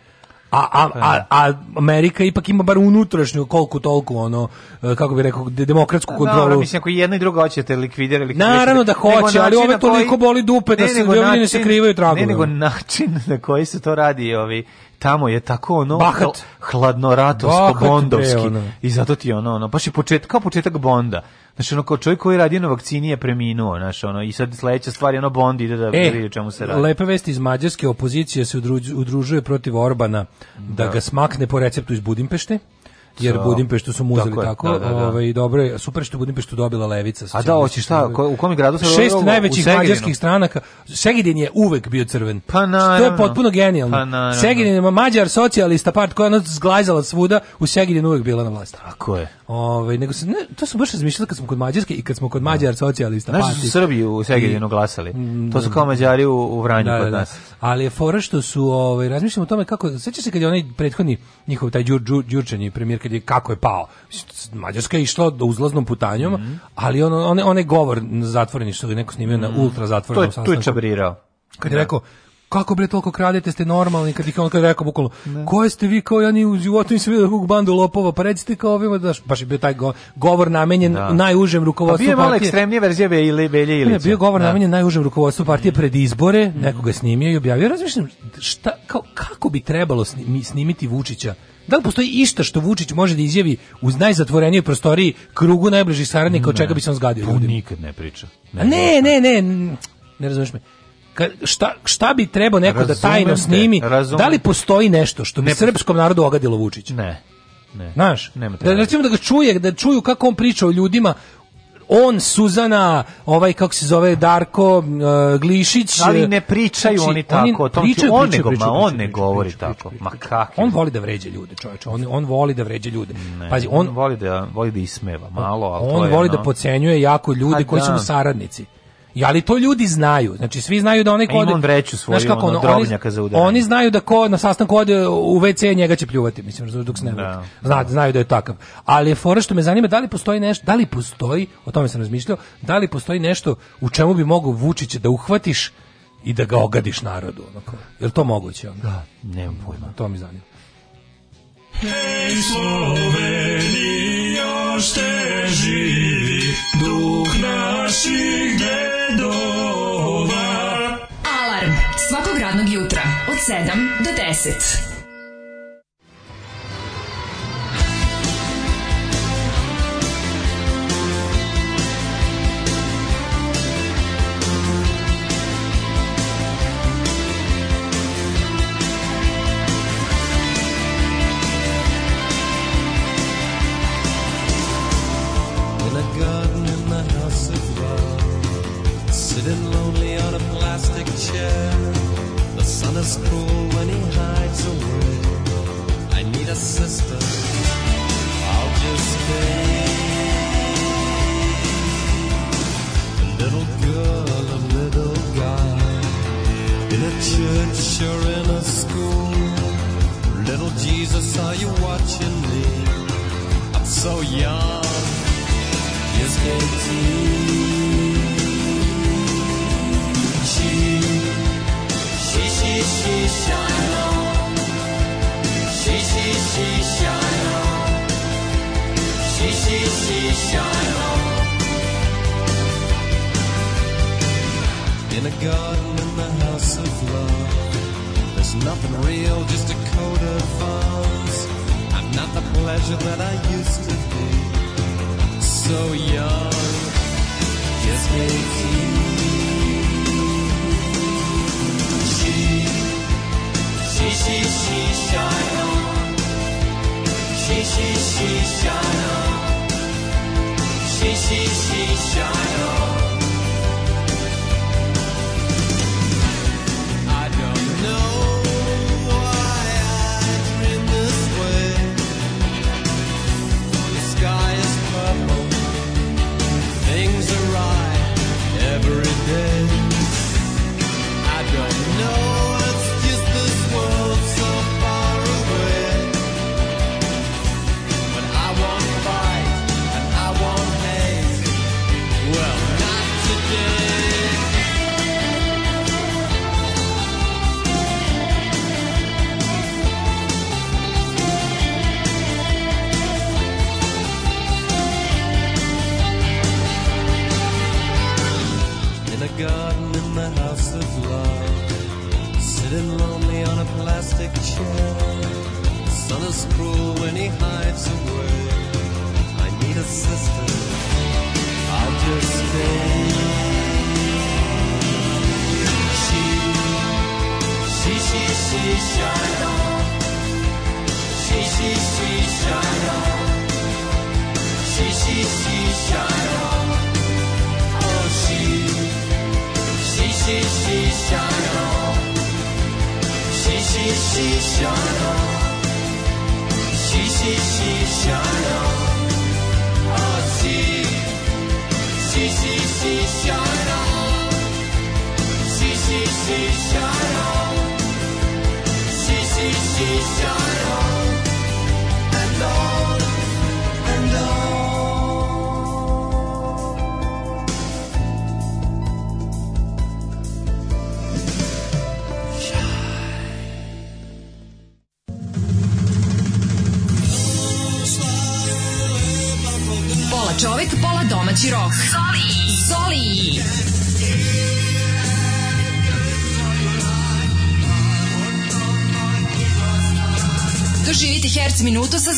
A, a, pa a, da. a, Amerika ipak ima bar unutrašnju koliko toliko ono e, kako bih rekao demokratsku pa kontrolu. Naravno, mislim ako jedno i drugo hoćete likvidirati. Naravno da hoće, ali ove toliko boli dupe da se ljudi ne se krivaju tragove. Ne, nego način na koji se to radi ovi tamo je tako ono Bahat. hladnoratovsko Bahat, bondovski pre, i zato ti ono ono baš je početak kao početak bonda Znači, ono, kao čovjek koji radi na vakcini je preminuo, znači ono, i sad sledeća stvar je ono Bond ide da e, da vidi čemu se radi. Lepe vesti iz mađarske opozicije se udružuje protiv Orbana da, da ga smakne po receptu iz Budimpešte jer so, Budimpeštu su mu tako, tako da, da, da. Ovaj, dobro je, super što Budimpeštu dobila levica. A da, hoće šta, da- u kom gradu se Šest ovo, najvećih mađarskih stranaka, Segedin je uvek bio crven. Pa na, To je potpuno genijalno. Pa Segedin je mađar socijalista part koja je zglajzala svuda, u Segedin uvek bila na vlasti. Tako je. Ovaj nego se ne, to su baš razmišljali kad smo kod mađarske i kad smo kod mađar socijalista Znaš da partije. Srbiju su u Segedinu glasali. Mm, to su kao da. Mađari u, u Vranju da, kod nas. Da. Ali fora što su ovaj razmišljamo o tome kako sećaš se kad je onaj prethodni njihov taj Đur, Đur, premijer kad je kako je pao. Mađarska je išla do uzlaznom putanjom, mm -hmm. ali on, on, onaj govor zatvoreni što ga neko snimio mm -hmm. na ultra zatvorenom sastanku. To je, sastanku, je Kad je da. rekao, kako bre toliko kradete, ste normalni, kad ih on kad rekao bukvalno, koje ste vi kao ja ni u životu nisam vidio da kakvu bandu lopova, pa recite kao ovima, da, baš je bio taj go, govor namenjen da. najužem pa rukovodstvu partije. Pa bio je malo ekstremnije verzije Velje Velje Ne, bio govor da. namenjen najužem rukovodstvu partije mm. pred izbore, mm. nekoga snimio i objavio. Razmišljam, šta, kao, kako bi trebalo snimiti Vučića Da li postoji išta što Vučić može da izjavi uz najzatvorenijoj prostoriji krugu najbližih saradnika od čega bi se on zgadio pa ljudi? nikad ne priča. Ne, ne, ne, ne, ne razumeš me. Ka, šta, šta, bi trebao neko da razumem da tajno te, snimi? Razumem. Da li postoji nešto što bi ne, srpskom narodu ogadilo Vučić? Ne. Ne. Znaš, da recimo da ga čuje, da čuju kako on priča o ljudima on, Suzana, ovaj, kako se zove, Darko, uh, Glišić. Ali e, ne pričaju znači, oni tako, oni pričaju, on, pričaju, pričaju, ma, on ne govori tako. Ma kak On voli da vređe ljude, čovječe, on, on voli da vređe ljude. Ne, Pazi, on, on, voli da, voli da ismeva malo, ali On to je, On voli no. da pocenjuje jako ljude pa koji da. su mu da. saradnici. Ja ali to ljudi znaju. Znači svi znaju da onaj kod. ode, imam vreću svoju, znaš kako, ono, oni, za udaranje. Oni znaju da ko na sastanku ode u WC njega će pljuvati, mislim, dok se ne. Da. Zna, znaju da je takav. Ali je fora što me zanima da li postoji nešto, da li postoji, o tome sam razmišljao, da li postoji nešto u čemu bi mogao Vučića da uhvatiš i da ga ogadiš narodu, onako. Je li to moguće? Onda? Da, nemam pojma. To mi zanima. Hej, ošte živi duh naših dedova. Alarm svakog radnog jutra od 7 do 10. Sitting lonely on a plastic chair. The sun is cruel when he hides away. I need a sister. I'll just stay. A little girl, a little guy. In a church or in a school. Little Jesus, are you watching me? I'm so young. Just 18. In a garden in the house of love, there's nothing real, just a coat of arms. I'm not the pleasure that I used to be, so young. Just 18. 嘻嘻嘻笑呀，嘻嘻嘻笑呀，嘻嘻嘻笑呀。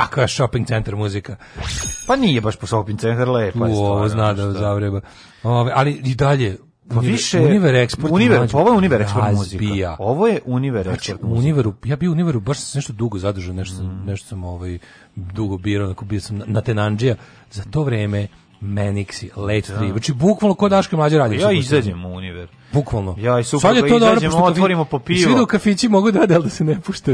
kakva shopping center muzika. Pa nije baš po shopping center lepa je stvar. zna da zavreba. Ove, ali i dalje, pa više Univer Export. Univer, mađu, ovo je Univer Export razbija. muzika. Ovo je Univer znači, Export Univeru, ja bio Univeru baš sam nešto dugo zadržao, nešto, mm. nešto sam ovaj dugo birao, onako bio sam na, na Tenanđija. Za to vreme Menixi, Late 3. Da. Znači bukvalno kod Daško mlađe radi. Pa ja znači, izađem u Univer. Bukvalno. Ja i super da izađemo, da otvorimo po pivo. Svi u kafići mogu da, da, da se ne pušta,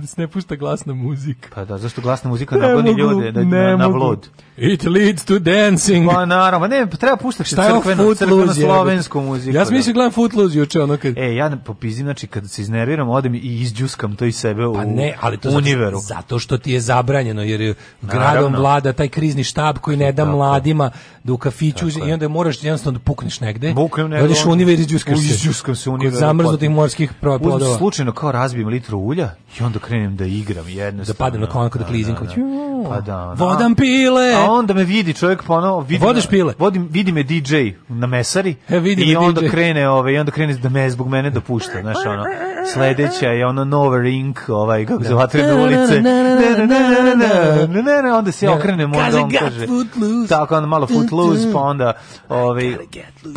da se ne pušta glasna muzika. Pa da, zašto glasna muzika ne nagoni ljude da, ne na, vlod? It leads to dancing. Pa naravno, ne, pa treba puštati crkvenu, crkvenu slovensku muziku. Ja sam da. mislio gledam Footloose juče, ono kad... E, ja popizim, znači, kad se iznerviram, odem i izđuskam to i sebe pa u ne, ali to univeru. Zato, zato što ti je zabranjeno, jer je gradom vlada taj krizni štab koji ne da mladima da u kafiću, i onda moraš jednostavno da pukneš negde. Buknem negde univer izđuskaš se. Izđuskam se univer. Kod da zamrznutih morskih plodova. Slučajno kao razbijem liter ulja i onda krenem da igram jedno Da padem na konak da, da klizim. Da. Pa da. Vodam pile. A onda me vidi čovjek pa ponovo. Vidi Vodiš pile. Vodim, vidi me DJ na mesari. E, vidi I onda DJ. krene, ove, ovaj, i onda krene da me zbog mene dopušta. Znaš, ono, sledeća je ono Nova Ring, ovaj, kako se zove vatrene ulice. Onda se okrenem, onda on kaže. Tako, onda malo foot pa ovaj, loose, pa onda, ovaj,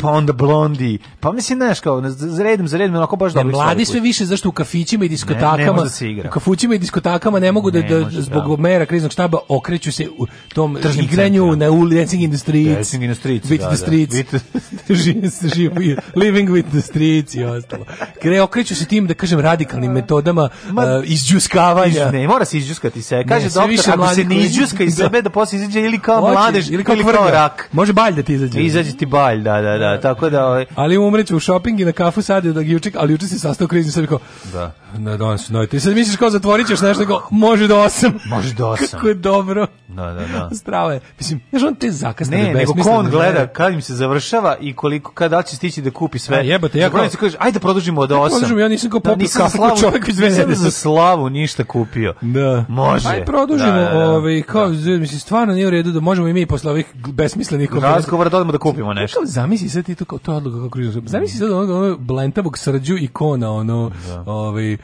pa onda Blondi, Pa mislim, znaš, kao, za redom, za redom, onako baš dobro. Mladi sve više, zašto u kafićima i diskotakama, ne, ne da u kafućima i diskotakama ne mogu da, da, da zbog da. mera kriznog štaba okreću se u tom Tržnim igranju centra. na uli dancing in the streets. Dancing in the streets, beat da, the da. streets. Da. living with the streets i ostalo. Kre, okreću se tim, da kažem, radikalnim metodama Ma, uh, izđuskavanja. Ne, mora se izđuskati se. Kaže ne, doktor, ako se ne izđuska iz da. sebe, da posle izađe ili kao mladež, ili kao, ili kao rak. Može balj da ti izađe. Izađe ti balj, da, da, da. Tako da, ovaj- ali u umreću u shopping i na kafu sadio da juček, ali juče se sastao krizni sam rekao. Da. Na danas no, ti sad misliš kao zatvorićeš ćeš nešto nego može do 8. Može do 8. Kako je dobro. Da, da, da. Strava je. Mislim, znaš on te zakasne ne, nego ko on gleda kad im se završava i koliko kada da će stići da kupi sve. Da, jebate, ja kao kaže ajde produžimo do 8. Produžimo, ja nisam kao da, popio da, nisam slavu, čovjek iz Nisam za slavu ništa kupio. Da. Može. Ajde produžimo, da, da, da. da. ovaj kao da. mislim stvarno nije u redu da možemo i mi posle ovih besmislenih razgovora da odemo da kupimo nešto. Kako zamisli sad ti to kao to odluka kako Zamisli sad ono, onog blentavog srđu ikona, ono, da. ovaj, uh,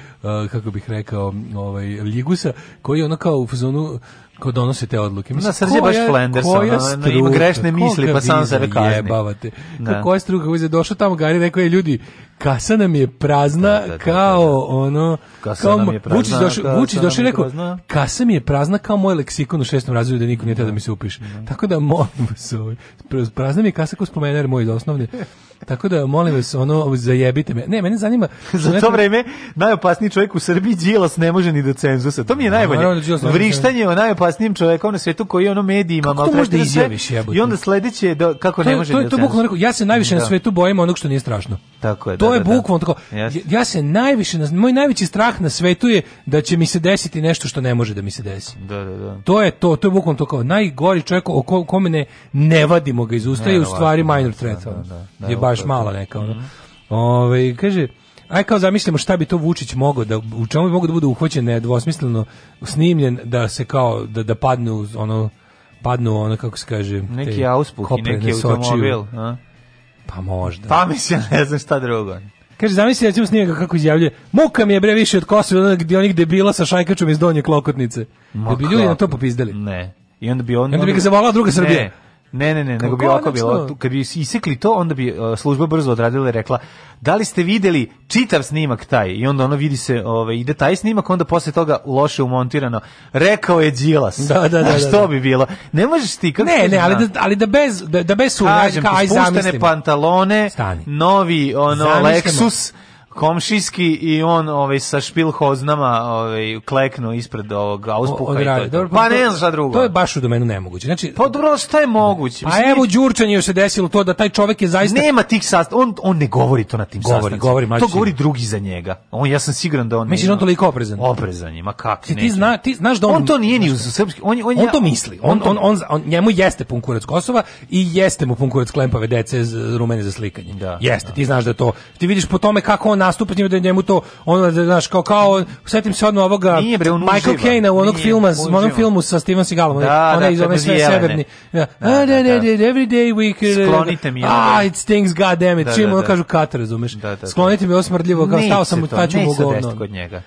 kako bih rekao, ovaj, Ljigusa, koji je ono kao u fazonu, ko donosi te odluke. Mislim, na srđe baš Flanders, ono, ima grešne misli, pa sam sebe kazni. Jebavate. Da. Koja struka, koji je došao tamo, Gari rekao je, ljudi, kasa nam je prazna, da, da, da, kao ono... Kasa kao, nam je prazna, Vučić došao, Vučić došao i rekao, prazna. kasa mi je prazna kao moj leksikon u šestom razredu da niko nije teo da mi se upiše. Tako da molim vas, prazna mi je kasa ko spomenar moj iz osnovne. Tako da molim vas, ono zajebite me. Ne, mene zanima za to vreme najopasniji čovjek u Srbiji Đilas ne može ni do cenzusa. To mi je najbolje. Vrištanje o najopasniji najopasnijim čovekom na svetu koji ono medijima maltretira izjaviš da jebote. I onda sledeće da kako to, ne može to, da. To je bukvalno rekao, ja se najviše da. na svijetu bojim onog što nije strašno. Tako je. To da, je da, da. bukvalno tako. Yes. Ja se najviše moj najveći strah na svijetu je da će mi se desiti nešto što ne može da mi se desi. Da, da, da. To je to, to je bukvalno to kao najgori čovjek o kome ne, ne vadimo ga iz usta i u stvari minor threat. Da, da, da, je da, baš mala neka ona. Mhm. Ove, ovaj, kaže, aj kao zamislimo šta bi to Vučić mogao da u čemu bi mogao da bude uhvaćen nedvosmisleno snimljen da se kao da da padne uz ono padnu ono kako se kaže neki auspuh i neki automobil, a? Pa možda. Pa mislim, ne znam šta drugo. Kaže, zamisli da ćemo snimati kako izjavljuje. Muka mi je bre više od Kosova gdje onih debila sa šajkačom iz donje klokotnice. Da bi ljudi na to popizdali. Ne. I onda bi on... I onda bi ga zavala druga ne. Srbija. Ne, ne, ne, Kako nego bi ovako bilo, kad bi isekli to, onda bi uh, služba brzo odradila i rekla, da li ste videli čitav snimak taj? I onda ono vidi se, ove, ide taj snimak, onda posle toga loše umontirano. Rekao je Đilas. Da, da, da. da što da, bi bilo? Ne možeš ti... Kako ne, ne, ali da, ali da bez, da, da bez sumnja, aj zamislimo. pantalone, Stani. novi ono, Lexus, komšijski i on ovaj sa špilhoznama ovaj kleknuo ispred ovog auspuha i to. Je pa ne znam šta drugo. To je baš u domenu nemoguće. Znači pa dobro šta je moguće? pa evo je se desilo to da taj čovjek je zaista nema tih sast on on ne govori to na tim govori, sastancima. Govori, govori, to govori drugi za njega. On ja sam siguran da on Misliš da on toliko oprezan. Oprezan je, ma kak ne. Ti zna, ti znaš da on On to nije ni u srpski, on on, on ja, to misli. On on, on, on, njemu jeste pun kurac Kosova i jeste mu pun kurac klempave dece rumene za slikanje. Da, jeste, da. ti znaš da to. Ti vidiš po tome kako on nastupa s njim, da je njemu to, ono, da, znaš, kao, kao, setim se odno ovoga nije, bre, on Michael Caine u onog filma, u onom filmu sa Steven Seagalom, da, onaj, da, iz onaj sve severni. Da, da, da, da, da, every day we... Sklonite mi. Ah, it stinks, god damn it. Čim ono kažu kat, razumeš? Sklonite mi osmrdljivo, kao stao sam u taču mogovno. kod njega.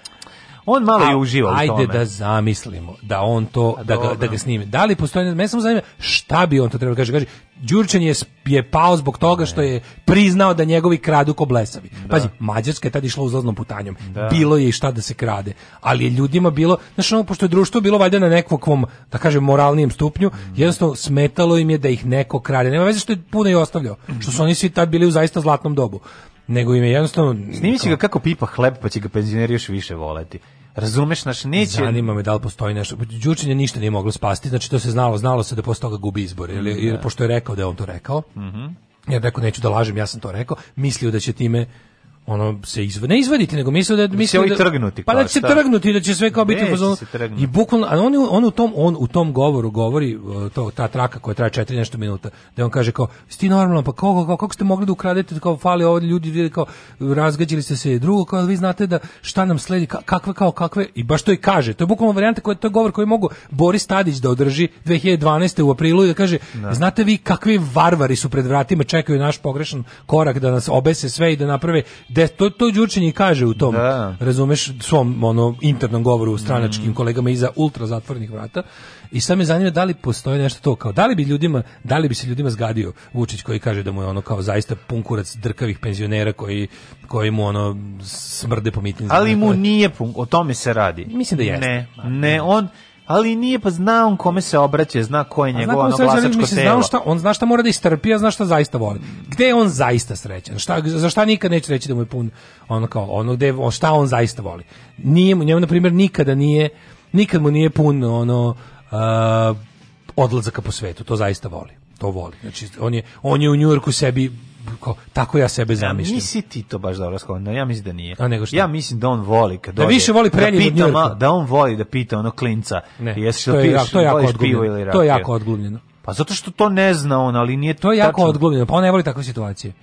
On malo je uživao u tome. Ajde da zamislimo da on to, A, da, ga, da ga snime. Da li postoji, mene samo zanima šta bi on to trebalo da kaže. Kaže, Đurčan je, je pao zbog toga što je priznao da njegovi kradu ko blesavi. Da. Pazi, Mađarska je tad išla uzlaznom putanjom. Da. Bilo je i šta da se krade. Ali je ljudima bilo, znaš, ono, pošto je društvo bilo valjda na nekvom, da kažem, moralnijem stupnju, mm. jednostavno smetalo im je da ih neko krade. Nema veze što je puno i ostavljao. Mm. Što su oni svi tad bili u zaista zlatnom dobu nego im je jednostavno... Snimi će ga kako pipa hleb, pa će ga penzioneri još više voleti. Razumeš, znači neće... Zanima me da li postoji nešto. Đučinje ništa nije moglo spasiti, znači to se znalo, znalo se da posle toga gubi izbore, jer, jer da. pošto je rekao da je on to rekao, mm ja jer rekao neću da lažem, ja sam to rekao, mislio da će time ono se izv... ne izvaditi nego misle da misle da trgnuti pa da će šta? trgnuti da će sve kao biti pozon i bukvalno a on, on u tom on u tom govoru govori to ta traka koja traje 4 nešto minuta da on kaže kao sti normalno pa kako kako kako ste mogli da ukradete kao fali ovde ljudi vide kao razgađili ste se drugo kao vi znate da šta nam sledi kakve kao kakve i baš to i kaže to je bukvalno varijanta koja to je govor koji mogu Boris Tadić da održi 2012 u aprilu i da kaže da. znate vi kakvi varvari su pred vratima čekaju naš pogrešan korak da nas obese sve i da naprave de, to, to Đurčin kaže u tom, da. razumeš, svom ono, internom govoru stranačkim mm. kolegama iza ultra zatvornih vrata. I sad me zanima da li postoji nešto to kao da li bi ljudima, da li bi se ljudima zgadio Vučić koji kaže da mu je ono kao zaista punkurac drkavih penzionera koji koji mu ono smrde po Ali mu nije punk, o tome se radi. Mislim da jeste. Ne, ne, da. on ali nije pa zna on kome se obraća, zna ko je njegovo ono glasačko mislim, telo. šta, on zna šta mora da istrpi, a zna šta zaista voli. Gde je on zaista srećan? Šta, za šta nikad neće reći da mu je pun ono kao ono gde šta on zaista voli. Nije mu njemu na primjer nikada nije nikad mu nije pun ono uh, odlazaka po svetu, to zaista voli. To voli. Znači on je on je u Njujorku sebi kao, tako ja sebe zamislim. Ja, nisi ti to baš dobro skonio, ja mislim da nije. A nego što? Ja mislim da on voli kad Da više voli preljevu da, pita, da on voli da pita ono klinca. Ne, jesi što to, je, piješ, to je jako odglumljeno. To je jako odglumljeno. Pa zato što to ne zna on, ali nije to je jako tačno. odglumljeno. Pa on ne voli takve situacije.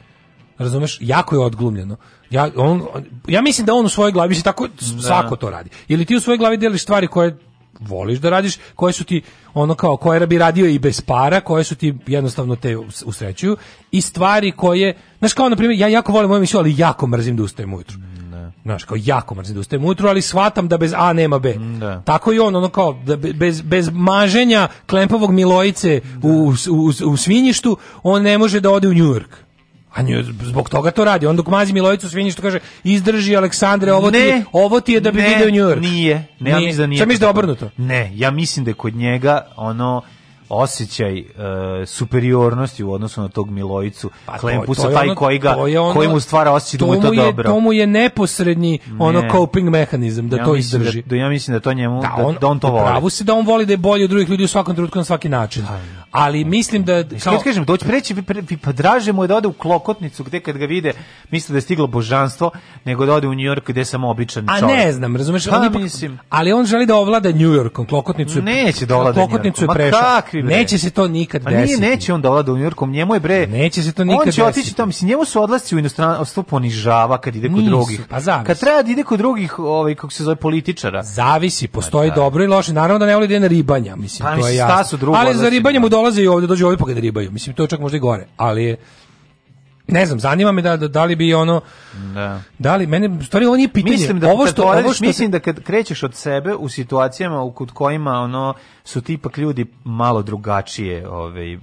Razumeš? Jako je odglumljeno. Ja, on, ja mislim da on u svojoj glavi, mislim, tako da. svako to radi. Ili ti u svojoj glavi deliš stvari koje voliš da radiš, koje su ti ono kao koje bi radio i bez para, koje su ti jednostavno te usrećuju i stvari koje, znaš kao na primjer, ja jako volim moju emisiju, ali jako mrzim da ustajem ujutru. Ne. Znaš, kao jako mrzim da ustajem ujutru, ali shvatam da bez A nema B. Ne. Mm, da. Tako i on, ono kao, da bez, bez maženja klempovog milojice u, u, u, u svinjištu, on ne može da ode u Njujork. A nju, zbog toga to radi. On dok mazi Milojicu svinji što kaže izdrži Aleksandre, ovo, ne, ti, ovo ti je da bi ne, video New York. Nije, ne, nije. ja mislim da nije. Sam mislim da obrnuto? Ne, ja mislim da kod njega ono osjećaj uh, superiornosti u odnosu na tog Milojicu pa Klempusa, to, to taj ono, koji ga ono, koji mu stvara osjećaj da mu to dobro. To mu je neposrednji ne. ono coping mehanizam da ja to da- izdrži. Da, da, ja mislim da to njemu da, da- on, da on to voli. Pravu se da on voli da je bolji od drugih ljudi u svakom trenutku na svaki način. Da, Ali da. mislim da kao kažem doći preći pa draže mu je da ode u klokotnicu gde kad ga vide misle da je stiglo božanstvo nego da ode u Njujork gde je samo običan čovjek. A ne znam, razumeš, pa, on ipak, mislim. ali on želi da ovlada Njujorkom, Yorkom, klokotnicu. Neće da ovlada. Klokotnicu je prešao kakvi bre. Neće se to nikad pa desiti. A nije, neće on da oda u Njujorku, njemu je bre. Neće se to nikad desiti. On će desiti. otići tamo, mislim, njemu su odlasci u inostranstvo ponižava kad ide kod Nisu, drugih. Pa zavisi. Kad treba da ide kod drugih, ovaj, kako se zove, političara. Zavisi, postoji pa, da. dobro i loše. Naravno da ne voli da je na ribanja, mislim, pa, to je ja. Ali za ribanje da. mu dolaze i ovde dođu ovde pa ga ribaju. Mislim, to je čak možda i gore. Ali je, ne znam, zanima me da, da, da li bi ono da. da li mene stvari ovo nije pitanje. Mislim da ovo što da ovo što mislim da kad krećeš od sebe u situacijama u kod kojima ono su ti ipak ljudi malo drugačije, ovaj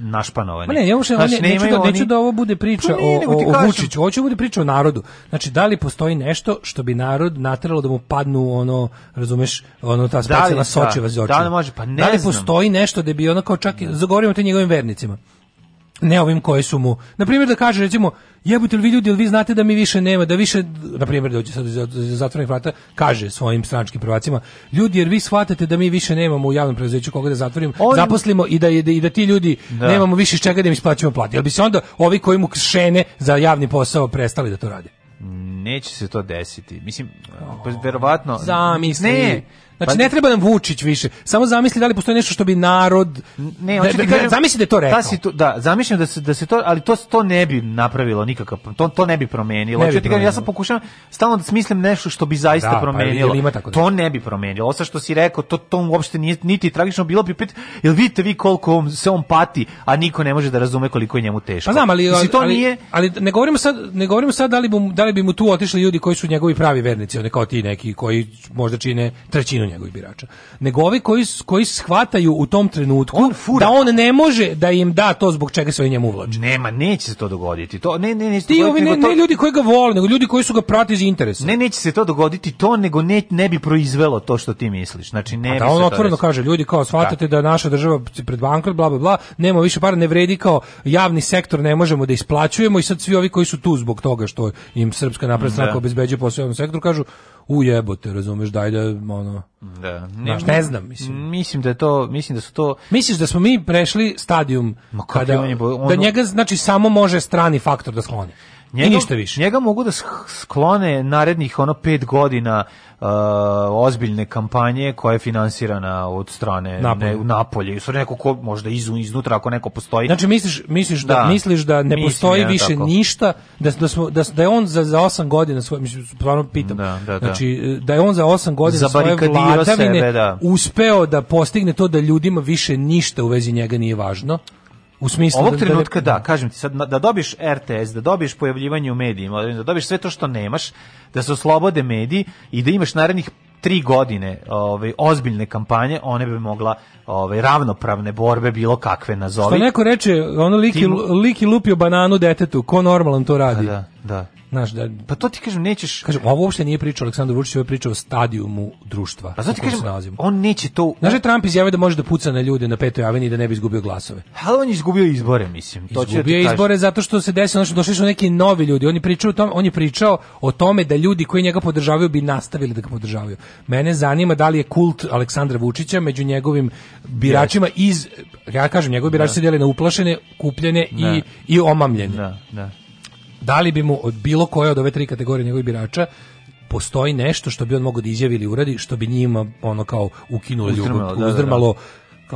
našpanovani. Ma ne, ja uopšte znači, neću, da, oni... neću da ovo bude priča pa nije, o, o, o Vučiću, hoću da bude priča o narodu. Znači da li postoji nešto što bi narod nateralo da mu padnu ono, razumeš, ono ta da specijalna da sočeva Da, li može, pa ne Da li postoji nešto da bi ono kao čak da. zagovorimo te njegovim vernicima ne ovim koji su mu. Na primjer da kaže recimo jebote li vi ljudi, ili vi znate da mi više nema, da više na primjer dođe sad iz zatvorenih vrata kaže svojim stranačkim prvacima, ljudi jer vi shvatate da mi više nemamo u javnom preduzeću koga da zatvorimo, On... zaposlimo i da i da, i da ti ljudi da. nemamo više iz čega da im isplaćujemo plate. Jel bi se onda ovi koji mu šene za javni posao prestali da to rade? Neće se to desiti. Mislim, oh, verovatno... Zamisli. Ne, Znači pa- ne treba nam Vučić više. Samo zamisli da li postoji nešto što bi narod ne, hoćete da, kažem, zamisli da je to rekao. Da, da, zamišljam da se da se to, ali to to ne bi napravilo nikakav. To to ne bi promenilo. Ne bi promenilo. ja sam pokušao stalno da smislim nešto što bi zaista da, pa promenilo. Pa, ima tako To ne bi promenilo. Ovo što si rekao, to to uopšte nije niti tragično bilo bi pet. Jel vidite vi koliko se on pati, a niko ne može da razume koliko je njemu teško. Pa znam, ali Mislim, to ali, nije... ali ne govorimo sad ne govorimo sad da li bi, da li bi mu tu otišli ljudi koji su njegovi pravi vernici, oni kao ti neki koji možda čine trećinu njegovih birača, nego ovi koji, koji shvataju u tom trenutku on fura. da on ne može da im da to zbog čega se oni njemu uvlači. Nema, neće se to dogoditi. To, ne, ne, neće Ti dogoditi, ovi ne, ne to... ljudi koji ga vole, nego ljudi koji su ga prati iz interesa. Ne, neće se to dogoditi, to nego ne, ne bi proizvelo to što ti misliš. Znači, ne A pa bi da on otvoreno kaže, ljudi kao shvatate da. da naša država pred bankrot, bla, bla, bla, nema više para, ne vredi kao javni sektor, ne možemo da isplaćujemo i sad svi ovi koji su tu zbog toga što im Srpska napredna stranka da. obezbeđuje posao sektoru, kažu ujebote, razumeš, daj da, ono, da. Ne, ne znam, mislim. Mislim da je to, mislim da su to Misliš da smo mi prešli stadijum kada on je, on... da njega znači samo može strani faktor da skloni. Njega, ništa više. Njega mogu da sklone narednih ono 5 godina uh, ozbiljne kampanje koja je finansirana od strane Napolje. Ne, u Napolje. neko ko možda iz, iznutra ako neko postoji. Znači misliš, misliš, da, da misliš da ne mislim, postoji ja, više tako. ništa, da, da, smo, da, da je on za, za 8 godina, svoj, mislim, stvarno pitam, da, da, da. znači da je on za 8 godina svoje vladavine sebe, da. uspeo da postigne to da ljudima više ništa u vezi njega nije važno. U smislu ovog da- da- trenutka da-, da, kažem ti sad da dobiješ RTS, da dobiješ pojavljivanje u medijima, da dobiješ sve to što nemaš, da se oslobode mediji i da imaš narednih tri godine ovaj, ozbiljne kampanje, one bi mogla ovaj, ravnopravne borbe bilo kakve nazovi. Što neko reče, ono liki, Tim... liki lupio bananu detetu, ko normalan to radi? A pa da. Da. Znaš, da, pa to ti kažem, nećeš... Kažem, ovo uopšte nije priča o Aleksandru Vučiću, ovo je priča o stadijumu društva. Pa zato ti kažem, on neće to... Znaš, da Trump izjavio da može da puca na ljude na petoj aveni da ne bi izgubio glasove. Ali on je izgubio izbore, mislim. To izgubio je izbore zato što se desilo, znači, došli su neki novi ljudi. On je, pričao o tome, on je pričao o tome da ljudi koji njega podržavaju bi nastavili da ga podržavaju. Mene zanima da li je kult Aleksandra Vučića među njegovim biračima iz... Ja kažem, njegovi birači da. se dele na uplašene, kupljene i, da. i omamljene. Da, da da li bi mu od bilo koje od ove tri kategorije njegovih birača postoji nešto što bi on mogao da izjavi ili uradi što bi njima ono kao ukinulo ljubav, uzdrmalo da,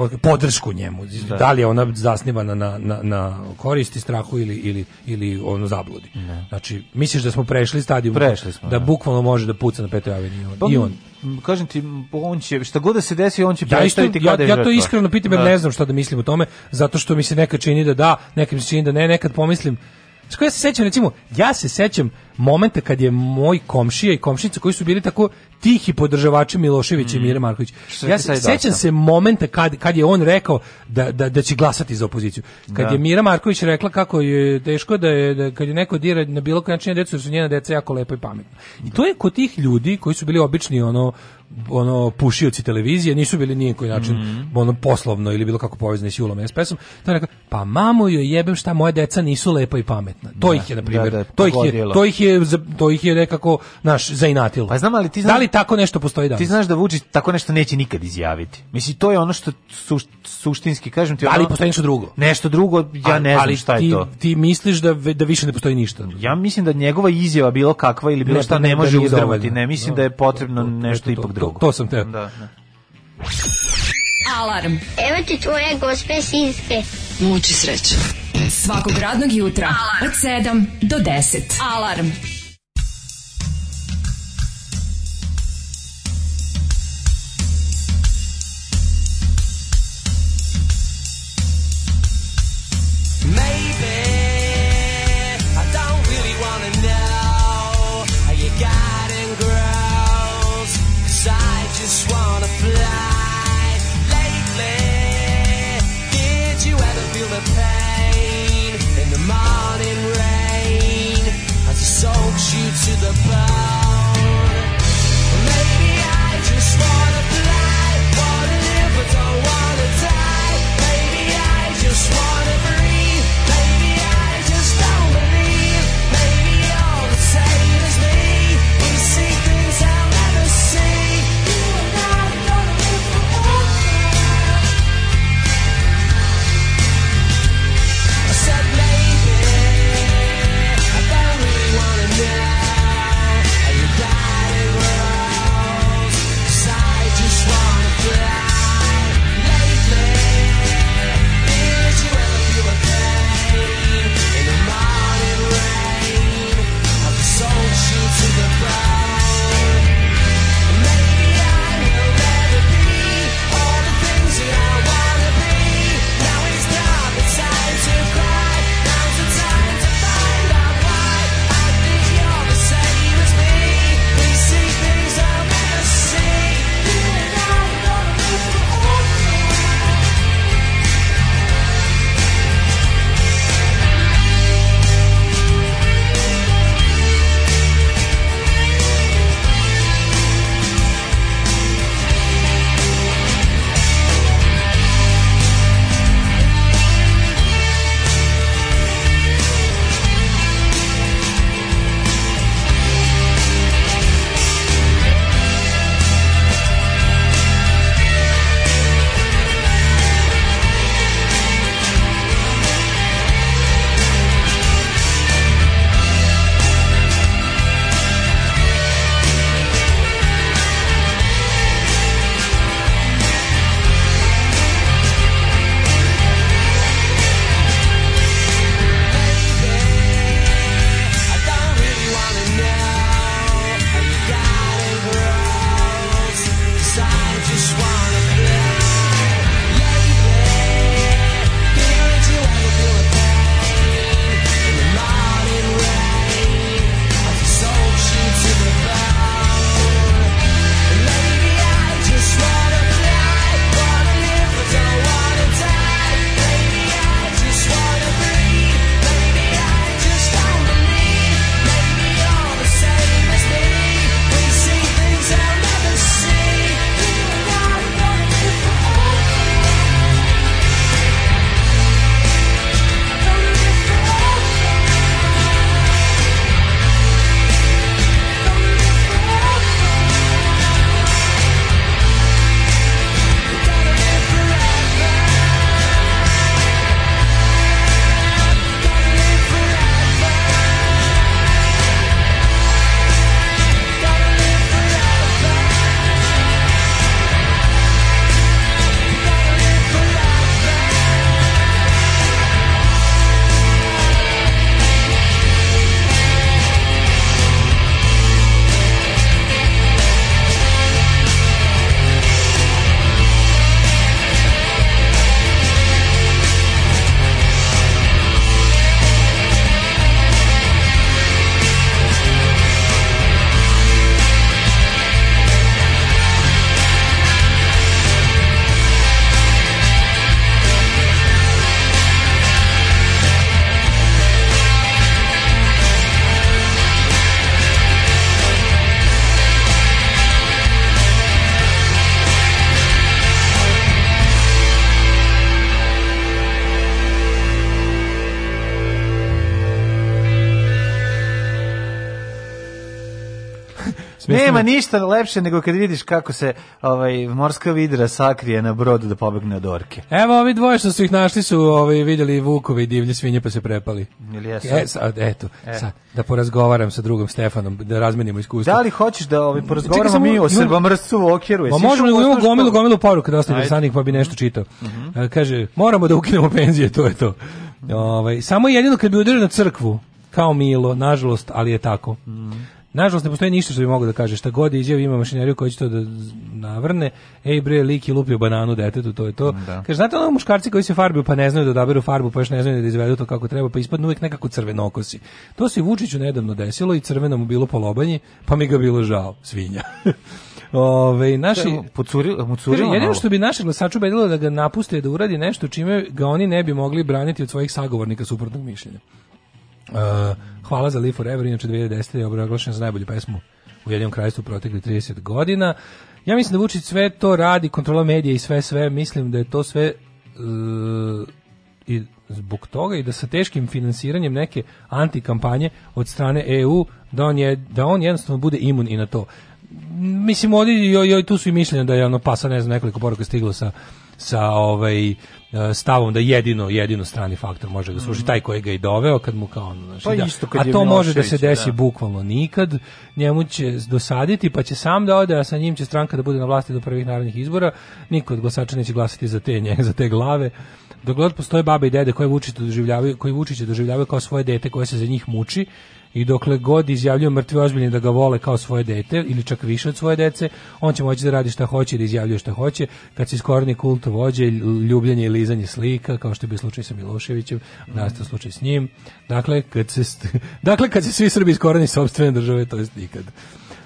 da, da. kao podršku njemu. Da. da li je ona zasnivana na, na, na koristi, strahu ili, ili, ili ono zabludi. Ne. Znači, misliš da smo prešli stadijum prešli smo, da, da, bukvalno može da puca na petoj aveni pa, i on. Kažem ti, on će, šta god da se desi, on će ja, isto, ja, ja, ja to iskreno pitam jer ne znam šta da mislim o tome, zato što mi se nekad čini da da, nekad mi se čini da ne, nekad pomislim Što ja se sećam, recimo, ja se sećam momente kad je moj komšija i komšnica koji su bili tako tihi podržavači Miloševića mm. i Mira Marković. Ja se sećam se momenta kad, kad je on rekao da, da, da će glasati za opoziciju. Kad da. je Mira Marković rekla kako je teško da je da, kad je neko dira na bilo koji način decu, jer su njena deca jako lepo i pametno. I to je kod tih ljudi koji su bili obični ono ono pušioci televizije nisu bili ni koji način mm. ono poslovno ili bilo kako povezani s Julom SPS-om to je rekao pa mamo joj jebem šta moje deca nisu lepa i pametna to da, ih je na da, primjer da, to ih je to ih je je to ih je nekako naš zainatil. Pa znam ali ti znaš, da li tako nešto postoji danas? Ti znaš da Vučić tako nešto neće nikad izjaviti. Mislim to je ono što suš, suštinski kažem ti. Da ono, ali postoji nešto drugo. Nešto drugo, ja A, ne znam ali šta je to. Ali Ti misliš da da više ne postoji ništa? Ja mislim da njegova izjava bilo kakva ili bilo šta ne, ne da može uzdrmati. Ne mislim no, da je da, potrebno to, to, nešto to, ipak drugo. To sam te. Da, da. Alarm. Evo ti tvoje gospe sinske. Muči sreće. Svakog radnog jutra Alarm. od 7 do 10. Alarm. Wanna fly lately. Did you ever feel the to the bow. ništa lepše nego kad vidiš kako se ovaj morska vidra sakrije na brodu da pobegne od orke. Evo ovi dvoje što su ih našli su ovaj videli vukovi i divlje svinje pa se prepali. Ili jesu. E, eto, e. sad, da porazgovaram sa drugom Stefanom, da razmenimo iskustvo. Da li hoćeš da ovaj porazgovaramo Čekaj, mi imam, o Srbomrscu Vokeru? Pa možemo, imamo gomilu, gomilu, gomilu poruka dosta da interesantnih, pa bi nešto mhm. čitao. Mm -hmm. A, kaže, moramo da ukinemo penzije, to je to. Mhm. Ovaj, samo jedino kad bi udario na crkvu, kao Milo, nažalost, ali je tako. Mm -hmm. Nažalost ne postoji ništa što bi mogao da kaže. Šta god izjavi ima mašineriju koja će to da navrne. Ej bre, lik je lupio bananu detetu, to je to. Da. Kaže, znate ono muškarci koji se farbaju pa ne znaju da odaberu farbu, pa još ne znaju da izvedu to kako treba, pa ispadnu uvijek nekako crveno okosi. To se Vučiću nedavno desilo i crveno mu bilo polobanje, pa mi ga bilo žao, svinja. Ove, naši, Jedino što bi naše glasače ubedilo da ga napuste da uradi nešto čime ga oni ne bi mogli braniti od svojih sagovornika suprotnog mišljenja. Uh, hvala za Live Forever, inače 2010. je obrazglašen za najbolju pesmu u jednom krajstvu proteklih 30 godina. Ja mislim da Vučić sve to radi, kontrola medija i sve sve, mislim da je to sve uh, i zbog toga i da sa teškim finansiranjem neke antikampanje od strane EU da on je da on jednostavno bude imun i na to. Mislim ovdje joj, joj tu su i mišljenja da je ono pasa, ne znam nekoliko poruka stiglo sa sa ovaj E, stavom da jedino jedino strani faktor može da služi mm. taj koji ga i doveo kad mu kao znači, pa da, a to može da se da. desi da. bukvalno nikad njemu će dosaditi pa će sam da ode a sa njim će stranka da bude na vlasti do prvih narodnih izbora niko od glasača neće glasati za te njega za te glave dok god postoje babe i dede koje Vučić doživljavaju koji Vučića doživljavaju kao svoje dete koje se za njih muči i dokle god izjavljuje mrtve ozbiljni da ga vole kao svoje dete ili čak više od svoje dece, on će moći da radi šta hoće, da izjavljuje šta hoće. Kad se iskorni kult vođe, ljubljenje i lizanje slika, kao što je bio slučaj sa Miloševićem, nastao slučaj s njim. Dakle, kad se, dakle, kad se svi Srbi iskorni sobstvene države, to je nikad.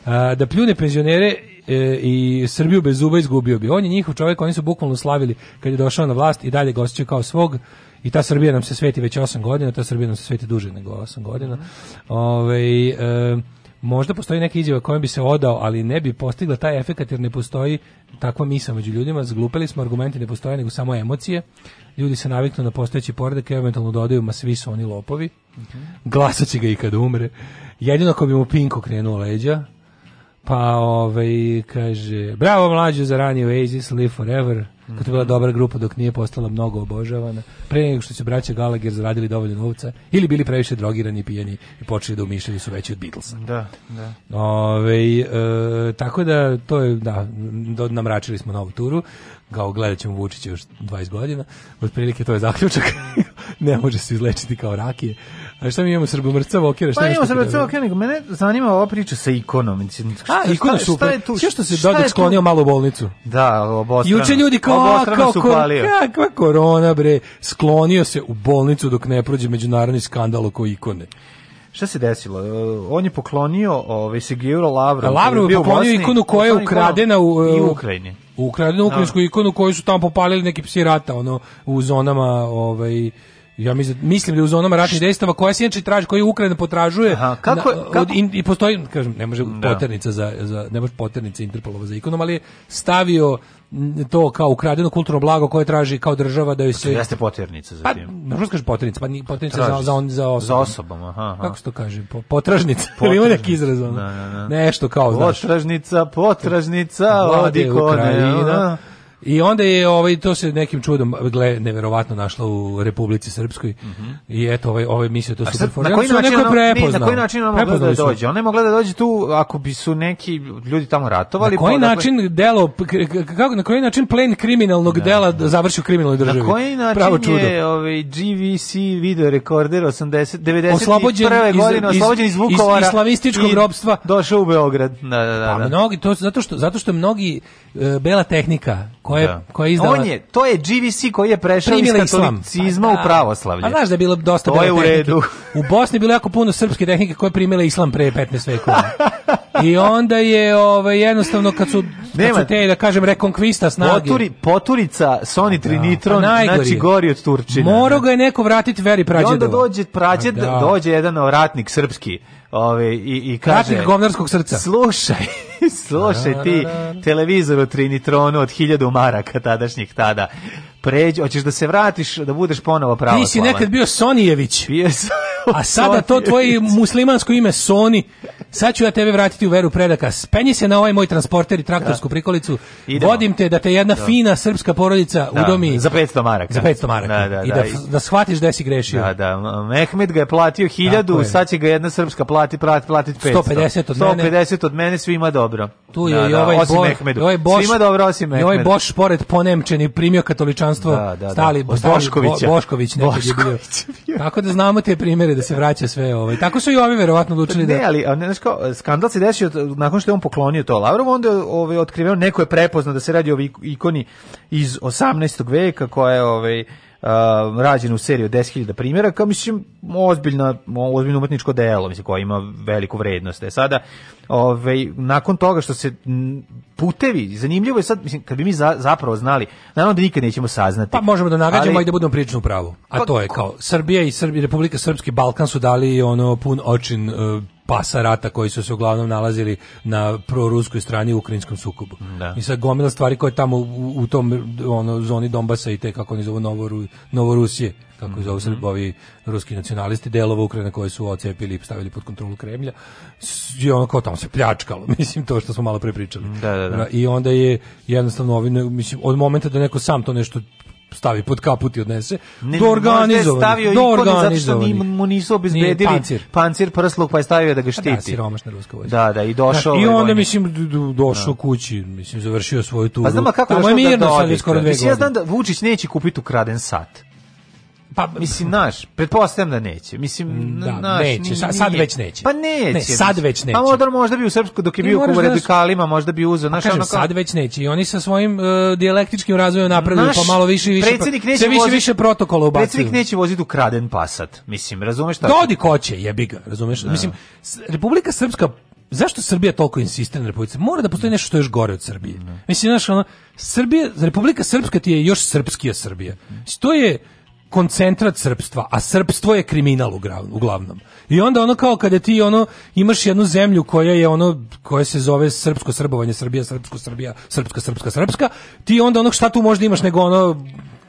A, da pljune penzionere e, i Srbiju bez zuba izgubio bi. On je njihov čovek, oni su bukvalno slavili kad je došao na vlast i dalje ga kao svog i ta Srbija nam se sveti već 8 godina, ta Srbija nam se sveti duže nego 8 godina. Mhm. Ovaj e, možda postoji neka izjava kojom bi se odao, ali ne bi postigla taj efekat jer ne postoji takva misa među ljudima. Zglupili smo, argumenti ne postoje, nego samo emocije. Ljudi se naviknu na postojeći poredak i eventualno dodaju, ma svi su oni lopovi. Uh mhm. -huh. Glasaće ga i kad umre. Jedino ako bi mu Pinko krenuo leđa, Pa, ovaj, kaže, bravo mlađe za ranje Oasis, Live Forever, kad je bila mhm. dobra grupa dok nije postala mnogo obožavana, pre nego što su braća Gallagher zaradili dovoljno novca, ili bili previše drogirani i pijeni i počeli da umišljaju da su veći od Beatlesa. Da, da. Ove, ovaj, e, tako da, to je, da, namračili smo novu turu, kao gledat ćemo Vučića još 20 godina, otprilike to je zaključak, ne može se izlečiti kao rakije, A šta mi imamo srbomrca Vokera? Šta pa imamo srbomrca Vokera, nego mene zanima ova priča sa ikonom. Šta, A, ikona šta, super. Šta je tu? Šta, što se Dodik sklonio malo u bolnicu. Da, obostrano. I uče ljudi kao, a, kao, kakva korona, bre. Sklonio se u bolnicu dok ne prođe međunarodni skandal oko ikone. Šta se desilo? E, on je poklonio ovaj Sigiro Lavrov. Lavrov je poklonio ikonu koja je ukradena u, e, u Ukrajini. Ukradenu da. ukrajinsku ikonu koju su tamo popalili neki psi rata ono u zonama ovaj Ja mislim, mislim da je u zonama ratnih dejstava koja se inače traži, koju Ukrajina potražuje. Aha, kako, na, kako? Od, in, I postoji, kažem, ne može da. poternica za, za ne može poternica Interpolova za ikonom, ali je stavio to kao ukradeno kulturno blago koje traži kao država da joj se jeste poternica za pa, tim. Pa, možeš kažeš poternica, pa ni poternica za za on za osobom. Za osobom, aha, aha. Kako se to kaže? Po, potražnica. Ima neki izraz ono. Da, da, da. Nešto kao, potražnica, znaš. Potražnica, potražnica, odi kod I onda je ovaj to se nekim čudom gle neverovatno našlo u Republici Srpskoj. Mm -hmm. I eto ovaj ovaj mislio to super Na koji način neko prepoznao? Na koji način ona mogla da dođe? Ona je mogla da dođe tu ako bi su neki ljudi tamo ratovali. Na koji podakle... Pa način delo kako na koji način plen kriminalnog ne, da. dela da završi u kriminalnoj državi? Na koji način Pravo čudo. je ovaj GVC video rekorder 80 90 oslobođen prve godine iz, oslobođen iz Vukovara iz islamističkog robstva došao u Beograd. Da, da, da. Pa da. Pa, mnogi to zato što zato što mnogi uh, bela tehnika koje, da. koje izdala... On je, to je GVC koji je prešao iz katolicizma u da. pravoslavlje. A znaš da je bilo dosta to je u redu. u Bosni je bilo jako puno srpske tehnike koje primile islam pre 15 vekova. I onda je ovaj, jednostavno kad su, Nema, kad su te, da kažem, rekonkvista snage. Poturi, poturica, Soni da. Trinitron, da, znači gori od Turčina. Morao ga je neko vratiti veri prađedovo. I onda dođe, prađed, da. dođe jedan ratnik srpski Ove, i, i kaže... Ratnik govnarskog srca. Slušaj, slušaj ti televizor u Trinitronu od hiljadu maraka tadašnjih tada. Pređi, hoćeš da se vratiš, da budeš ponovo pravo. Ti si nekad bio Sonijević. Bio sam. A sada to tvoje muslimansko ime Soni, sad ću ja tebe vratiti u veru predaka. Spenji se na ovaj moj transporter i traktorsku da. prikolicu. Idemo. Vodim te da te jedna da. fina srpska porodica da. udomi. Za 500 maraka. Za 500 maraka. Da, da, I da, da, da shvatiš da si grešio. Da, da. Mehmet ga je platio 1000, je. sad će ga jedna srpska plati, plati, platiti 500. 150 od 150 mene. 150 od mene, svima dobro. Tu je i ovaj osim Boš. Mehmedu. Ovaj Boš, svima dobro, osim Mehmedu. I ovaj Boš, pored ponemčeni, primio katoličanstvo. Da, da, da. Stali, Boškovića. Bo, Bošković nekad je bio. Tako da znamo te primere odlučili da se vraća sve ovaj. Tako su i ovi verovatno odlučili da... Ne, ali znaš kao, skandal se desio nakon što je on poklonio to Lavrov, onda je ovaj, otkriveno, neko je prepoznao da se radi o ikoni iz 18. veka koja je ovaj, uh, rađen u seriju 10.000 primjera, kao mislim ozbiljna, ozbiljno umetničko delo, mislim, koje ima veliku vrednost. E sada, ovaj, nakon toga što se putevi, zanimljivo je sad, mislim, kad bi mi za, zapravo znali, naravno da nikad nećemo saznati. Pa možemo da nagađamo ali, i da budemo prilično u pravu. A pa, to je kao, Srbija i Srbi, Republika Srpski Balkan su dali ono pun očin uh, pasa rata koji su se uglavnom nalazili na proruskoj strani u ukrajinskom sukobu. Da. I sad gomila stvari koje tamo u, u tom ono, zoni Donbasa i te kako oni zovu Novoru, Novorusije kako mhm. zovu mm -hmm. ovi ruski nacionalisti delova Ukrajina koje su ocepili i stavili pod kontrolu Kremlja je ono kao tamo se pljačkalo mislim to što smo malo pre pričali da, da, da. i onda je jednostavno ovi, mislim, od momenta da neko sam to nešto stavi pod kaput i odnese. Ne, do organizovanja. stavio do organizovanja. Zato što mu nisu obezbedili pancir. pancir prslog, pa je stavio da ga pa da, štiti. Da, siromašna ruska vojska. Da, da, i došao. Da, I onda, mislim, došao da. kući, mislim, završio svoju turu. Pa znam, kako Tamo je da mirno da sad skoro dve godine. Mislim, ja znam da Vučić neće kupiti ukraden sat. Pa mislim naš, pretpostavljam da neće. Mislim mm, da, naš, neće, sad, sad već neće. Pa neće. Ne, sad već pa neće. Pa možda možda bi u srpsku dok je bio u da- radikalima, možda bi uzeo pa ono kao... sad već neće. I oni sa svojim uh, dijalektičkim razvojem napreduju pa malo više i više. Predsednik neće više vozit, više protokola ubacuju. Predsednik neće voziti ukraden Passat. Mislim, razumeš šta? Dodi koće, jebi ga, razumeš? No. Da. Mislim Republika Srpska zašto Srbija toliko insistira na Republici? Mora da postoji nešto što je još gore od Srbije. Da. Mislim, znaš, ono, Srbija, Republika Srpska ti je još srpskija Srbija. To je, koncentrat srpstva, a srpstvo je kriminal uglavnom. I onda ono kao kada ti ono imaš jednu zemlju koja je ono koja se zove srpsko srbovanje, Srbija, srpsko Srbija, srpska, srpska, srpska, ti onda ono šta tu možda imaš nego ono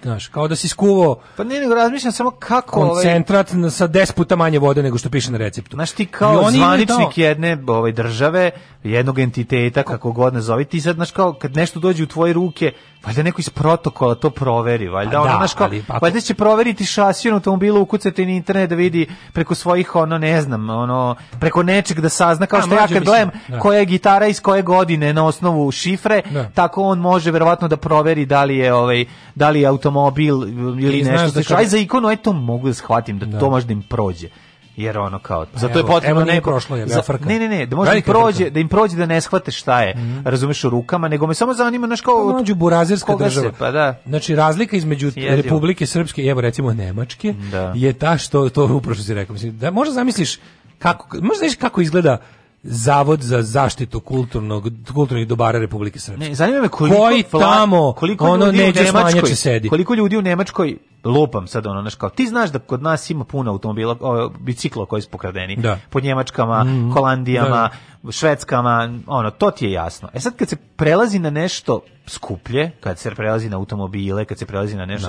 znaš, kao da si skuvao pa ne nego razmišljam samo kako ovaj- koncentrat ovaj... sa 10 puta manje vode nego što piše na receptu znaš ti kao zvaničnik to... jedne ovaj, države jednog entiteta kako god nazovi ti sad znaš kao kad nešto dođe u tvoje ruke valjda neko iz protokola to proveri valjda pa on da, znaš kao ali, valjda će proveriti šasiju na automobilu ukucati na internet da vidi preko svojih ono ne znam ono preko nečeg da sazna kao A, što ja kad gledam da. koja je gitara iz koje godine na osnovu šifre da. tako on može verovatno da proveri da li je ovaj da li je automobil automobil ili I nešto slično. Da aj za ikonu, aj mogu da shvatim, da, da. to možda im prođe jer ono kao pa zato je potrebno evo, da neko prošlo je, za, frka. ne ne ne da može prođe frka. da im prođe da ne shvate šta je mm -hmm. razumeš u rukama nego me samo zanima naš kao pa od, mađu burazerska država se, pa da znači razlika između Jedio. Republike Srpske i evo recimo Nemačke da. je ta što to upravo što si rekao mislim da možda zamisliš kako možda znaš kako izgleda Zavod za zaštitu kulturnog kulturnih dobara Republike Srpske. Ne, zanima me koliko Koji tamo koliko ono ljudi u Nemačkoj, sedi. Koliko ljudi u Nemačkoj lupam sad ono znaš kao ti znaš da kod nas ima puno automobila o, bicikla koji su pokradeni da. po Njemačkama, mm, Holandijama, da. Švedskama, ono to ti je jasno. E sad kad se prelazi na nešto skuplje, kad se prelazi na automobile, kad se prelazi na nešto,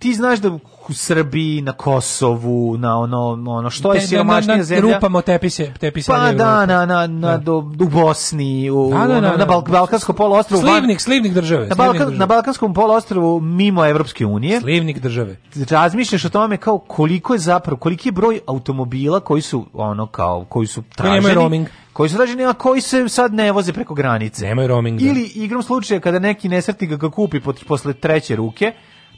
ti znaš da u Srbiji, na Kosovu, na ono, ono što je siromašnija zemlja. Rupamo tepise, tepise. Pa da, na, na, na, da. do, u Bosni, u, da, da, da, na da. Balk, Balkanskom poluostrovu. Slivnik, slivnik države. Na, Balka, na Balkanskom poluostrovu mimo Evropske unije. Slivnik države. Razmišljaš o tome kao koliko je zapravo, koliki je broj automobila koji su ono kao, koji su traženi. Koji roaming koji su traženi, a koji se sad ne voze preko granice. Nemaju roaming. Da. Ili igrom slučaja kada neki nesretnik ga kupi posle treće ruke,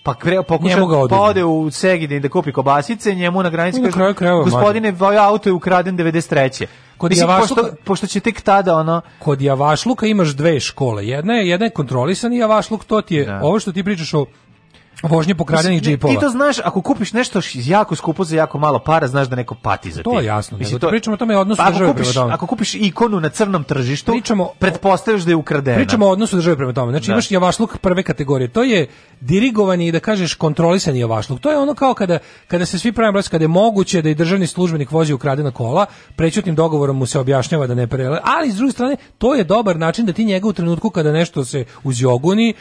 pa kreo pokuša pa ode u Segedin da kupi kobasice, njemu na granici kaže gospodine, mlađe. auto je ukraden 93. Kod Mislim, Javašluka, pošto, pošto će tek tada ono... Kod Javašluka imaš dve škole. Jedna je, jedna je kontrolisan Javašluk, to ti je, da. ovo što ti pričaš o vožnje pokradenih džipova. Ti to znaš, ako kupiš nešto jako skupo za jako malo para, znaš da neko pati za to. To je jasno. Mislim, to... Pričamo o tome odnosu pa, države kupiš, prema tome. Ako kupiš ikonu na crnom tržištu, pričamo, pretpostavljaš da je ukradena. Pričamo o odnosu države prema tome. Znači, da. imaš javašluk prve kategorije. To je dirigovanje i da kažeš kontrolisani javašluk. To je ono kao kada, kada se svi pravimo kada je moguće da i državni službenik vozi ukradena kola, prećutnim dogovorom mu se objašnjava da ne prele. Ali, s druge strane, to je dobar način da ti njega u trenutku kada nešto se uzjoguni,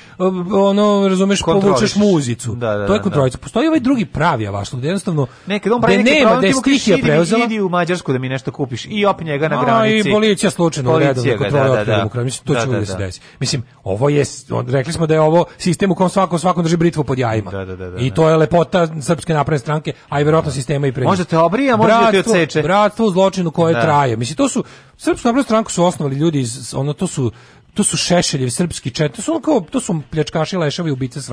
ono, razumeš, povučeš muzi Kružicu. Da, da, to je da, kod trojice. Da. Postoji ovaj drugi pravi avašluk, gde jednostavno Nekad da on pravi neke nema, gde stihija preuzela. Idi u Mađarsku da mi nešto kupiš i op njega na granici. A, I policija slučajno redom da kontrole da, da. Mislim, to da, će da, da, se desi. Mislim, ovo je, rekli smo da je ovo sistem u kom svako svakom drži britvu pod jajima. Da, da, da, da, I to je lepota srpske napredne stranke, a i verovatno sistema i pre. Možda te obrija, možda te odseče. Bratstvo u zločinu koje traje. Mislim, to su, srpsku naprednu stranku su osnovali ljudi iz, ono, to su to su šešeljevi srpski čet, to su kao, to su pljačkaši leševi ubice s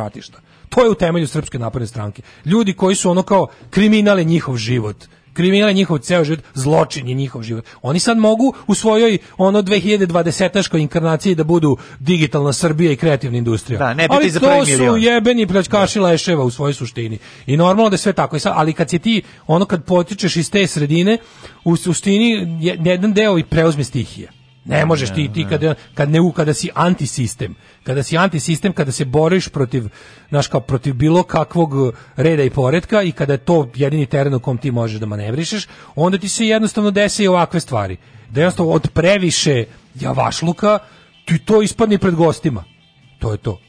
To je u temelju Srpske napredne stranke. Ljudi koji su ono kao kriminale njihov život kriminal je njihov ceo život, zločin je njihov život. Oni sad mogu u svojoj ono 2020-aškoj inkarnaciji da budu digitalna Srbija i kreativna industrija. Da, ne ali to su jebeni pljačkaši da. leševa u svojoj suštini. I normalno da je sve tako. I sad, ali kad si ti, ono kad potičeš iz te sredine, u suštini jedan deo i preuzme stihije. Ne možeš ti, ti kad, kad, ne, kada si antisistem, kada si antisistem, kada se boriš protiv, naš kao, protiv bilo kakvog reda i poretka i kada je to jedini teren u kom ti možeš da manevrišeš, onda ti se jednostavno dese i ovakve stvari. Da jednostavno od previše javašluka ti to ispadni pred gostima. To je to.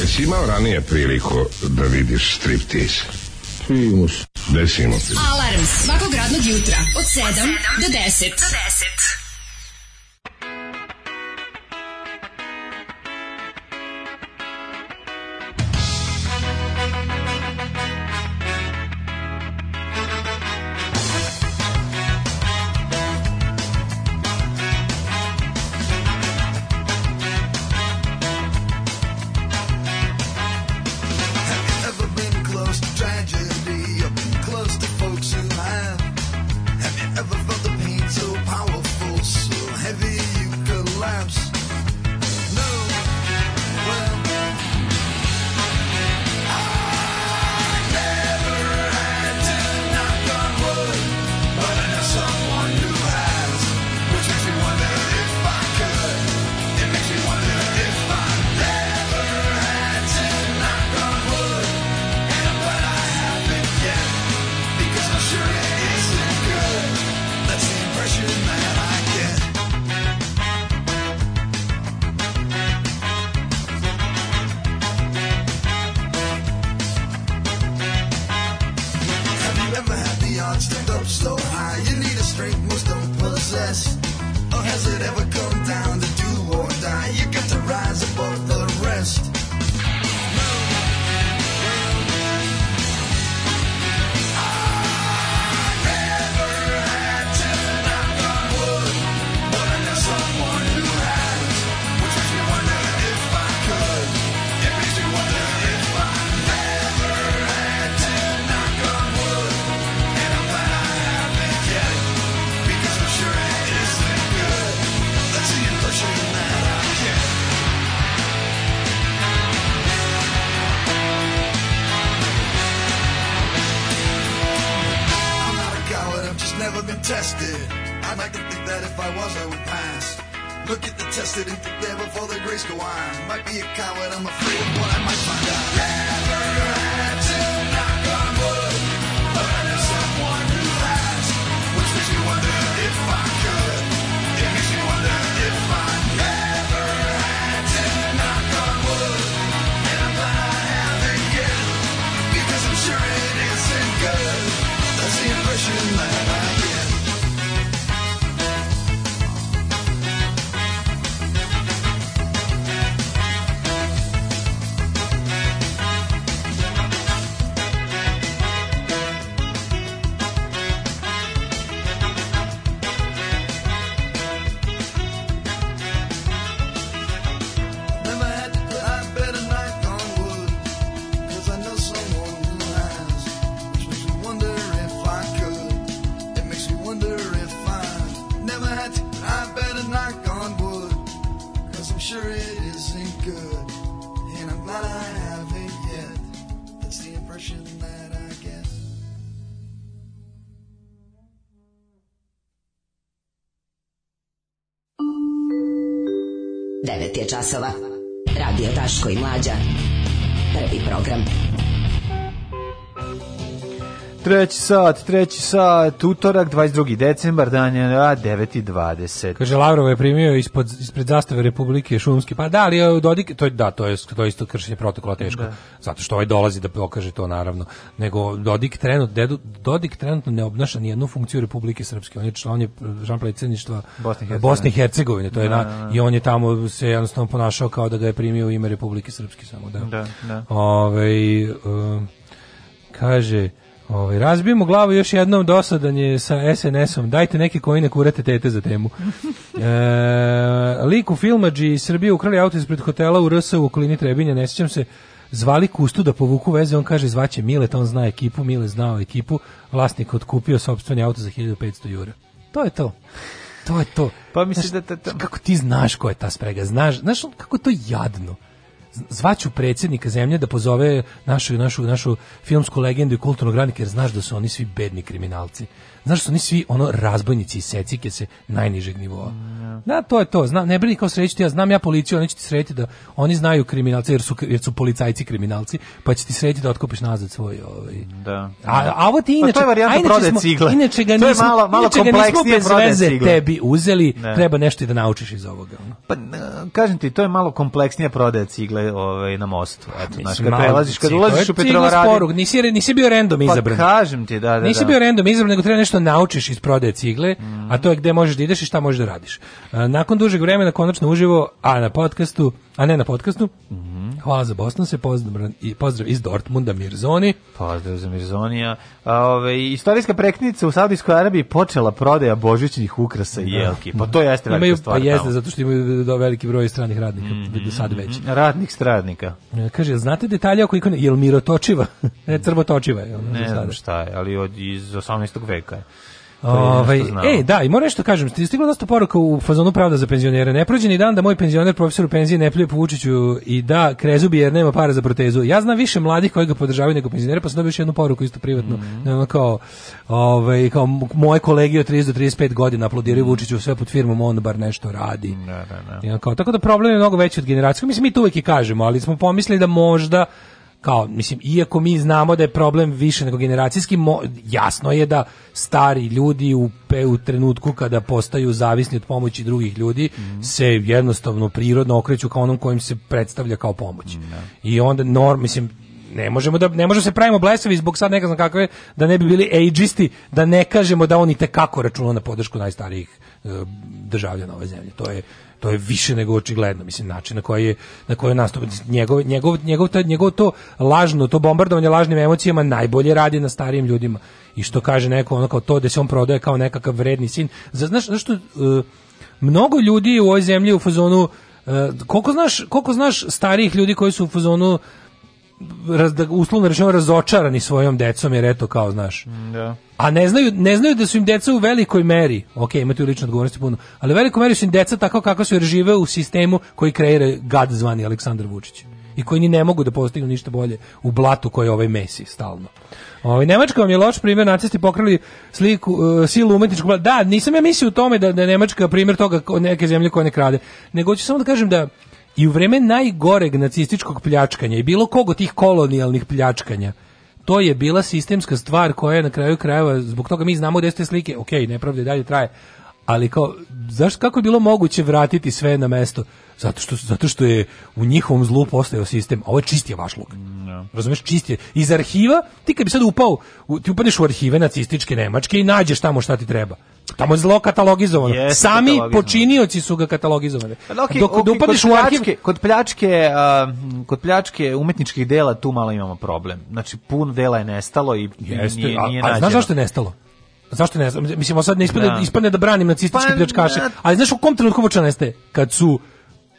Jesi imao ranije priliku da vidiš striptease? Simus. Desimo. Alarms svakog radnog jutra od 7 do 10. Do 10. časova. sat, treći sat, utorak, 22. decembar, dan je 9.20. Kaže, Lavrovo je primio ispod, ispred zastave Republike Šumski, pa da, ali e, Dodik, to je, da, to je, to je isto kršenje protokola teško, da. zato što ovaj dolazi da pokaže to, naravno, nego Dodik trenutno, dedu, Dodik trenutno ne obnaša nijednu funkciju Republike Srpske, on je član je žan predsjedništva Bosne i Hercegovine, to je da, na, da, da. i on je tamo se jednostavno ponašao kao da ga je primio u ime Republike Srpske samo, da. Da, da. Ove, ovaj, um, kaže, Ovaj razbijemo glavu još jednom dosadan je sa SNS-om. Dajte neke koji ne kurate tete za temu. e, lik u filmadži Srbije ukrali auto ispred hotela u RS u okolini Trebinja, ne sećam se zvali Kustu da povuku veze, on kaže zvaće Milet, on zna ekipu, Mile znao ekipu, vlasnik otkupio sopstveni auto za 1500 jura. To je to. To je to. Pa misliš da, da, da, Kako ti znaš ko je ta sprega? Znaš, znaš kako to jadno zvaću predsjednika zemlje da pozove našu, našu, našu filmsku legendu i kulturnog radnika, jer znaš da su oni svi bedni kriminalci. Znaš su oni svi ono razbojnici i secike se najnižeg nivoa. Mm, da, to je to. Zna, ne brini kao srećiti, ja znam ja policiju, oni će ti sretiti da oni znaju kriminalce jer su, jer su policajci kriminalci, pa će ti sretiti da otkopiš nazad svoj ovaj. Da. A, a ovo ti inače, pa to je a inače, cigle. inače ga nismo, to je malo, malo inače ga cigle. tebi uzeli, ne. treba nešto i da naučiš iz ovoga. Pa, kažem ti, to je malo kompleksnije prodaje cigle ovaj, na mostu. Eto, znaš, kad prelaziš, kad ulaziš u Petrovaradin. Nisi, nisi bio random pa izabran. Pa kažem ti, da, da. Nisi da. bio random izabran, nego treba nešto nešto naučiš iz prodaje cigle, mm -hmm. a to je gde možeš da ideš i šta možeš da radiš. E, nakon dužeg vremena konačno uživo, a na podcastu, a ne na podcastu, mm -hmm. hvala za Bosnu se, pozdrav, pozdrav iz Dortmunda Mirzoni. Pozdrav za Mirzonija. Ove, istorijska preknica u Saudijskoj Arabiji počela prodaja božićnih ukrasa i jelki. Da. Pa to jeste velika imaju, stvar. Pa jeste, zato što imaju da veliki broj stranih radnika, mm -hmm. do sad već. Mhm. Radnih stradnika. E, kaže, znate detalje oko ikone? Je li mirotočiva? ne, crvotočiva je. Ono, ne znam šta je, ali od, iz 18. veka je. Ovaj, ej, da, i moram nešto da kažem, stiglo dosta poruka u fazonu pravda za penzionere. Ne prođe ni dan da moj penzioner profesor u penziji ne pljuje po Vučiću i da krezubi jer nema para za protezu. Ja znam više mladih koji ga podržavaju nego penzionere, pa sam dobio još jednu poruku isto privatno. Mm -hmm. kao, ovaj, kao moje kolege od 30 do 35 godina aplodiraju mm -hmm. Vučiću sve pod firmom, on bar nešto radi. Da, da, da. Kao, tako da problem je mnogo veći od generacije. Mislim, mi to uvijek i kažemo, ali smo pomislili da možda kao mislim iako mi znamo da je problem više nego generacijski jasno je da stari ljudi u, u trenutku kada postaju zavisni od pomoći drugih ljudi mm se jednostavno prirodno okreću ka onom kojim se predstavlja kao pomoć. Mm -hmm. I onda norm mislim ne možemo da ne možemo se pravimo blesavi zbog sad neka znam kakve da ne bi bili ageisti da ne kažemo da oni te kako računaju na podršku najstarijih e, državljana ove zemlje. To je to je više nego očigledno mislim način na koji je na koji je nastup njegov njegov njegov to njegov to lažno to bombardovanje lažnim emocijama najbolje radi na starijim ljudima i što kaže neko ono kao to da se on prodaje kao nekakav vredni sin za znaš zašto uh, e, mnogo ljudi u ovoj zemlji u fazonu uh, koliko znaš koliko znaš starijih ljudi koji su u fazonu raz, uslovno rečeno razočarani svojom decom jer eto kao znaš. Da a ne znaju, ne znaju da su im deca u velikoj meri, ok, imate u ličnu odgovornosti puno, ali u velikoj meri su im deca tako kako su jer žive u sistemu koji kreira gad zvani Aleksandar Vučić i koji ni ne mogu da postignu ništa bolje u blatu koje ovaj mesi stalno. Ovaj Nemačka vam je loš primjer, nacisti pokrali sliku uh, silu umetničkog blata. Da, nisam ja mislio u tome da da je Nemačka primjer toga neke zemlje koja ne krade, nego ću samo da kažem da i u vreme najgoreg nacističkog pljačkanja i bilo kog od tih kolonijalnih pljačkanja to je bila sistemska stvar koja je na kraju krajeva, zbog toga mi znamo gde su te slike, ok, nepravde dalje traje, ali kao, zašto, kako je bilo moguće vratiti sve na mesto? Zato što, zato što je u njihovom zlu postao sistem, a ovo je čist je vaš luk. No. Da. Razumeš, čist je. Iz arhiva, ti kad bi sad upao, ti upadneš u arhive nacističke Nemačke i nađeš tamo šta ti treba. Tamo je zlo katalogizovano. Yes, Sami počinioci su ga katalogizovali. Pa da, okay, Dok okay, upadiš kod u arhiv... kod pljačke, uh, kod pljačke umetničkih dela tu malo imamo problem. Znači, pun dela je nestalo i Jeste, nije, nije a, a znaš zašto je nestalo? Zašto ne znam? Mislim, sad ne ispadne, da. ispadne da branim nacističke pa, pljačkaše. Ali znaš u kom trenutku počeo nestaje? Kad su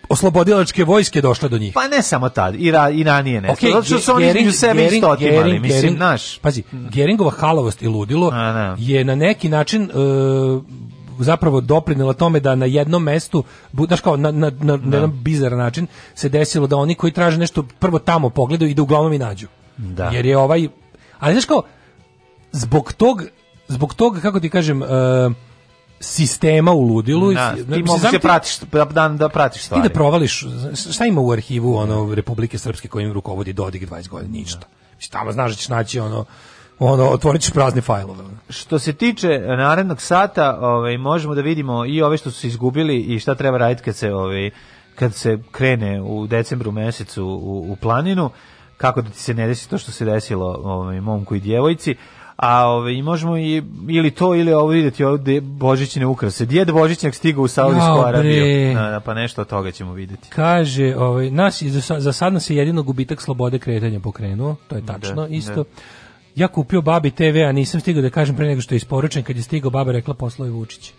oslobodilačke vojske došle do njih. Pa ne samo tad, i, ra, i ranije ne. Okay, Zato što su oni između sebe i stotimali, mislim, naš. Pazi, Geringova halovost i ludilo A, na. Da. je na neki način... Uh, zapravo doprinela tome da na jednom mestu, znaš kao na, na, na, na da. jedan bizaran način se desilo da oni koji traže nešto prvo tamo pogledaju i da uglavnom i nađu. Da. Jer je ovaj, ali znaš kao, zbog tog, zbog tog, kako ti kažem, uh, sistema u ludilu da, ti mogu se pratiš da-, da, da pratiš stvari. Ti da provališ šta ima u arhivu ono Republike Srpske kojim rukovodi Dodik 20 godina ništa. Da. Mislim tamo znaš da ćeš naći ono ono otvorit ćeš prazne fajlove. Što se tiče e, narednog sata, ovaj možemo da vidimo i ove što su izgubili i šta treba raditi kad se ovaj kad se krene u decembru mesecu u, u planinu kako da ti se ne desi to što se desilo ovaj momku i djevojci. A ove, ovaj, i možemo i, ili to ili ovo vidjeti ovde Božićne ukrase. Djed Božićnjak stiga u Saudijsku ja, Arabiju. Na, da, da, pa nešto od toga ćemo videti. Kaže, ovaj, nas, za, za sad nas je jedino gubitak slobode kretanja pokrenuo, to je da, tačno da, isto. Da. Ja kupio babi TV, a nisam stigao da kažem pre nego što je isporučen, kad je stigao baba rekla poslao je Vučić.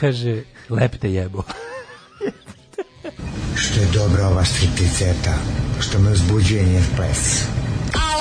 Kaže, lepte jebo. što je dobra ova stripticeta, što me uzbuđuje njen ples.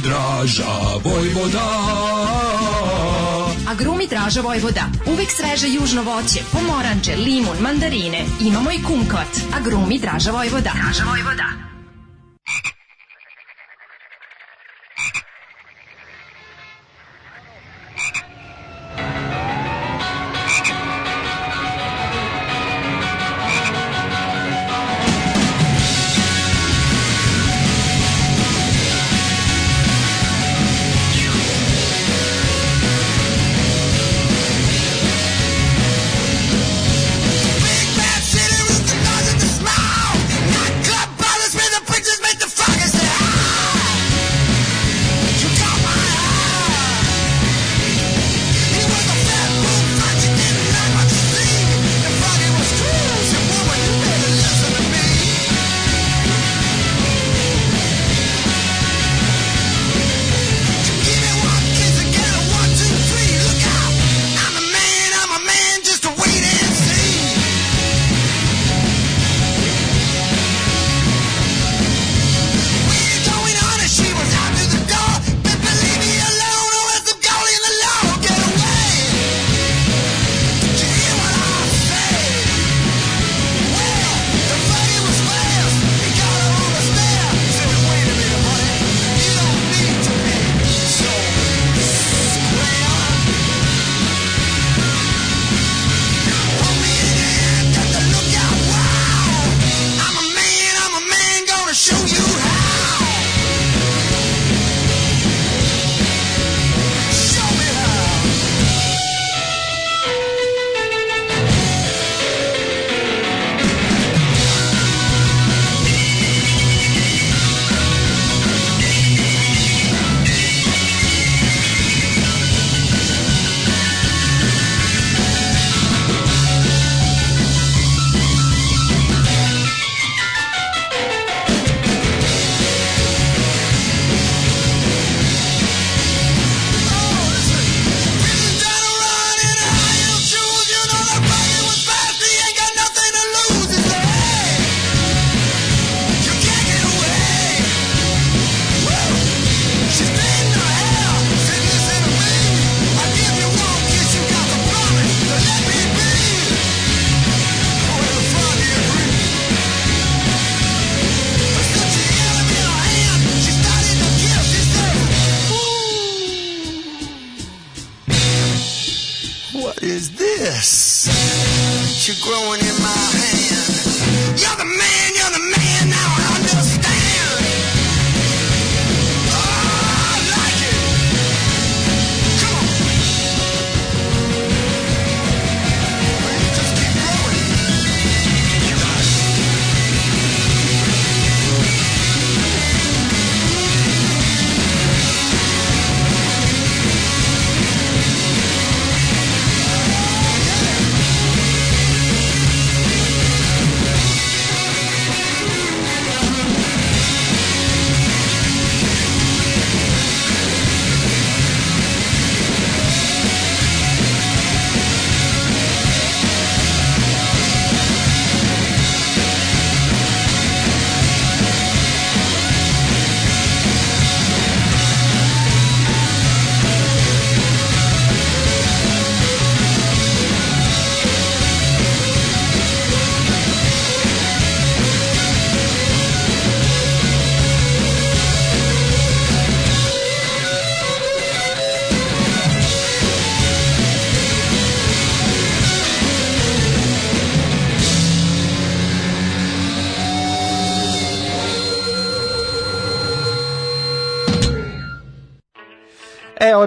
grumi Draža Vojvoda. Agrumi grumi Draža Vojvoda. Uvek sveže južno voće, pomoranče, limun, mandarine. Imamo i kumkvat. Agrumi grumi Draža Vojvoda. Draža Vojvoda.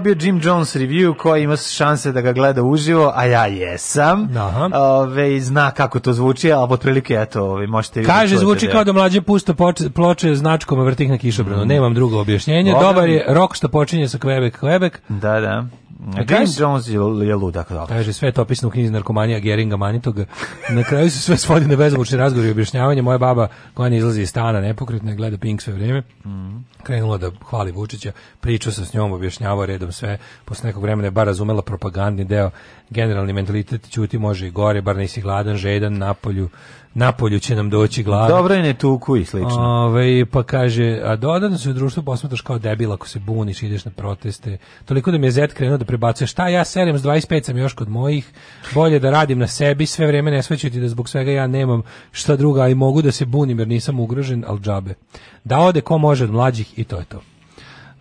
bio Jim Jones review koji ima šanse da ga gleda uživo, a ja jesam. Aha. Ove, zna kako to zvuči, ali otprilike eto, ove, možete vidjeti. Kaže, zvuči da kao da mlađe pusto poče, ploče značkom vrtih na kišobranu. Mm. Nemam drugo objašnjenje. Volim. Dobar je rok što počinje sa Quebec, Quebec. Da, da. Jim Jones je ludak. Da. Kaže, sve je to opisano u knjizi narkomanija Geringa Manitoga. Na kraju se sve svodi na bezomučni razgovor i objašnjavanje. Moja baba koja ne izlazi iz stana nepokretna gleda Pink sve vrijeme. Mm krenula da hvali Vučića, pričao sam s njom, objašnjavao redom sve, posle nekog vremena je bar razumela propagandni deo, generalni mentalitet ćuti može i gore, bar nisi gladan, žedan, napolju, napolju će nam doći glad. Dobro je ne tuku i slično. Ove, pa kaže, a dodatno se u društvu posmetaš kao debil ako se buniš, ideš na proteste. Toliko da mi je zet krenuo da prebacuje, šta ja serem s 25 sam još kod mojih, bolje da radim na sebi, sve vreme ne sveću da zbog svega ja nemam šta druga, i mogu da se bunim jer nisam ugrožen, al džabe. Da ode ko može od mlađih i to je to.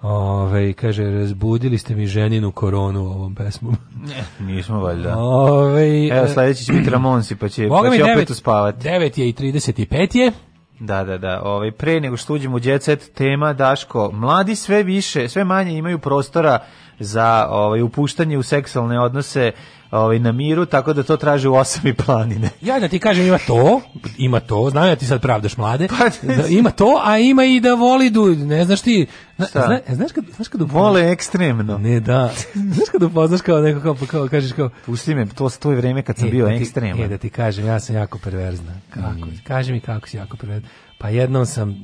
Ove, kaže, razbudili ste mi ženinu koronu ovom pesmom. Ne, nismo valjda. Ove, Evo, e, sledeći će biti Ramonsi, pa će, pa će opet 9, uspavati. 9 je i 35 je. Da, da, da. Ovaj pre nego što uđemo u đecet tema Daško, mladi sve više, sve manje imaju prostora za ovaj upuštanje u seksualne odnose ovaj na miru, tako da to traže u osam i planine. Ja da ti kažem ima to, ima to, znam ja da ti sad pravdaš mlade. Pa, da, ima to, a ima i da voli du, ne znaš ti. Zna, zna, e, znaš kad znaš kad upoznaš, vole ekstremno. Ne, da. znaš kad upoznaš kao neko kao, kao kažeš kao pusti me, to to je vreme kad sam e, bio da ekstreman. E da ti kažem, ja sam jako perverzna. Kako? Mm. Kaži mi kako si jako perverzna. Pa jednom sam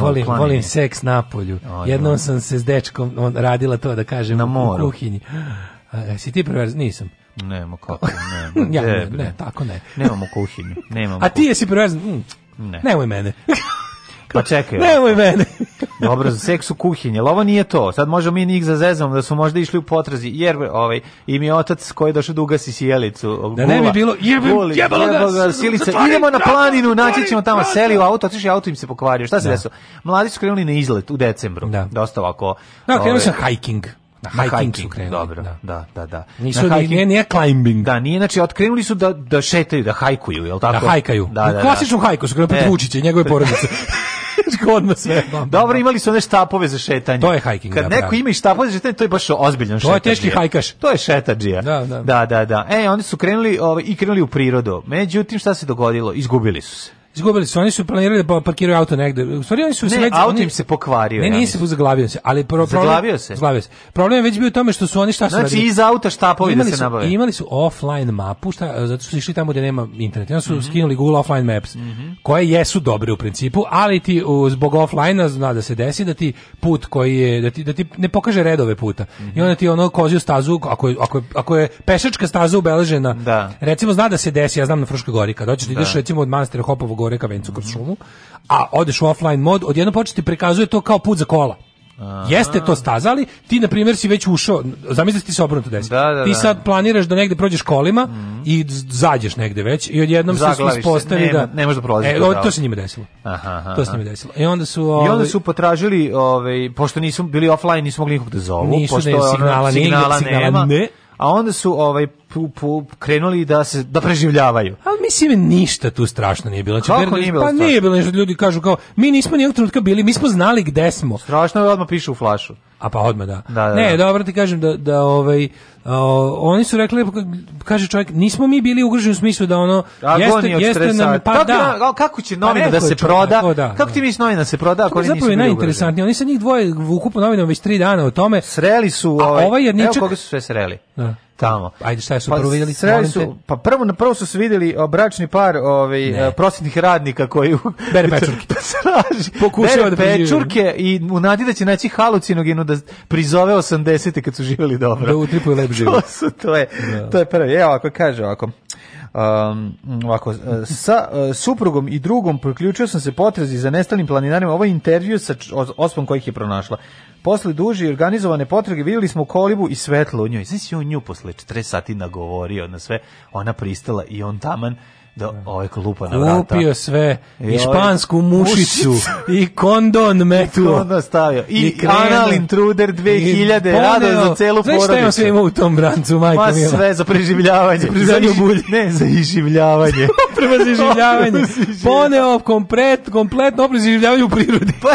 volim, volim seks na polju. jednom sam se s dečkom on radila to da kažem na moru. u kuhinji. A, si ti perverzna? Nisam. Nemamo kako, ja, ne, ne, tako ne. Nemamo kuhinju, nemamo. A ti jesi prevezan? Mm, ne. Nemoj mene. Pa čekaj. Nemoj mene. Dobro, za seks u kuhinji, ali ovo nije to. Sad možemo mi njih zazezom da su možda išli u potrazi, jer ovaj, im je otac koji je došao da ugasi sjelicu. Gula, da ne bi bilo, jebim, jebalo jebalo ga, sjelica. Idemo na planinu, naći ćemo tamo, seli u auto, otišli auto im se pokvario. Šta se da. desilo? Mladi su krenuli na izlet u decembru. Da. Dosta ovako. Da, krenuli ovaj, hiking. Na hiking, su krenuli, dobro, da, da, da. da. Nisu, na hiking, nije, nije climbing. Da, nije, znači, otkrenuli su da, da šetaju, da hajkuju, je jel tako? Da hajkaju. Da, da, da. Klasičnom hajku su krenuli e. Vučića njegove porodice. Znači, odmah sve. Dobro, imali su one štapove za šetanje. To je hiking. Kad da, neko pravi. ima i štapove za šetanje, to je baš ozbiljan šetanje. To je teški hajkaš. To je šetadžija. Da, da. Da, da, da. E, oni su krenuli, ovaj, i krenuli u prirodu. Međutim, šta se dogodilo? Izgubili su se. Izgubili su, oni su planirali da parkiraju auto negde. U stvari oni su ne, auto oni, im se pokvario. Ne, ja nisi se zaglavio se, ali pro, problem, zaglavio se. Zaglavio se. Problem je već bio u tome što su oni šta su znači, radili. iz auta štapovi da imali da se nabave. imali su offline mapu, šta, zato su išli tamo gde nema interneta. Onda su mm -hmm. skinuli Google Offline Maps, mm -hmm. koje jesu dobre u principu, ali ti u, zbog offline zna da se desi da ti put koji je, da ti, da ti ne pokaže redove puta. Mm -hmm. I mhm. onda ti ono koziju stazu, ako ako ako je pešačka staza ubeležena, da. recimo zna da se desi, ja znam na Fruškoj gori, kad hoćeš da. ideš da. recimo od manastira Hopovog gore ka vencu kroz šumu, a odeš u offline mod, odjedno početi prikazuje to kao put za kola. Aha. Jeste to stazali, ti na primjer si već ušao, zamisli ti se obrnuto desi. Da, da, da. Ti sad planiraš da negde prođeš kolima mm. i zađeš negde već i odjednom se ispostavi da ne možeš da prolazi. E, to se njima desilo. Aha, aha. To se njima desilo. I onda su ove, I onda ovaj- su potražili, ovaj pošto nisu bili offline, nisu mogli nikog da zovu, nisu pošto je signala, signala, signala nema. Ne. A onda su ovaj pu, pu, krenuli da se da preživljavaju. A mislim ništa tu strašno nije bilo. Kako Čekaj, nije bilo pa strašno? nije bilo, ljudi kažu kao mi nismo ni trenutka bili, mi smo znali gde smo. Strašno je da odmah piše u flašu. A pa odmah da. da, da ne, da. dobro ti kažem da da ovaj Uh, oni su rekli kaže čovjek nismo mi bili ugroženi u smislu da ono jeste jeste nam pa kako, da kako će novina pa da se proda kako, da, kako ti misliš novina da se proda ako oni nisu bili najinteresantnije oni sa njih dvoje u po novinama već 3 dana o tome sreli su ovaj, ovaj jedničak evo koga su sve sreli da tamo. Ajde, šta su pa, prvo vidjeli? Su, pa prvo, na prvo su se videli bračni par ovaj, e, prosjetnih radnika koji... Bere pečurke. da se raži. Pokušava da pečurke i u nadi da će naći halucinogenu da prizove 80. te kad su živeli dobro. Da utripuju lep život. to, su, to, je, da. to je prvo. Evo, ako kaže ovako. Um, ovako, e, sa uh, suprugom i drugom priključio sam se potrazi za nestalim planinarima. Ovo je intervju sa osmom kojih je pronašla. Posle duže organizovane potrage videli smo kolibu i svetlo u njoj. Znači on nju posle 40 sati nagovorio na sve, ona pristala i on taman da, da. ovaj klupa na vrata. Kupio sve, i špansku mušicu, i kondon metuo. I kondon stavio. I, I Anal Intruder 2000, i rado za celu porodicu. Znaš šta ima sve ima u tom brancu, majko Ma mila? sve za preživljavanje. za preživljavanje. ne, za iživljavanje. Prema za iživljavanje. Poneo komplet, kompletno preživljavanje u prirodi. Pa-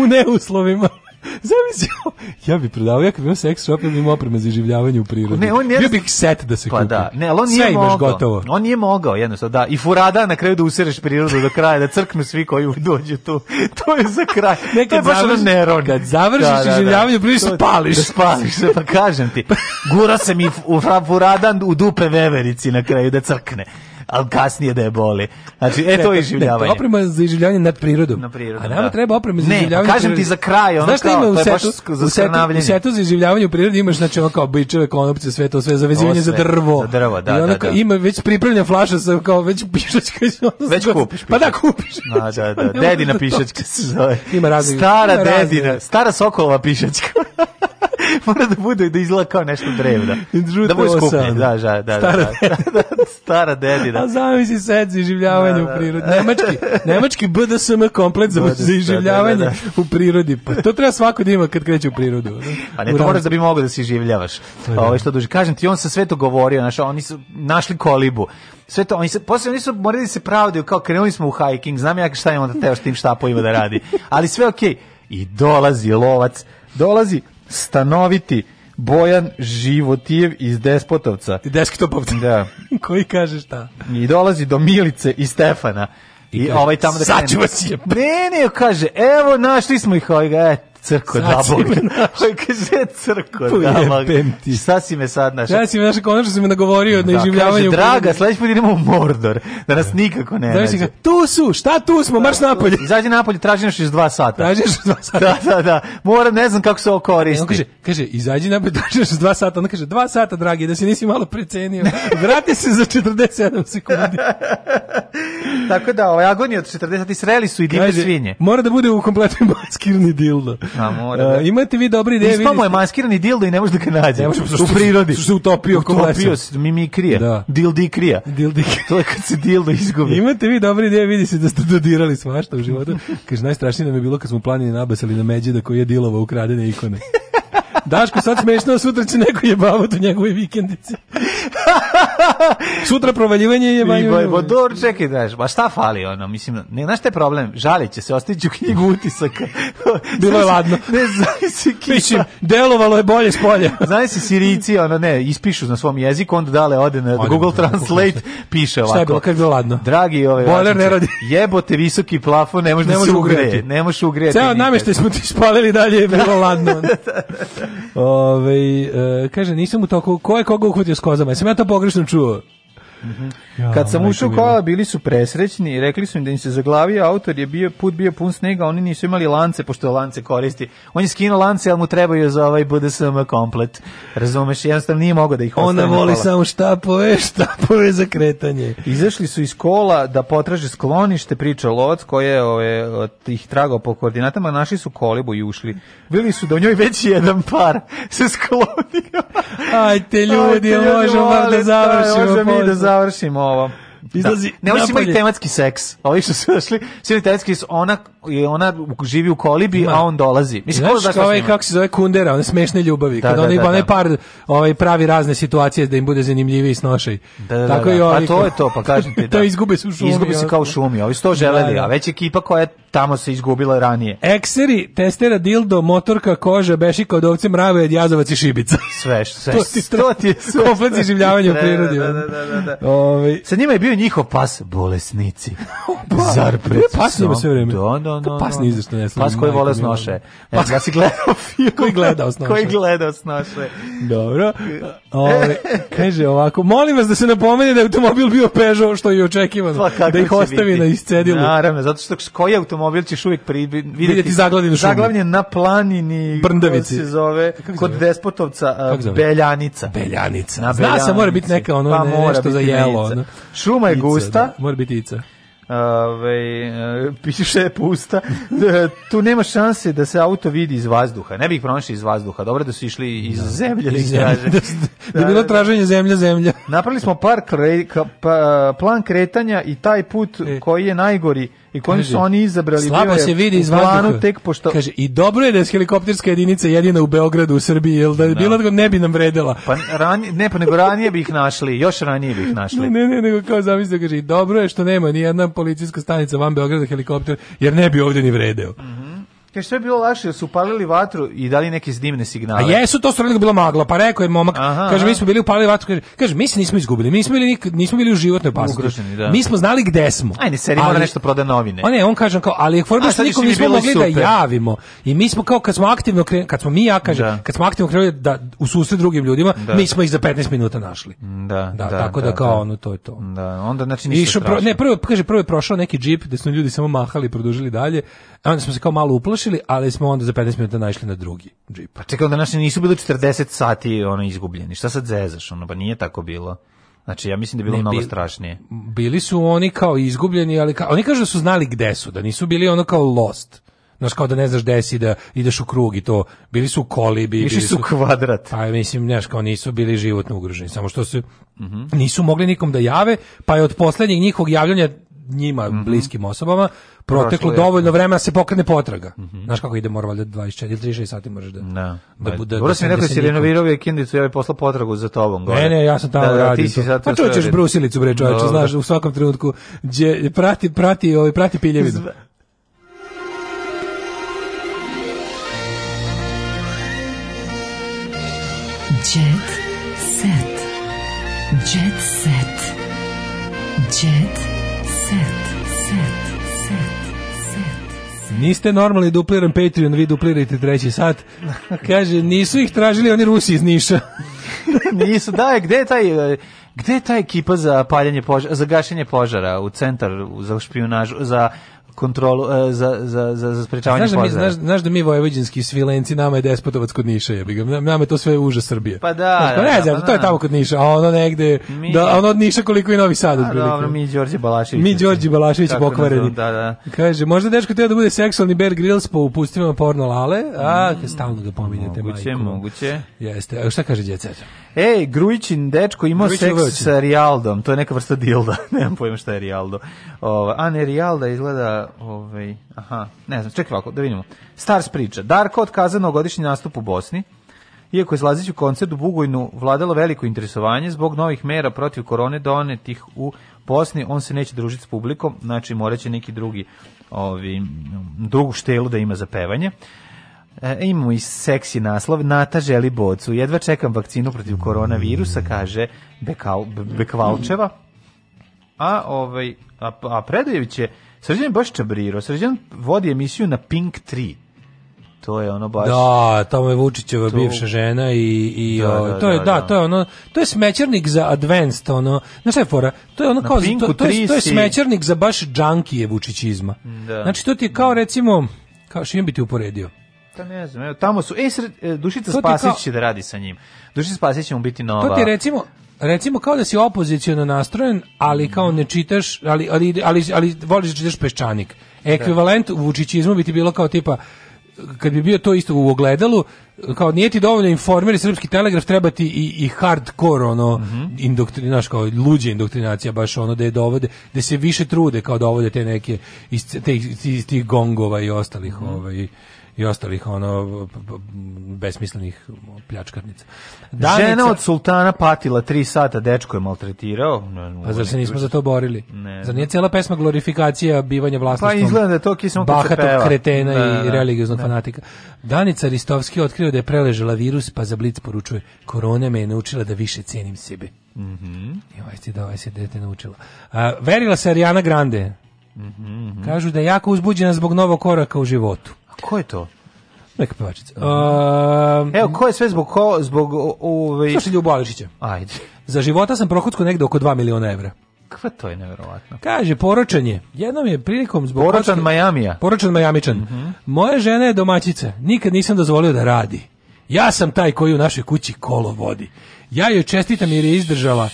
u neuslovima. Zamisli, ja bih prodavao, ja kad bih sex shop, ja bih imao opreme za življavanje u prirodi. Ne, on nije... Bio bih set da se pa kupi. Da. Ne, ali on nije Sve mogao. gotovo. On nije mogao, jednostavno, da. I furada na kraju da usereš prirodu do kraja, da crknu svi koji dođu tu. To je za kraj. Ne, to je baš završ, neron. Kad završiš da, da, da. življavanje, prviš se pališ. Da spališ se, da, pa kažem ti. Gura se mi u furadan u dupe veverici na kraju da crkne ali kasnije da je boli. Znači, e, to je življavanje. oprema za iživljavanje nad prirodom. Na prirodu, A nama da. treba oprema za pa iživljavanje. Ne, kažem ti za kraj, ono Znaš kao, ima u setu, to je baš za skrnavljenje. U setu za iživljavanje u prirodi imaš, znači, ono kao bičeve, konopce, sve to, sve, zavezivanje za drvo. Za drvo, da, I ono, da, da. Ima već pripremljena flaša sa, kao, već pišačka. Ono, već kupiš. Pa da, kupiš. Da, da, da. Dedina pišačka se zove. Ima različite. Stara ima dedina, stara sokolova pišačka. mora da bude da izgleda kao nešto drevno. Da bude skuplje, da, da, da, da. Stara da. dedina. Da, da, da, zamisli set za življavanje da, da, u prirodi. Nemački, nemački BDSM komplet za, za iživljavanje da, u prirodi. Pa to treba svako da ima kad kreće u prirodu. Da? Pa ne, to moraš da bi mogao da se iživljavaš. Pa da. Ovo ovaj, što duže. Kažem ti, on sa sve to govorio, znaš, oni su našli kolibu sve to, oni se, posle oni su morali da se pravdaju, kao krenuli smo u hiking, znam ja šta je onda teo s tim ima da radi, ali sve okej. Okay. I dolazi lovac, dolazi stanoviti Bojan Životijev iz Despotovca. Desktopovca. Da. Koji kaže šta? I dolazi do Milice i Stefana. I, I kaže, ovaj tamo da sad ću vas je. Ne, ne, kaže, evo našli smo ih, ovaj, e, Crko da bog. Oj ovaj, kaže crko da bog. Šta si me sad našao? Ja si me našao konačno si me nagovorio na da, iživljavanje. Da, draga, sledeći put idemo u Mordor. Da nas nikako ne nađe. tu su, šta tu smo, marš napolje. Izađi napolje, traži naš iz dva sata. Traži nas iz 2 sata. Da, da, da. Mora, ne znam kako se ovo koristi. On kaže, kaže, izađi napolje, traži nas iz dva sata. Ona kaže, dva sata, dragi, da si nisi malo precenio. Vrati se za 47 sekundi. Tako da, ovaj agon od 40 sati sreli su i divne svinje. Mora da bude u kompletnoj maskirni dildo. A, mora, da. imate vi dobre ideje. Ispao mu je maskirani dildo i ne može da ga nađe. Ne može, u prirodi. Što se utopio kod Utopio se, mimikrija. Da. Dildikrija. Dildikrija. to je kad se dildo izgubi. Imate vi dobre ideje, vidi se da ste dodirali svašta u životu. Kaže, najstrašnije nam je bilo kad smo planini nabasali na međida koji je dilova ukradene ikone. Daško, sad smešno, sutra će neko jebavati u njegove vikendice. sutra provaljivanje je jebavanje. Ba, čekaj, daš, ba šta fali ono, mislim, ne, znaš te problem, žalit će se, ostavit ću knjigu utisaka. Bilo je ladno. Ne, znaš si kipa. Mislim, delovalo je bolje s polja. znaš si sirici, ono ne, ispišu na svom jeziku, onda dale ode na Ode, Google Translate, piše ovako. Šta je bilo, kad je bilo ladno? Dragi ove, ovaj Boiler ne radi. jebote visoki plafon, ne može da se ugreje. Ne može ugrejati. Ceo namještaj smo ti spalili dalje, je bilo ladno. Ove, e, kaže, nisam u toku, ko je koga uhvatio s kozama? Jesam ja to pogrešno čuo? Mm -hmm. Kad sam ušao u kola, bili su presrećni i rekli su im da im se zaglavio autor, je bio, put bio pun snega, oni nisu imali lance, pošto lance koristi. On je skinuo lance, ali mu trebaju za ovaj BDSM komplet. Razumeš, jednostavno nije mogao da ih Ona voli samo štapove, štapove za kretanje. Izašli su iz kola da potraže sklonište, priča Lovac, koje je ove, ih trago po koordinatama, našli su kolibu i ušli. Bili su da u njoj već jedan par se sklonio. Ajte ljudi, Ajte, ljudi možemo da završimo. Možemo mi da završimo završimo ovo. Da. Izlazi da. Ne, osim i tematski seks. Ovi što su došli, svi imaju tematski seks. Ona, ona živi u kolibi, Ma. a on dolazi. Mislim, Znaš da ovaj, kako se zove Kundera, one smešne ljubavi. Da, kad da, onaj, da, onaj da. par ovaj, pravi razne situacije da im bude zanimljiviji snošaj. Da, da, Tako da, da. I ovi, pa to je to, pa kažem ti. Da. to izgube se u šumi. Izgube se kao u šumi. Ovi su to želeli, da, a već ekipa koja tamo se izgubila ranije. Ekseri, testera, dildo, motorka, koža, bešika od ovce, mrave, jazovac i šibica. Sve što sve. što. to ti je sve. Komplet što... življavanja u da, prirodi. Da, da, da, da, da, Ovi... Ovaj. Sa njima je bio njihov pas bolesnici. pa, Zar pred Pas njima sve vreme. Da, da, da. da. Pas da. ni izašto ne Pas koji vole snoše. Pas ja si gledao film. Koji gledao snoše. Koji gledao snoše. Dobro. Ovi, ovaj, kaže ovako, molim vas da se napomene da je automobil bio Peugeot, što je očekivano. Pa, da ih ostavi na iscedilu. Naravno, zato što koji automobil automobil ćeš uvijek pri, vidjeti, vidjeti zaglavljen, zaglavljen na planini Brndavici. se zove, e, kod Despotovca uh, Beljanica. Beljanica. Na Zna se, mora biti neka ono pa, ne, mora nešto za jelo. Ono. Šuma je ica, gusta. Da, mora biti ica. Ove, ovaj, piše pusta. E, tu nema šanse da se auto vidi iz vazduha. Ne bih pronašli iz vazduha. Dobro da su išli iz da. zemlje. Iz da zemlje. Da, da, da, da, bilo traženje zemlja, zemlja. Napravili smo par kre, ka, pa, plan kretanja i taj put e. koji je najgori i koji su oni izabrali slabo se vidi iz planu tek pošto kaže i dobro je da je helikopterska jedinica jedina u Beogradu u Srbiji jel da je no. Da. bila da ne bi nam vredela pa ranije ne pa nego ranije bi ih našli još ranije bi ih našli ne ne nego kao zamisli kaže i dobro je što nema ni jedna policijska stanica van Beograda helikopter jer ne bi ovdje ni vredeo mm -hmm. Kaže što je bilo lakše, su palili vatru i dali neke dimne signale. A jesu to stvarno bilo magla, pa rekao je momak, aha, kaže aha. mi smo bili upalili vatru, kaže, kaže mi se nismo izgubili, mi smo bili nismo bili u životnoj opasnosti. Da. Mi smo znali gde smo. Ajde, seri mora nešto proda novine. A ne, on kaže kao, ali forma što nikom nismo mogli da super. da javimo. I mi smo kao kad smo aktivno kre, kad smo mi ja kaže, da. kad smo aktivno krenuli da u susret drugim ljudima, da. mi smo ih za 15 minuta našli. Da, da, da tako da, da kao ono to je to. Da, onda znači ništa. Išo ne, prvo kaže prvo je prošao neki džip gde su ljudi samo mahali i produžili dalje. E, onda smo se kao malo uplašili, ali smo onda za 15 minuta našli na drugi džip. Pa čekaj, onda naši nisu bili 40 sati ono izgubljeni. Šta sad zezaš? Ono, pa nije tako bilo. Znači, ja mislim da je bilo ne, mnogo bil, strašnije. Bili su oni kao izgubljeni, ali kao, oni kažu da su znali gde su, da nisu bili ono kao lost. Znaš, kao da ne znaš gde si, da ideš u krug i to. Bili su u kolibi. Išli su u kvadrat. Pa, mislim, znaš, kao nisu bili životno ugroženi. Samo što su, mm -hmm. nisu mogli nikom da jave, pa je od poslednjeg njihovog javljanja njima mm -hmm. bliskim osobama proteklo dovoljno vremena da se pokrene potraga. Mm -hmm. Znaš kako ide, mora 24 ili 36 sati možeš da... No. Da. da, bude, Dobro da si mi rekao da, da si renovirao vikendicu, ja bih posla potragu za tobom. Gore. Ne, ne, ja sam tamo da, radio. Da, ti si sad pa čućeš brusilicu, bre, čoveče, znaš, u svakom trenutku. Gdje, prati, prati, ovaj, prati piljevinu. Jet set. Jet set. Jet set. Niste normalni, dupliran da Patreon, vi duplirajte da treći sat. Kaže, nisu ih tražili oni Rusi iz Niša. nisu, da, gde je taj... Gde je ta ekipa za paljanje požara, za gašenje požara u centar za špijunažu, za kontrolu e, za za za za sprečavanje znaš da znaš, znaš, da mi vojvođinski svilenci nama je despotovac kod Niša je ga nama je to sve uže Srbije pa da, znaš, pa ne, da, da, to je da. tamo kod Niša a ono negde mi, da ono od Niša koliko i Novi Sad a, dobro mi Đorđe Balašević mi Đorđe Balašević pokvareni da, da. kaže možda dečko treba da bude seksualni Bear Grylls po upustima porno lale a mm, stalno ga pominjete moguće majko. moguće jeste a šta kaže djeca Ej, Grujićin dečko imao seks sa Rialdom. To je neka vrsta dilda. Nemam pojma šta je Rialdo. Ove, a ne, Rialda izgleda... Ove, ovaj, aha, ne znam, čekaj ovako, da vidimo. Stars priča. Darko otkazano godišnji nastup u Bosni. Iako je slazeći u koncert u Bugojnu vladalo veliko interesovanje zbog novih mera protiv korone donetih u Bosni, on se neće družiti s publikom, znači moraće neki drugi ovi, drugu štelu da ima za pevanje. E, imamo i seksi naslov, Nata želi bocu, jedva čekam vakcinu protiv koronavirusa, kaže Bekal, Bekvalčeva. A, ovaj, a, a Predojević je, Srđan baš čabriro, Srđan vodi emisiju na Pink 3 to je ono baš Da, tamo je Vučićeva to... bivša žena i i da, da, to je da, da, da, to je ono to je smećernik za advanced ono. Znaš šta je fora? To je ono kao to, to, je, to je smećernik za baš džankije Vučićizma. Da. Znači to ti je kao recimo kao što im bi ti uporedio. Pa ne znam, evo, tamo su, e, sred, e, Dušica Spasić kao... će da radi sa njim. Dušica Spasić će mu biti nova. To ti recimo, recimo kao da si opoziciono nastrojen, ali kao ne čitaš, ali, ali, ali, ali voliš da čitaš peščanik. Da. Ekvivalent vučićizmu bi ti bilo kao tipa, kad bi bio to isto u ogledalu, kao nije ti dovoljno informer i srpski telegraf, treba ti i, i hardcore ono, mm -hmm. indoktrinaš, kao luđa indoktrinacija, baš ono da je dovode, da se više trude kao dovode da te neke, iz, te, iz, iz tih gongova i ostalih mm -hmm. ovaj, i ostalih ono besmislenih pljačkarnica. Danica, Žena od sultana patila tri sata, dečko je maltretirao. Pa zar se nismo za to borili? Ne. Zar nije cijela pesma glorifikacija bivanja vlasništvom? Pa izgleda da to kisamo Bahatog kretena da, da, da. ne, i religioznog fanatika. Danica Ristovski otkrio da je preležela virus, pa za blic poručuje, korona me je naučila da više cenim sebe. Mm -hmm. I ovaj si da ovaj si dete naučila. A, verila se Ariana Grande. Mm -hmm. Kažu da je jako uzbuđena zbog novog koraka u životu. Ko je to? Neka pevačica. Um, Evo, ko je sve zbog ko, zbog ove... Ovaj- Slušaj Ljubo Ališića. Ajde. Za života sam prohutsko negde oko 2 miliona evra. Kva to je nevjerovatno. Kaže, poročan je. Jednom je prilikom zbog... Poročan kočke, Majamija. Poročan Majamičan. Mm -hmm. Moje žena je domaćica. Nikad nisam dozvolio da radi. Ja sam taj koji u našoj kući kolo vodi. Ja joj čestitam jer je izdržala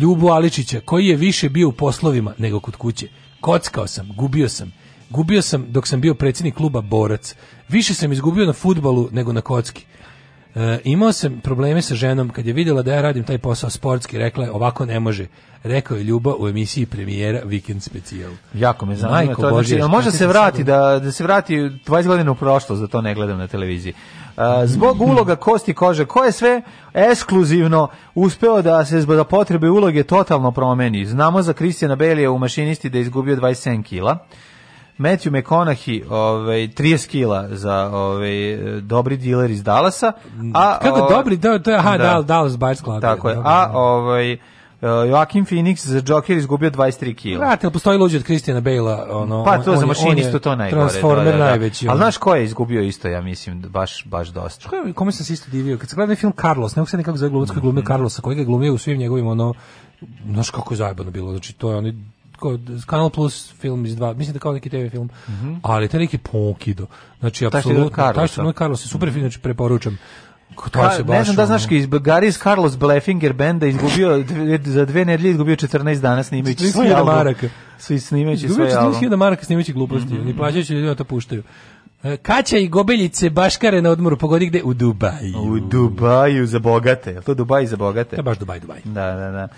Ljubo Aličića, koji je više bio u poslovima nego kod kuće. Kockao sam, gubio sam Gubio sam dok sam bio predsjednik kluba Borac. Više sam izgubio na futbalu nego na kocki. E, imao sam probleme sa ženom kad je vidjela da ja radim taj posao sportski, rekla je ovako ne može. Rekao je Ljuba u emisiji premijera Weekend Special. Jako me zanima Majko to. Da Božje, znači, može se vrati da, da se vrati 20 godina u prošlost, da to ne gledam na televiziji. E, zbog uloga kosti kože, ko je sve ekskluzivno uspeo da se zbog da potrebe uloge totalno promeni. Znamo za Kristijana Belija u mašinisti da je izgubio 27 kila. Matthew McConaughey, ovaj 30 kila za ovaj dobri diler iz Dallasa, a kako ovaj, dobri, da, to je aha, da. Dallas, Dallas Club. Tako je. a da. ovaj eh, Joaquin Phoenix za Joker izgubio 23 kg. Brate, al postoji luđi od Christiana Bale-a, ono. Pa to on, za isto to najgore. Transformer da, da, da. najveći. Al znaš ko je izgubio isto, ja mislim, baš baš dosta. Ko kome sam se isto divio kad se gleda film Carlos, ne mogu se nekako zaglubatsko glumio mm -hmm. Carlosa, koji ga glumio u svim njegovim ono znaš kako je zajebano bilo, znači to je oni kao Kanal Plus film iz dva, mislim da kao neki TV film, mm -hmm. ali taj neki pokido. Znači, apsolutno, taj što je Carlos, da. super film, znači preporučam. Ka, se baš, ne znam da znaš iz Garis Carlos Blefinger benda izgubio za dve nedelje izgubio 14 dana snimajući svoj album. Maraka. Svi snimajući svoj album. Izgubio 14.000 maraka snimajući gluposti. Mm -hmm. I plaćajući ljudima da to puštaju. E, Kaća i gobeljice baškare na odmoru, pogodi gde? U Dubaju. U Dubaju za bogate. Je to Dubaj za bogate? To baš Dubaj, Dubaj. Da, da, da.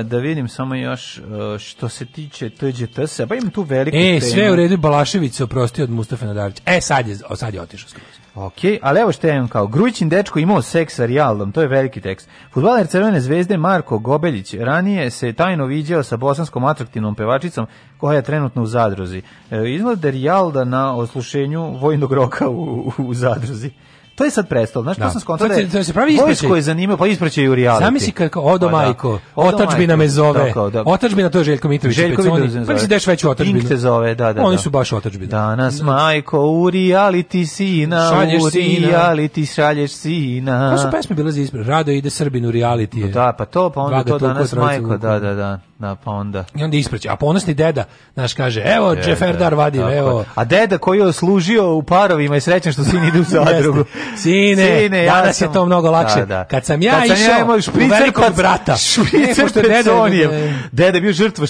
Uh, da vidim samo još uh, što se tiče TGTS-a, pa imam tu veliku e, temu. E, sve u redu, Balašević se oprosti od Mustafa Nadarića. E, sad je, sad je otišao skroz. Ok, ali evo što je kao. Grujićin dečko imao seks sa Rijaldom, to je veliki tekst. Futbaler Crvene zvezde Marko Gobeljić ranije se tajno viđao sa bosanskom atraktivnom pevačicom koja je trenutno u zadruzi. E, izgleda da Rialda na oslušenju vojnog roka u, u, u zadruzi. To je sad prestalo, znaš, da. to sam skontao da, je, da se pravi ispraćaj. je zanima, pa ispraćaj u reality. Zamisli kako, odo pa da. majko, otačbina me zove. Da, da. Otačbina to je Željko Mitrović. Željko Mitrović pa zove. Pa si deš veću otačbinu. Pink te zove, da, da. da. Oni su baš otačbina. Danas majko, u reality sina, šalješ u reality šalješ sina. To su pesme bile za ispred. Rado ide Srbin u reality. Da, pa to, pa onda to danas majko, da, da, da. Da, pa onda. I onda ispraća. A ponosni deda, znaš, kaže, evo, deda, Džeferdar vadim, tako. evo. A deda koji je služio u parovima i srećan što sin ide u zadrugu. Sine, Sine ja danas sam... je to mnogo lakše. Da, da. Kad sam ja kad išao sam ja imao špricer kod brata. Špricer peconijem. Deda je bio žrtva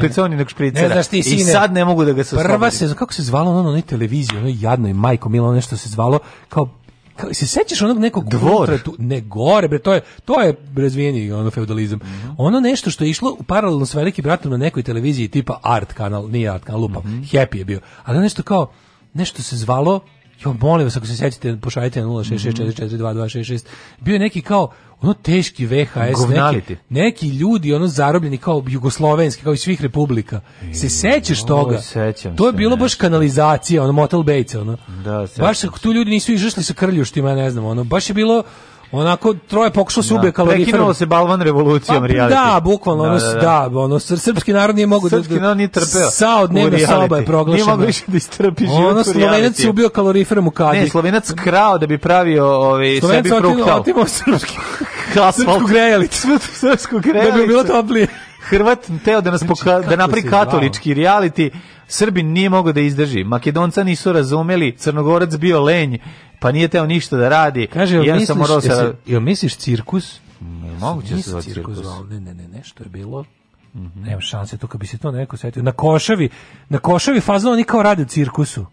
peconijenog špricera. Ne znaš ti, sine. I sad ne mogu da ga se Prva se, kako se zvalo na onoj televiziji, onoj jadnoj majko, milo nešto se zvalo, kao kako se sećaš onog nekog dvora ne gore bre to je to je razvijeni ono feudalizam mm -hmm. ono nešto što je išlo u paralelno s velikim bratom na nekoj televiziji tipa art kanal nije art kanal lupa mm -hmm. happy je bio ali nešto kao nešto se zvalo Jo, molim vas, ako se sjećate, pošaljite na 066442266. Bio je neki kao, ono teški VHS, neki, neki, ljudi, ono zarobljeni kao jugoslovenski, kao iz svih republika. I, se sećaš toga? Sećam to je bilo baš kanalizacija, ono Motel Bates, ono. Da, baš tu ljudi nisu izašli sa krljuštima, ne znam, ono. Baš je bilo Onako troje pokušao se da, ubije kaloriferom. Prekinulo se balvan revolucijom pa, reality. Da, bukvalno ono da, da, da. da ono srpski narod nije mogao da- srpski narod nije trpeo. Sa od dnevna soba je proglašena. Nije mogao više da istrpi život. Ono Slovenac je ubio kaloriferom u kadi. Ne, Slovenac krao da bi pravio ovaj sebi fruktal. Otimao srpski srpsku grejalicu. Srpsku grejalicu. Da bi bilo toplije. Hrvat teo da nas znači, poka da napri katolički reality Srbin nije mogao da izdrži. Makedonca nisu razumeli, Crnogorac bio lenj pa nije teo ništa da radi. Kaže, jel sam morao sa... Da- jel misliš cirkus? Ne, moguće se zvati cirkus. Ne, ne, ne, nešto je bilo. Mm -hmm. Nema šanse, to kad bi se to neko setio. Na košavi, na košavi fazno oni kao rade u cirkusu.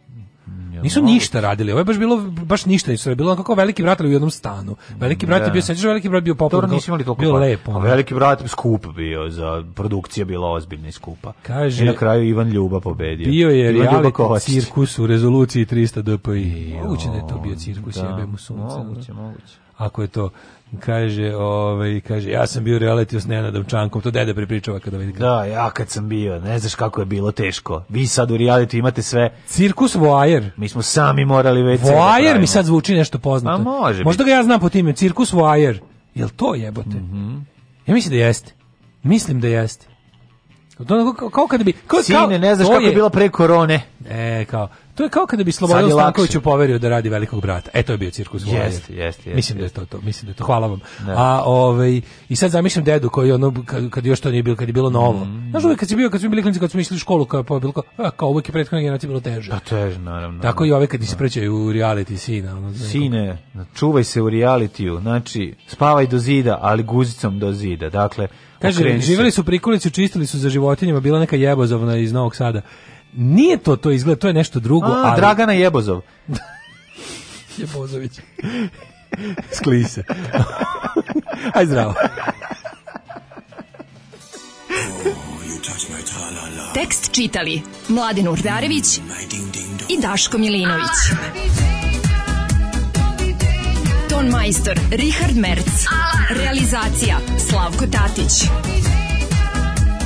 Nisu ništa radili. Ovo je baš bilo baš ništa nisu bilo kako veliki brat u jednom stanu. Veliki brat je da. bio sećaš veliki brat bio popularno. nisi imali toliko. Bio lepo. A veliki brat skup bio za produkcija bila ozbiljna i skupa. Kaže, I na kraju Ivan Ljuba pobedio. Bio je reality cirkus u rezoluciji 300 dpi. Moguće da je to bio cirkus da. jebe mu sunce. Moguće, moguće ako je to kaže, ovaj kaže ja sam bio reality s Nenadom Čankom, to dede prepričava kada vidi. Da, ja kad sam bio, ne znaš kako je bilo teško. Vi sad u reality imate sve. Cirkus voajer. Mi smo sami morali već. Voajer mi sad zvuči nešto poznato. A pa može. Možda ga ja znam po time, cirkus voajer. Jel to jebote? Mm -hmm. Ja mislim da jeste. Mislim da jeste. Kao, kao kada bi... Kao, Sine, ne znaš kako je, je bilo pre korone. E, kao, To je kao kada bi Slobodan Stankoviću poverio da radi velikog brata. E to je bio cirkus. Jeste, jeste, jeste. Mislim jest. da je to to, mislim da je to. Hvala vam. Da. A ovaj i sad zamišljam dedu koji ono kad, kad još to nije bilo, kad je bilo novo. Mm. Znaš, uvek kad si bio, kad smo bili klinci, kad smo išli u školu, kao pa bilo kao, a, kao uvek je prethodna generacija bilo teže. Pa teže, naravno. Tako da. i ove kad se da. prećaju u reality sina, ono. Sine, čuvaj se u realityju. Znači, spavaj do zida, ali guzicom do zida. Dakle, Kaže, živeli su prikolicu, čistili su za životinjama, bila neka jebozovna iz Novog Sada. Nije to to izgled, to je nešto drugo. A, ali... Dragana Jebozov. Jebozović. Skli se. Aj zdravo. Tekst čitali Mladin Urdarević i Daško Milinović. Ton majstor Richard Merc. Realizacija Slavko Tatić